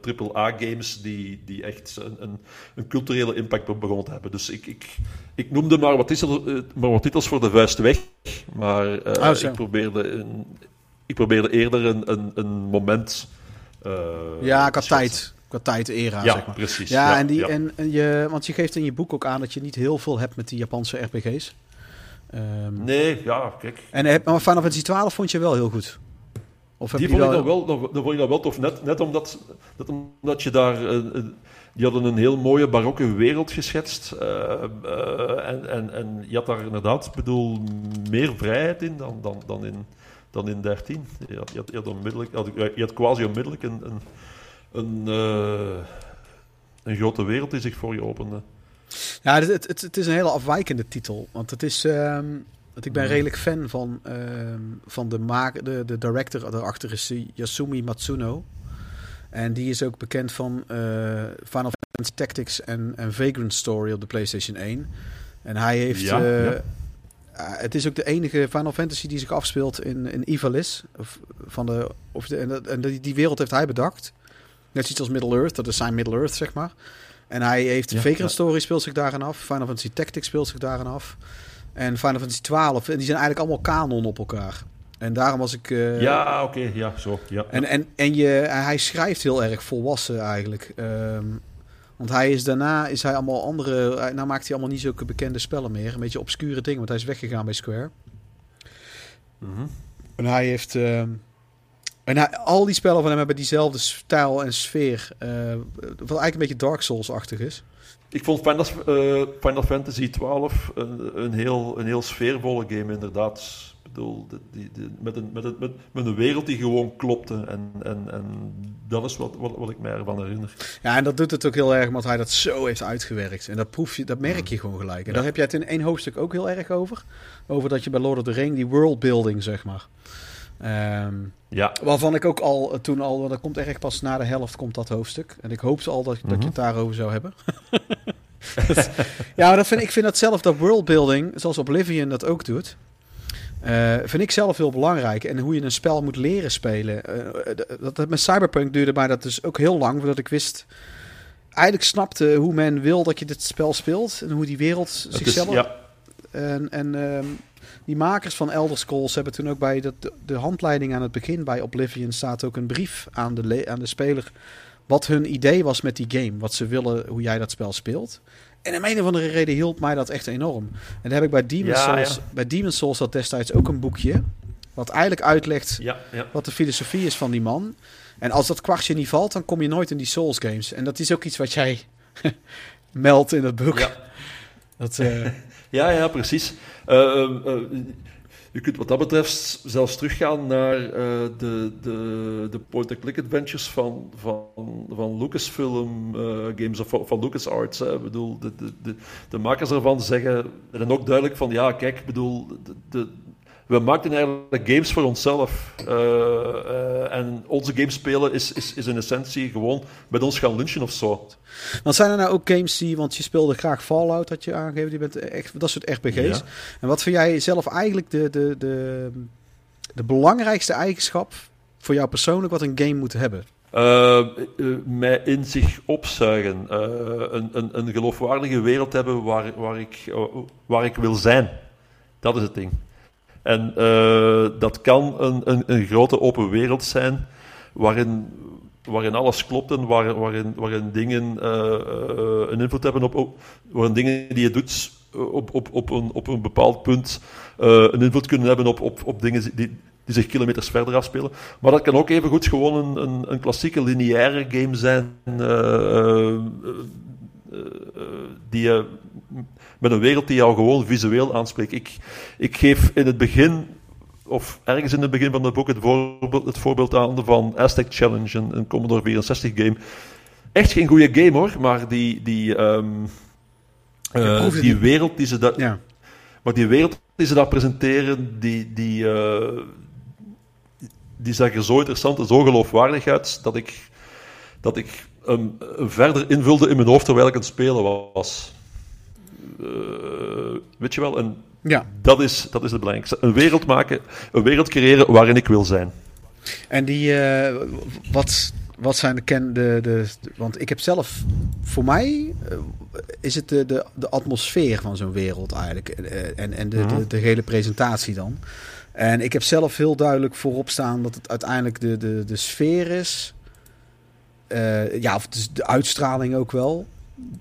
AAA-games die, die echt een, een, een culturele impact begonnen te hebben. Dus ik, ik, ik noemde maar wat, titels, eh, maar wat titels voor de vuist weg, maar eh, zo. ik, probeerde een, ik probeerde eerder een, een, een moment. ja, qua schetsen. tijd. Qua tijd era, Ja, zeg maar. precies. Ja, en die, ja. En, en je, want je geeft in je boek ook aan dat je niet heel veel hebt met die Japanse RPG's. Ehm, Nee, ja, kijk. En heb, maar Final Fantasy 12 vond je wel heel goed. Of heb Die je vond ik dan wel, dan, dan vond ik dat wel tof. Net, net omdat, net omdat je daar... eh, die hadden een heel mooie barokke wereld geschetst. eh, en, en, en je had daar inderdaad, ik bedoel, meer vrijheid in dan, dan, dan, in, dan in 13. Je had, je had, je had, onmiddellijk, je had, je had quasi onmiddellijk een, een, een, eh, een grote wereld die zich voor je opende. Ja, het, het, het is een hele afwijkende titel. Want het is. ehm, want ik ben Mhm. redelijk fan van, ehm, van de, maak, de, de director erachter is Yasumi Matsuno. En die is ook bekend van eh, Final Fantasy Tactics en, en Vagrant Story op de PlayStation 1. En hij heeft. Ja, eh, ja. het is ook de enige Final Fantasy die zich afspeelt in, in Ivalice. Of, van de, of de, en en die, die wereld heeft hij bedacht. Net zoiets als Middle-earth, dat is zijn Middle-earth, zeg maar. En hij heeft Ja, Vagrant. Story speelt zich daarin af. Final Fantasy Tactics speelt zich daarin af. En Final Fantasy 12. En die zijn eigenlijk allemaal kanon op elkaar. En daarom was ik... eh, ja, oké, ja, zo. Ja, En, en, en je, hij schrijft heel erg volwassen eigenlijk. Ehm, want hij is daarna is hij allemaal andere. Nou maakt hij allemaal niet zulke bekende spellen meer. Een beetje obscure dingen, want hij is weggegaan bij Square. Mhm. En hij heeft. ehm, en al die spellen van hem hebben diezelfde stijl en sfeer. eh, wat eigenlijk een beetje Dark Souls-achtig is. Ik vond Final, eh, Final Fantasy XII een, een, heel, een heel sfeervolle game, inderdaad. Ik bedoel, die, die- met, een, met, een, met, met een wereld die gewoon klopte. En, en, en dat is wat, wat, wat ik mij ervan herinner. Ja, en dat doet het ook heel erg, omdat hij dat zo heeft uitgewerkt. En dat proef je, dat merk je gewoon gelijk. En Ja. daar heb jij het in één hoofdstuk ook heel erg over. Over dat je bij Lord of the Ring, die worldbuilding, zeg maar. Ehm, Ja, waarvan ik ook al eh, toen al, want dat komt echt pas na de helft komt dat hoofdstuk. En ik hoopte al dat, dat Mhm. je het daarover zou hebben. Dat- [laughs] ja, maar dat vind, ik vind dat zelf, dat worldbuilding, zoals Oblivion dat ook doet. eh, vind ik zelf heel belangrijk. En hoe je een spel moet leren spelen. Eh, dat, dat met Cyberpunk duurde mij dat dus ook heel lang voordat ik wist. Eigenlijk snapte hoe men wil dat je dit spel speelt. En hoe die wereld is, zichzelf. ja, En, en ehm, die makers van Elder Scrolls hebben toen ook bij de, de handleiding aan het begin bij Oblivion staat ook een brief aan de, aan de speler. Wat hun idee was met die game. Wat ze willen, hoe jij dat spel speelt. En om een of andere reden hielp mij dat echt enorm. En dan heb ik bij Demon Ja, Souls. ja. Bij Demon Souls had destijds ook een boekje. Wat eigenlijk uitlegt ja, wat de filosofie is van die man. En als dat kwartje niet valt, dan kom je nooit in die Souls games. En dat is ook iets wat jij [laughs] meldt in het boek. Ja. Dat, eh, [laughs] Ja, ja, precies. Eh, eh, eh, je kunt wat dat betreft zelfs teruggaan naar de, de, de point-and-click adventures van, van, van Lucasfilm games of van LucasArts. Ik bedoel, de, de, de, de, makers ervan zeggen en ook duidelijk van ja, kijk, bedoel, de, de, we maakten eigenlijk games voor onszelf. Uh, uh, en onze games spelen is, is, is in essentie gewoon met ons gaan lunchen of zo. Want zijn er nou ook games die, want je speelde graag Fallout, had je aangegeven, die bent echt dat soort RPG's. Ja. En wat vind jij zelf eigenlijk de, de, de, de belangrijkste eigenschap voor jou persoonlijk wat een game moet hebben? Uh, uh, mij in zich opzuigen. Uh, een, een, een geloofwaardige wereld hebben waar, waar, ik, waar ik wil zijn. Dat is het ding. En dat kan een, een, een, grote open wereld zijn waarin, waarin alles klopt en waar, waarin, waarin dingen een invloed hebben op, waarin dingen die je doet op, op, op, een, op een bepaald punt een invloed kunnen hebben op, op, op dingen die, die zich kilometers verder afspelen. Maar dat kan ook even goed gewoon een, een, klassieke lineaire game zijn. Die met een wereld die jou gewoon visueel aanspreekt. Ik, ik geef in het begin, of ergens in het begin van het boek, het voorbeeld, het voorbeeld aan van Aztec Challenge, een, een Commodore 64 game. Echt geen goede game hoor, maar die, die, um, die wereld die ze daar. Ja. Maar die wereld die ze daar presenteren, die, die, die zag er zo interessant en zo geloofwaardig uit dat ik, dat ik hem verder invulde in mijn hoofd terwijl ik aan het spelen was. Uh, weet je wel? En ja. dat, is, dat is het belangrijkste. Een wereld maken, een wereld creëren waarin ik wil zijn. En die, uh, wat, wat zijn de, ken, de, de, Want ik heb zelf, voor mij uh, is het de, de, de atmosfeer van zo'n wereld eigenlijk. En, en de, mm -hmm. de, de, hele presentatie dan. En ik heb zelf heel duidelijk voorop staan dat het uiteindelijk de, de, de sfeer is. Uh, ja, of de uitstraling ook wel.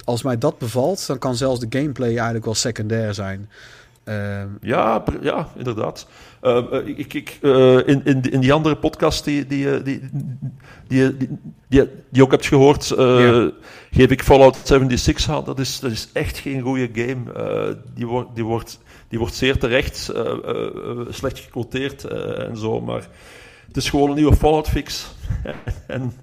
Als mij dat bevalt, dan kan zelfs de gameplay eigenlijk wel secundair zijn. Uh, ja, ja, inderdaad. Uh, ik, ik, uh, in, in, in die andere podcast die, die, die, die, die, die, die ook hebt gehoord, geef ik Fallout 76 aan. Dat is, dat is echt geen goede game. die, wordt, die wordt die wordt zeer terecht slecht gequoteerd en zo, maar het is gewoon een nieuwe Fallout fix. [laughs] en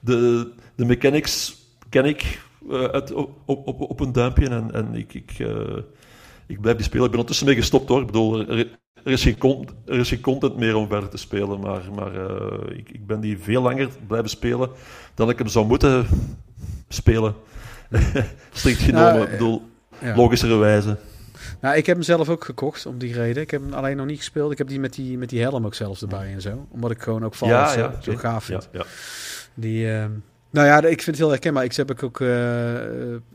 de, de mechanics ken ik uit, op, op, op een duimpje en, en ik, ik, ik blijf die spelen. Ik ben ondertussen mee gestopt hoor. Ik bedoel, er, er, is, geen content, er is geen content meer om verder te spelen, maar, maar ik, ik ben die veel langer blijven spelen dan ik hem zou moeten spelen. [laughs] Strikt genomen, nou, ik bedoel, ja. logischerwijze. Nou, ik heb hem zelf ook gekocht om die reden. Ik heb hem alleen nog niet gespeeld. Ik heb die met die, met die helm ook zelfs erbij en zo. Omdat ik gewoon ook Fallout ja, ja, zo gaaf vind. Ja, die, uh, nou ja, ik vind het heel herkenbaar. Ik heb ook uh,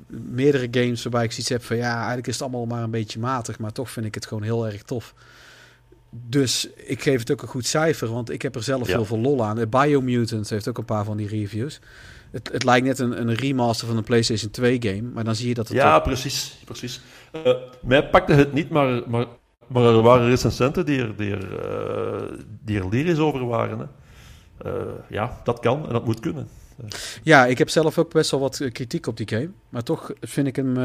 meerdere games waarbij ik zoiets heb van... Ja, eigenlijk is het allemaal maar een beetje matig. Maar toch vind ik het gewoon heel erg tof. Dus ik geef het ook een goed cijfer. Want ik heb er zelf heel veel lol aan. Biomutant heeft ook een paar van die reviews. Het, het, lijkt net een, een, remaster van een PlayStation 2 game, maar dan zie je dat het. Ja, precies. precies. Uh, mij pakte het niet, maar, maar, maar er waren recensenten die er, die er, uh, die er lyrisch over waren. Hè. Ja, dat kan en dat moet kunnen. Ja, ik heb zelf ook best wel wat kritiek op die game. Maar toch vind ik hem.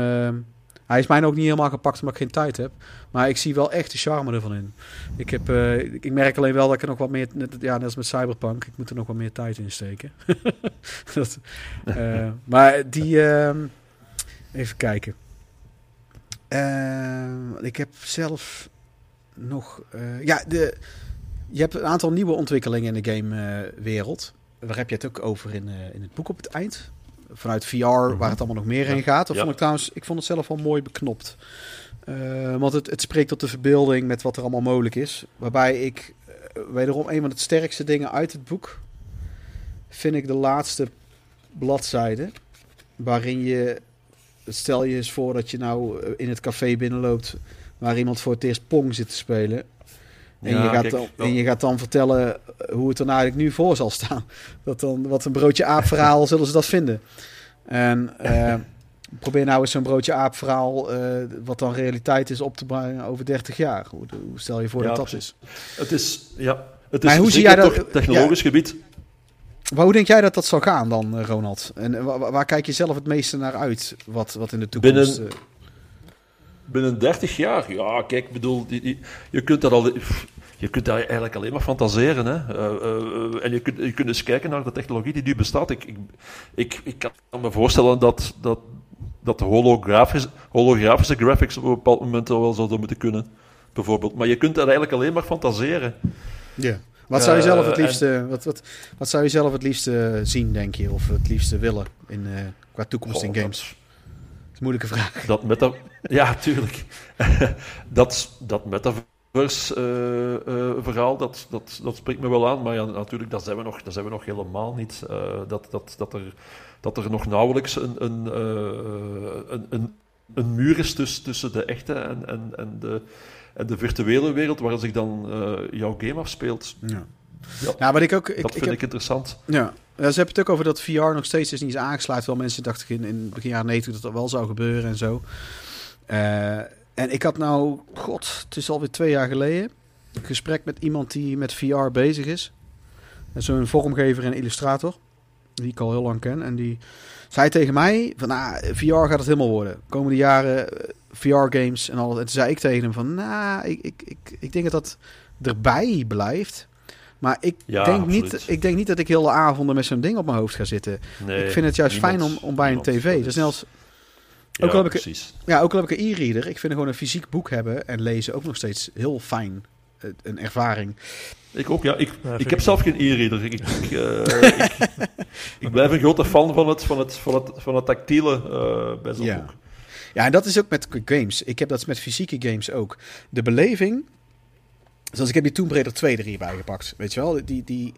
Hij is mij ook niet helemaal gepakt omdat ik geen tijd heb. Maar ik zie wel echt de charme ervan in. Ik, heb, uh, ik merk alleen wel dat ik er nog wat meer... Net, ja, net als met Cyberpunk. Ik moet er nog wat meer tijd in steken. [laughs] dat, maar die... Uh, even kijken. ik heb zelf nog... ja, de, je hebt een aantal nieuwe ontwikkelingen in de gamewereld. Waar heb je het ook over in, in het boek op het eind? vanuit VR, waar het allemaal nog meer heen gaat. Of vond ik trouwens, ik vond het zelf wel mooi beknopt. Uh, want het, het spreekt tot de verbeelding met wat er allemaal mogelijk is. Waarbij ik, uh, wederom een van de sterkste dingen uit het boek, vind ik de laatste bladzijde. Waarin je, stel je eens voor dat je nou eh, in het café binnenloopt, waar iemand voor het eerst Pong zit te spelen. En, ja, je gaat dan, en je gaat dan vertellen eh, hoe het er nou eigenlijk nu voor zal staan. [laughs] Dat dan, wat een broodje aap verhaal [laughs] zullen ze dat vinden. En uh, [laughs] probeer nou eens zo'n broodje aap verhaal, uh, wat dan realiteit is, op te brengen over 30 jaar. Hoe, hoe stel je voor ja, dat dat is? Het is, ja, het is maar hoe zie jij dat, technologisch ja, gebied. Maar hoe denk jij dat dat zal gaan dan, Ronald? En waar, waar, kijk je zelf het meeste naar uit, wat, wat in de toekomst... Binnen, binnen 30 jaar, ja, kijk, ik bedoel, je kunt dat al. Je kunt daar eigenlijk alleen maar fantaseren. Hè? Eh, eh, en je kunt, je kunt eens kijken naar de technologie die nu bestaat. Ik, ik, ik, ik kan me voorstellen dat, dat, dat de holografische, holografische graphics op een bepaald moment al wel zouden moeten kunnen. Bijvoorbeeld. Maar je kunt daar eigenlijk alleen maar fantaseren. Ja. Wat zou je Eh, zelf het en- liefste, wat, wat, wat zou je zelf het liefste zien, denk je? Of het liefste willen in, eh, qua toekomst in games? Moeilijke vraag. Dat meta... Ja, tuurlijk. [laughs] dat, dat metaverse eh, eh, verhaal, dat, dat, dat spreekt me wel aan. Maar ja, natuurlijk, dat zijn we nog, dat zijn we nog helemaal niet. Eh, dat, dat, dat, er, dat er nog nauwelijks een, een, eh, een, een, een muur is tussen, tussen de echte en, en, en, de, en de virtuele wereld waar zich dan eh, jouw game afspeelt. Ja. Ja, Nou, wat ik ook... Ik, dat ik vind heb, ik interessant. Ja, ze hebben het ook over dat VR nog steeds is niet is aangesluit. Wel mensen dachten in, in begin jaren 90 dat dat wel zou gebeuren en zo. Eh, en ik had nou, god, het is alweer twee jaar geleden, een gesprek met iemand die met VR bezig is. Zo'n vormgever en illustrator, die ik al heel lang ken. En die zei tegen mij van, nou, VR gaat het helemaal worden. Komende jaren VR-games en al. En zei ik tegen hem van, nou, ik, ik, ik, ik denk dat dat erbij blijft. Maar ik, Ja, denk niet, ik denk niet dat ik hele avonden met zo'n ding op mijn hoofd ga zitten. Nee, ik vind het juist niemand- fijn om, om bij een tv. Net als, Ja, ook al heb ik- precies. ja, ook al heb ik een e-reader. Ik vind gewoon een fysiek boek hebben en lezen ook nog steeds heel fijn. Een ervaring. Ik ook, ja. Ik, Ja, ik ik heb zelf geen e-reader. Ik, ik, [laughs] eh, ik, ik blijf een grote fan van het, van het, van het, van het tactiele eh, bij zo'n Ja. boek. Ja, en dat is ook met games. Ik heb dat met fysieke games ook. De beleving. Zoals ik heb die Tomb Raider 2 er hierbij gepakt. Weet je wel? Die, die,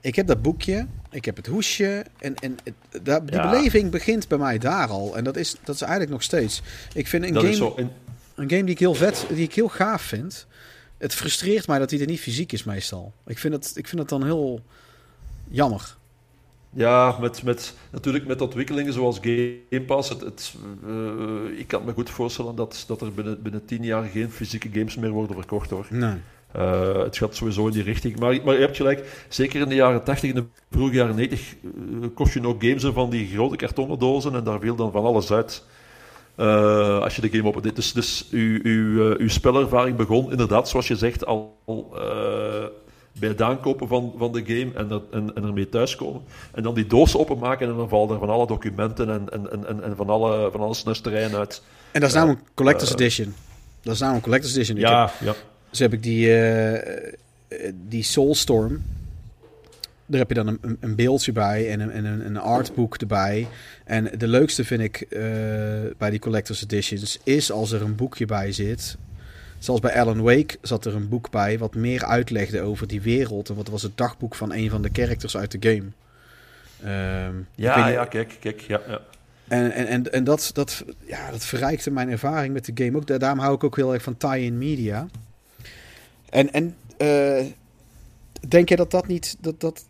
ik heb dat boekje. Ik heb het hoesje. En, en het- die Ja. beleving begint bij mij daar al. En dat is, dat is eigenlijk nog steeds. Ik vind een Dat game, zo. En, een game die ik heel vet, die ik heel gaaf vind. Het frustreert mij dat hij er niet fysiek is meestal. Ik vind het, ik vind het dan heel jammer. ja, met, met, natuurlijk met ontwikkelingen zoals Game Pass. Het, het, eh, ik kan me goed voorstellen dat, dat er binnen, binnen tien jaar geen fysieke games meer worden verkocht hoor. Nee. Eh, het gaat sowieso in die richting. Maar, maar je hebt gelijk, zeker in de jaren 80, in de vroege jaren 90, eh, kocht je nog games in van die grote kartonnen dozen en daar viel dan van alles uit. Eh, als je de game op... Dus, dus uw, uw, eh, uw spelervaring begon inderdaad, zoals je zegt, al bij het aankopen van, van de game en, er, en, en ermee thuiskomen. En dan die doos openmaken en dan vallen er van alle documenten en, en, en- en, van alle, van alle uit. En dat is namelijk een Collector's. Edition. Dat is namelijk een Collector's Edition. Heb- Ja, ja. Dus heb ik die, eh, die Soulstorm. Daar heb je dan een, een, beeldje bij en een, en een, een artboek erbij. En de leukste vind ik eh, bij die Collector's Editions is als er een boekje bij zit. Zoals bij Alan Wake zat er een boek bij wat meer uitlegde over die wereld. En wat was het dagboek van een van de characters uit de game. Ehm, Ja, ja, kijk, kijk. Ja, ja. en, en, en, en dat, dat, ja, dat verrijkte mijn ervaring met de game ook. Da- Daarom hou ik ook heel erg van tie-in media. En, en eh, denk je dat dat niet... Dat, dat,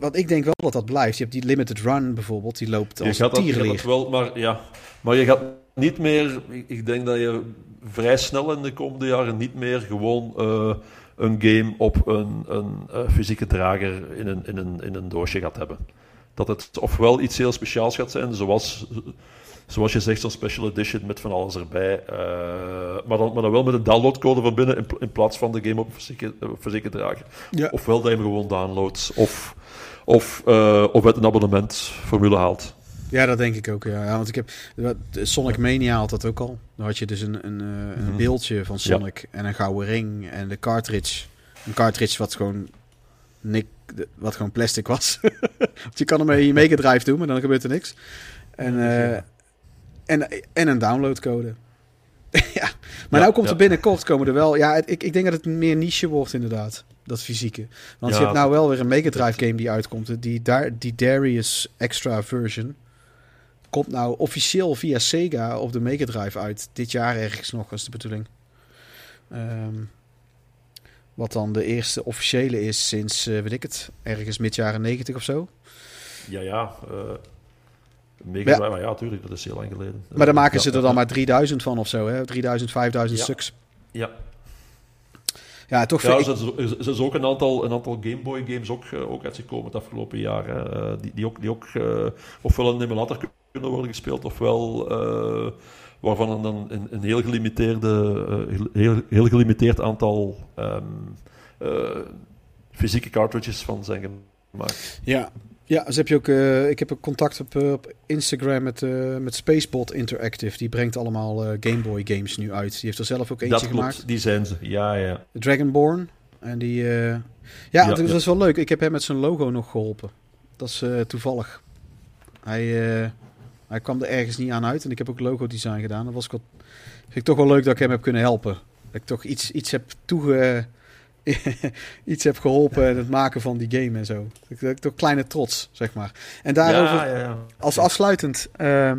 want ik denk wel dat dat blijft. Je hebt die limited run bijvoorbeeld. Die loopt Je als gaat, dat, je gaat dat wel, maar, ja. maar je gaat niet meer... ik- denk dat je vrij snel in de komende jaren niet meer gewoon eh, een game op een, een eh, fysieke drager in een, in, een, in een doosje gaat hebben. Dat het ofwel iets heel speciaals gaat zijn, zoals, zoals je zegt, zo'n special edition met van alles erbij. eh, maar, dan, maar dan wel met een downloadcode van binnen in, pl- in plaats van de game op fysieke drager. Ja. Ofwel dat je hem gewoon downloadt, of, of, eh, of uit een abonnementformule haalt. Ja, dat denk ik ook. Ja. Ja, want ik heb Sonic Mania had dat ook al. Dan had je dus een, een, eh, een Mhm. beeldje van Sonic en een gouden ring en de cartridge. Een cartridge wat gewoon nik, wat gewoon plastic was. [laughs] Want je kan ermee je Mega Drive doen, maar dan gebeurt er niks. En, en, en een downloadcode. [laughs] ja, maar Ja, nou komt ja. er binnenkort komen er wel. Ja, ik, ik denk dat het meer niche wordt inderdaad. Dat fysieke. Want Ja, je hebt nou wel weer een Mega Drive game die uitkomt. Die, Dar die Darius Extra version. Komt nou officieel via Sega op de Mega Drive uit. Dit jaar ergens nog, is de bedoeling. Ehm, wat dan de eerste officiële is sinds, eh, weet ik het, ergens mid jaren 90 of zo. Ja, ja. eh Mega Ja. Maar ja, tuurlijk, dat is heel lang geleden. Maar dan maken ze er dan maar 3000 van of zo, hè? 3000, 5000 Ja. stuks. Ja, Ja, toch ja er zijn- er zijn ook een aantal, een aantal Game Boy games ook, eh, ook uitgekomen het afgelopen jaar. Hè. Eh, die, die ook, die ook eh, ofwel een emulator kunnen worden gespeeld, ofwel eh, waarvan dan een, een heel, gelimiteerde, heel, heel gelimiteerd aantal ehm, eh, fysieke cartridges van zijn gemaakt. Ja, ja dus heb je ook, eh, ik heb ook contact op, eh, op Instagram met, eh, met Spacebot Interactive. Die brengt allemaal Game Boy games nu uit. Die heeft er zelf ook eentje Dat klopt, gemaakt. die zijn ze. Ja, ja. Dragonborn. En die, ja, Ja, dat, ja. is wel leuk. Ik heb hem met zijn logo nog geholpen. Dat is toevallig. Hij, hij kwam er ergens niet aan uit. En ik heb ook logo design gedaan. Dat was ik wel, vind ik toch wel leuk dat ik hem heb kunnen helpen. Dat ik toch iets, iets heb toege... [laughs] iets heb geholpen in het maken van die game en zo. Toch kleine trots, zeg maar. En daarover, Ja, ja, ja. als afsluitend, ehm,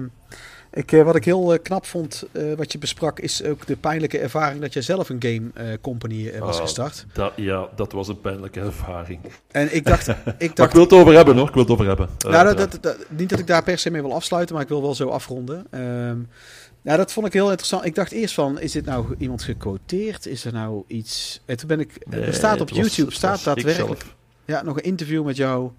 ik, eh, wat ik heel eh, knap vond, eh, wat je besprak, is ook de pijnlijke ervaring dat jij zelf een game company was Oh. gestart. Dat, ja, dat was een pijnlijke ervaring. En ik dacht, [laughs] ik Maar ik dacht wil het over hebben, hoor. Ik wil het over hebben. Nou, dat, ja. dat, dat- niet dat ik daar per se mee wil afsluiten, maar ik wil wel zo afronden. Ehm nou, dat vond ik heel interessant. Ik dacht eerst van, is dit nou iemand gequoteerd? Is er nou iets... En toen ben ik... Nee, er staat op was- YouTube, staat daadwerkelijk... Ja, nog een interview met jou.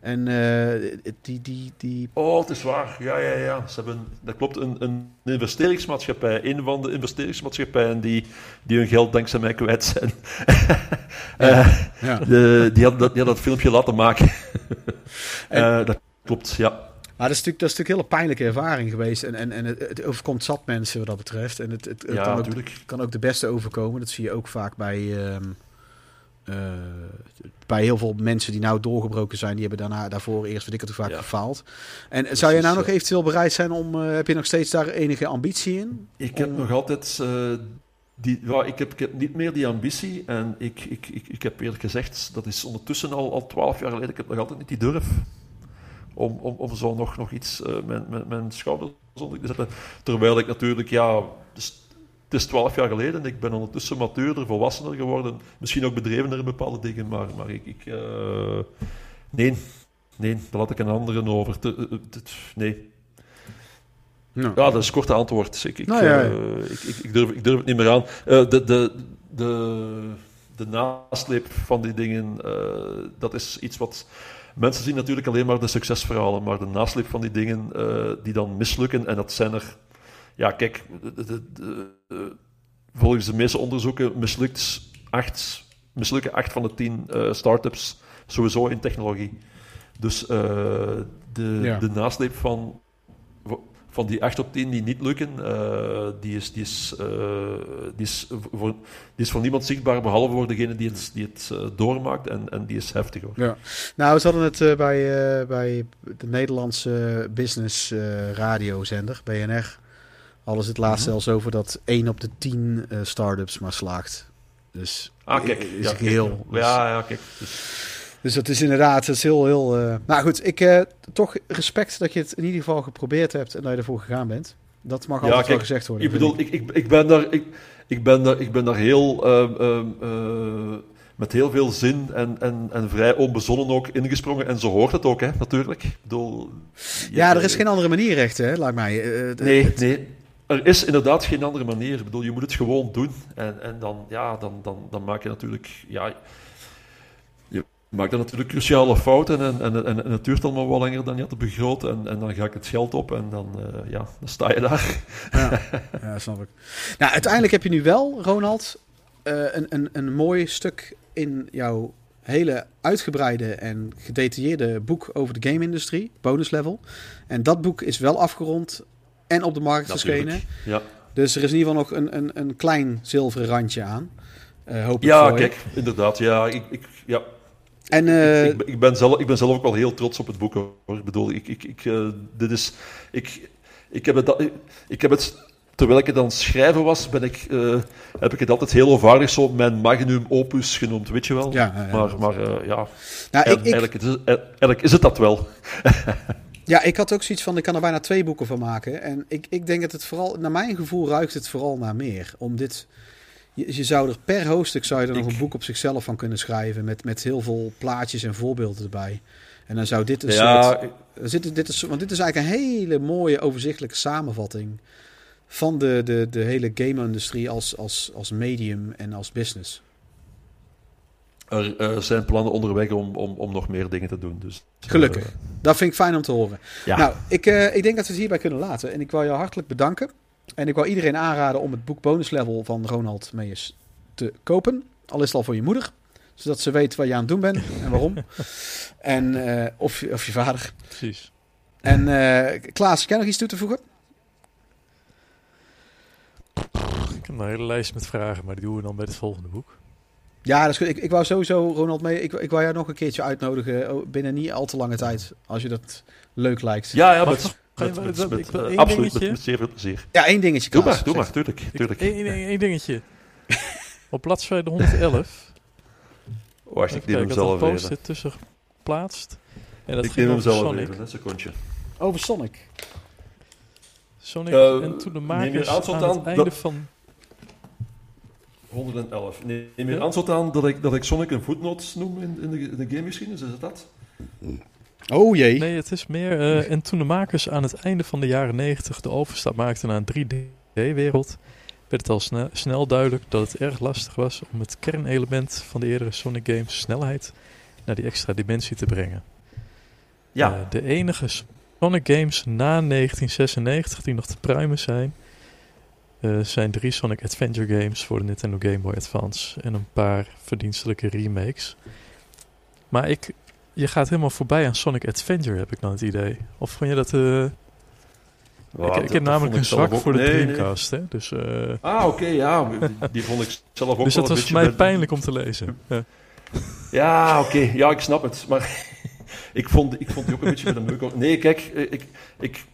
En eh, die, die, die... Oh, het is waar. Ja, ja, ja. Ze hebben, dat klopt, een, een investeringsmaatschappij. Een van de investeringsmaatschappijen die, die hun geld dankzij mij kwijt zijn. [laughs] Eh, Ja. de, die, had dat, die had dat filmpje laten maken. Eh, dat klopt, ja. Maar dat is, natuurlijk, dat is natuurlijk een hele pijnlijke ervaring geweest. En, en, en het, het overkomt zat mensen wat dat betreft. En het, het, het Ja, kan, ook, kan ook de beste overkomen. Dat zie je ook vaak bij, ehm, eh, bij heel veel mensen die nou doorgebroken zijn. Die hebben daarna, daarvoor eerst, weet ik het vaak, Ja. gefaald. En zou je nou nog eventueel bereid zijn om... eh, heb je nog steeds daar enige ambitie in? Ik heb nog altijd... eh, die, ja, ik, heb, ik heb niet meer die ambitie. En ik, ik, ik, ik heb eerlijk gezegd, dat is ondertussen al, al 12 jaar geleden, ik heb nog altijd niet die durf. Om, om, om zo nog, nog iets, eh, mijn, mijn, mijn schouders onder te zetten. Terwijl ik natuurlijk, ja, dus, het is 12 jaar geleden. Ik ben ondertussen matuurder, volwassener geworden. Misschien ook bedrevener in bepaalde dingen. Maar, maar ik, ik eh, nee, nee, daar laat ik een anderen over. Te- eh, nee, Nou, ja, dat is een korte antwoord. Ik, ik, Nou ja, ja. ik, ik, ik, durf, ik durf het niet meer aan. De, de, de, de nasleep van die dingen, dat is iets wat... Mensen zien natuurlijk alleen maar de succesverhalen, maar de nasleep van die dingen eh, die dan mislukken, en dat zijn er... Ja, kijk, de, de, de- de- volgens de meeste onderzoeken mislukt acht, mislukken acht van de tien eh start-ups sowieso in technologie. Dus eh, de, Ja. de nasleep van van die 8 op 10 die niet lukken, eh, die, is, die, is, eh, die, is voor, die is voor niemand zichtbaar, behalve voor degene die het, die het eh, doormaakt. En, en die is heftig hoor. Ja. Nou, ze hadden het bij, bij de Nederlandse business radiozender, BNR. Ze het laatst Mhm. zelfs over dat 1 op de 10 eh start-ups maar slaagt. Dus Ah, kijk. is ja, Dus, ja, ja, kijk. Dus, dus dat is inderdaad, dat is heel, heel... Nou goed, ik eh, toch respect dat je het in ieder geval geprobeerd hebt en dat je ervoor gegaan bent. Dat mag Ja, altijd wel gezegd worden. ik bedoel, ik, ik, ik, ben daar, ik, ik, ben daar, ik ben daar heel... ehm, ehm, eh, met heel veel zin en, en, en vrij onbezonnen ook ingesprongen. En zo hoort het ook, hè, natuurlijk. Ik bedoel... Ja, er is geen andere manier echt, hè, lijkt mij. Nee, het- nee. Er is inderdaad geen andere manier. Ik bedoel, je moet het gewoon doen. En, en dan, ja, dan, dan, dan maak je natuurlijk... Ja, je maakt dan natuurlijk cruciale fouten. En, en, en, en het duurt allemaal wel langer dan je had begroot. En, en dan ga ik het geld op. En dan, eh, ja, dan sta je daar. Ja, [laughs] ja, snap ik. Nou, uiteindelijk heb je nu wel, Ronald, eh, een, een, een mooi stuk in jouw hele uitgebreide en gedetailleerde boek over de game-industrie, bonus level. En dat boek is wel afgerond en op de markt verschenen. Ja, Dus er is in ieder geval nog een, een, een klein zilveren randje aan. Eh, hoop ik ja kijk, inderdaad. Ja, ik, ik, ja. En eh, ik, ben- ik, ben zelf, ik ben zelf ook wel heel trots op het boek. Hoor. Ik bedoel, ik, ik, ik, eh, dit is, ik, ik, heb het, ik, ik heb het, terwijl ik het aan het schrijven was, ben ik, eh, heb ik het altijd heel onvaardig zo mijn magnum opus genoemd, weet je wel. ja, ja, ja. Maar, maar ja, nou, ik, ik, eigenlijk, is het, eigenlijk is het dat wel. [laughs] Ja, ik had ook zoiets van, ik kan er bijna twee boeken van maken. En ik, ik denk dat het vooral, naar mijn gevoel ruikt het vooral naar meer. Om dit, je, je zou er per hoofdstuk zou je er nog een boek op zichzelf van kunnen schrijven. Met, met heel veel plaatjes en voorbeelden erbij. En dan zou dit een Ja, soort... Zit, dit is, want dit is eigenlijk een hele mooie overzichtelijke samenvatting van de, de, de hele game-industrie als, als, als medium en als business. er eh, zijn plannen onderweg om, om, om nog meer dingen te doen. Dus, eh, Gelukkig. Dat vind ik fijn om te horen. ja. Nou, ik, eh, ik denk dat we het hierbij kunnen laten. En ik wil jou hartelijk bedanken En ik wou iedereen aanraden om het boek Bonus Level van Ronald Meijers te kopen. Al is het al voor je moeder. Zodat ze weet wat je aan het doen bent [laughs] en waarom. en, eh, of, of je vader. Precies. En eh Klaas, kan je nog iets toe te voegen? Ik heb een hele lijst met vragen, maar die doen we dan bij het volgende boek. Ja, dat is goed. Ik, ik wou sowieso, Ronald, mee. Ik, ik wou jou nog een keertje uitnodigen oh, binnen niet al te lange tijd. Als je dat leuk lijkt. Ja, ja, Mag met, met, met, dat- met- ik eh, absoluut, met, zeer veel plezier. Ja, één dingetje. Doe maar, doe maar, tuurlijk. tuurlijk. Eén één dingetje. [laughs] Op bladzijde 111. Wacht, ik Even neem hem dat zelf een even. post-it tussen geplaatst. En dat Ik ging neem hem over Sonic. even, een secondje. Over Sonic. Sonic Eh, en toen de makers aanstoot aan aan het einde dat- van... 111. Nee, neem je Ja? aan dat ik, dat ik Sonic een voetnoot noem in, in de, in de gamegeschiedenis? Is het dat? Oh jee. Nee, het is meer... eh, en toen de makers aan het einde van de jaren 90 de overstap maakten naar een 3D-wereld... werd het al sne- snel duidelijk dat het erg lastig was om het kernelement van de eerdere Sonic games, snelheid, naar die extra dimensie te brengen. Ja. Eh, de enige Sonic games na 1996 die nog te pruimen zijn, eh, zijn drie Sonic Adventure games voor de Nintendo Game Boy Advance en een paar verdienstelijke remakes. Maar ik, je gaat helemaal voorbij aan Sonic Adventure, heb ik dan het idee. Of vond je dat... eh, ik, heb namelijk een zwak ook- voor de nee, nee. Dreamcast, hè? Dus, eh, Ah, oké, ja. Die, vond ik zelf ook [laughs] dus dat was voor mij pijnlijk om te lezen. Ja. Ja, oké. Ja, ik snap het. Maar [laughs] ik, vond, ik vond die ook een beetje met een meuk. Nee, kijk, eh, ik, ik,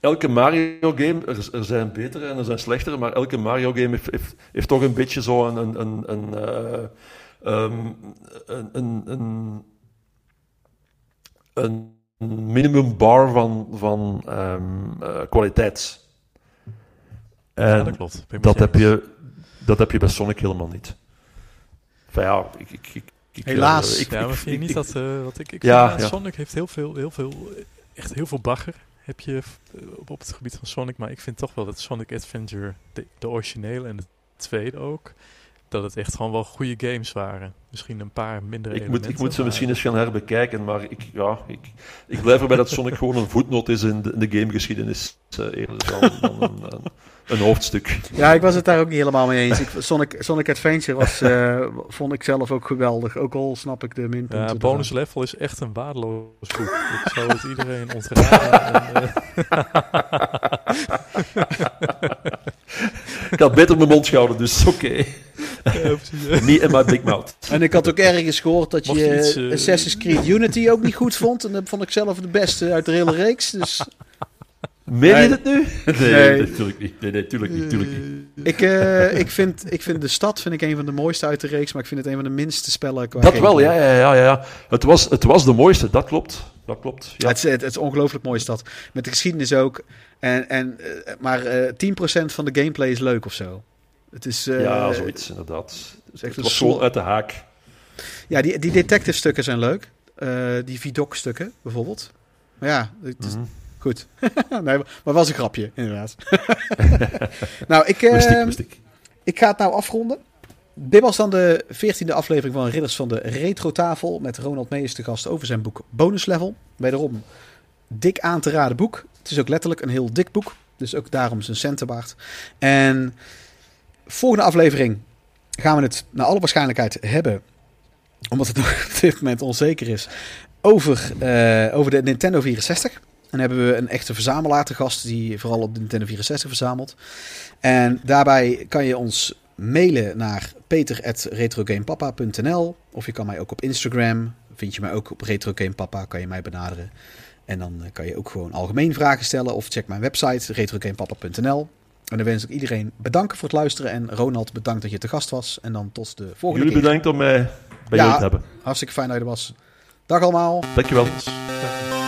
elke Mario-game, er, er zijn betere en er zijn slechtere, maar elke Mario-game heeft, heeft, heeft toch een beetje zo een, een, een, een, eh, ehm, een, een, een, een minimum bar van, van ehm, eh, kwaliteit. En Ja, dat klopt. Ben dat heb, je, dat heb je bij Sonic helemaal niet. Enfin, ja, ik, ik, ik, ik- Helaas. eh, ik- Ja, ik- maar vind je ik- niet ik- dat... eh wat ik, ik Ja, vind, ja. Sonic heeft heel veel, heel veel, echt heel veel bagger. Heb je op, op het gebied van Sonic. Maar ik vind toch wel dat Sonic Adventure, de, de originele en de tweede ook... Dat het echt gewoon wel goede games waren. Misschien een paar minder Ik moet, ik moet ze maar- misschien eens gaan herbekijken, maar ik, ja, ik, ik blijf erbij dat Sonic gewoon een voetnoot is in de, in de gamegeschiedenis. eh, eerder dan, dan een, een, een hoofdstuk. Ja, ik was het daar ook niet helemaal mee eens. Ik, Sonic, Sonic Adventure was, eh, vond ik zelf ook geweldig. Ook al snap ik de minpunten. Ja, ervan. bonus level is echt een waardeloos boek. ik zou het iedereen ontraden. En, eh, [laughs] Ik had beter mijn mond gehouden, dus oké. Me and my big mouth. En ik had ook ergens gehoord dat Mocht je, je iets, eh, Assassin's Creed Unity ook niet goed vond. En dat vond ik zelf de beste uit de hele reeks. Dus Meen je het nu? Nee, Nee. natuurlijk niet. Nee, nee, tuurlijk niet, tuurlijk niet. ik, eh, ik, vind, ik vind de stad vind ik een van de mooiste uit de reeks. Maar ik vind het een van de minste spellen. Qua Dat wel, ja, ja, ja, ja. Het was, het was de mooiste, dat klopt. Dat klopt. Ja, het, is, het is een ongelooflijk mooie stad. Met de geschiedenis ook. En, en, eh, maar eh 10% van de gameplay is leuk of zo. Het is, eh, ja, zoiets, inderdaad. echt Het een was uit de haak. Ja, die, die detective stukken zijn leuk. Eh, die Vidok stukken bijvoorbeeld. Maar ja, het is, Mhm. goed. [laughs] nee, maar was een grapje, inderdaad. [laughs] nou, ik, eh, Mystiek, mystiek. ik ga het nou afronden. Dit was dan de veertiende aflevering van Ridders van de Retro Tafel. Met Ronald Meijers te gast over zijn boek Bonus Level. Wederom dik aan te raden boek. Het is ook letterlijk een heel dik boek. Dus ook daarom zijn centen waard. En volgende aflevering gaan we het naar alle waarschijnlijkheid hebben. Omdat het [laughs] nog op dit moment onzeker is. Over, eh, over de Nintendo 64. En hebben we een echte verzamelaar te gast. Die vooral op de Nintendo 64 verzamelt. En daarbij kan je ons mailen naar peter.retrogamepapa.nl Of je kan mij ook op Instagram, vind je mij ook op retrogamepapa, kan je mij benaderen. En dan kan je ook gewoon algemeen vragen stellen of check mijn website retrogamepapa.nl. En dan wens ik iedereen bedanken voor het luisteren en Ronald bedankt dat je te gast was. En dan tot de volgende Jullie keer. bedankt om mij bij Ja. jullie te hebben. Hartstikke fijn dat je er was. Dag allemaal. Dankjewel. Ja.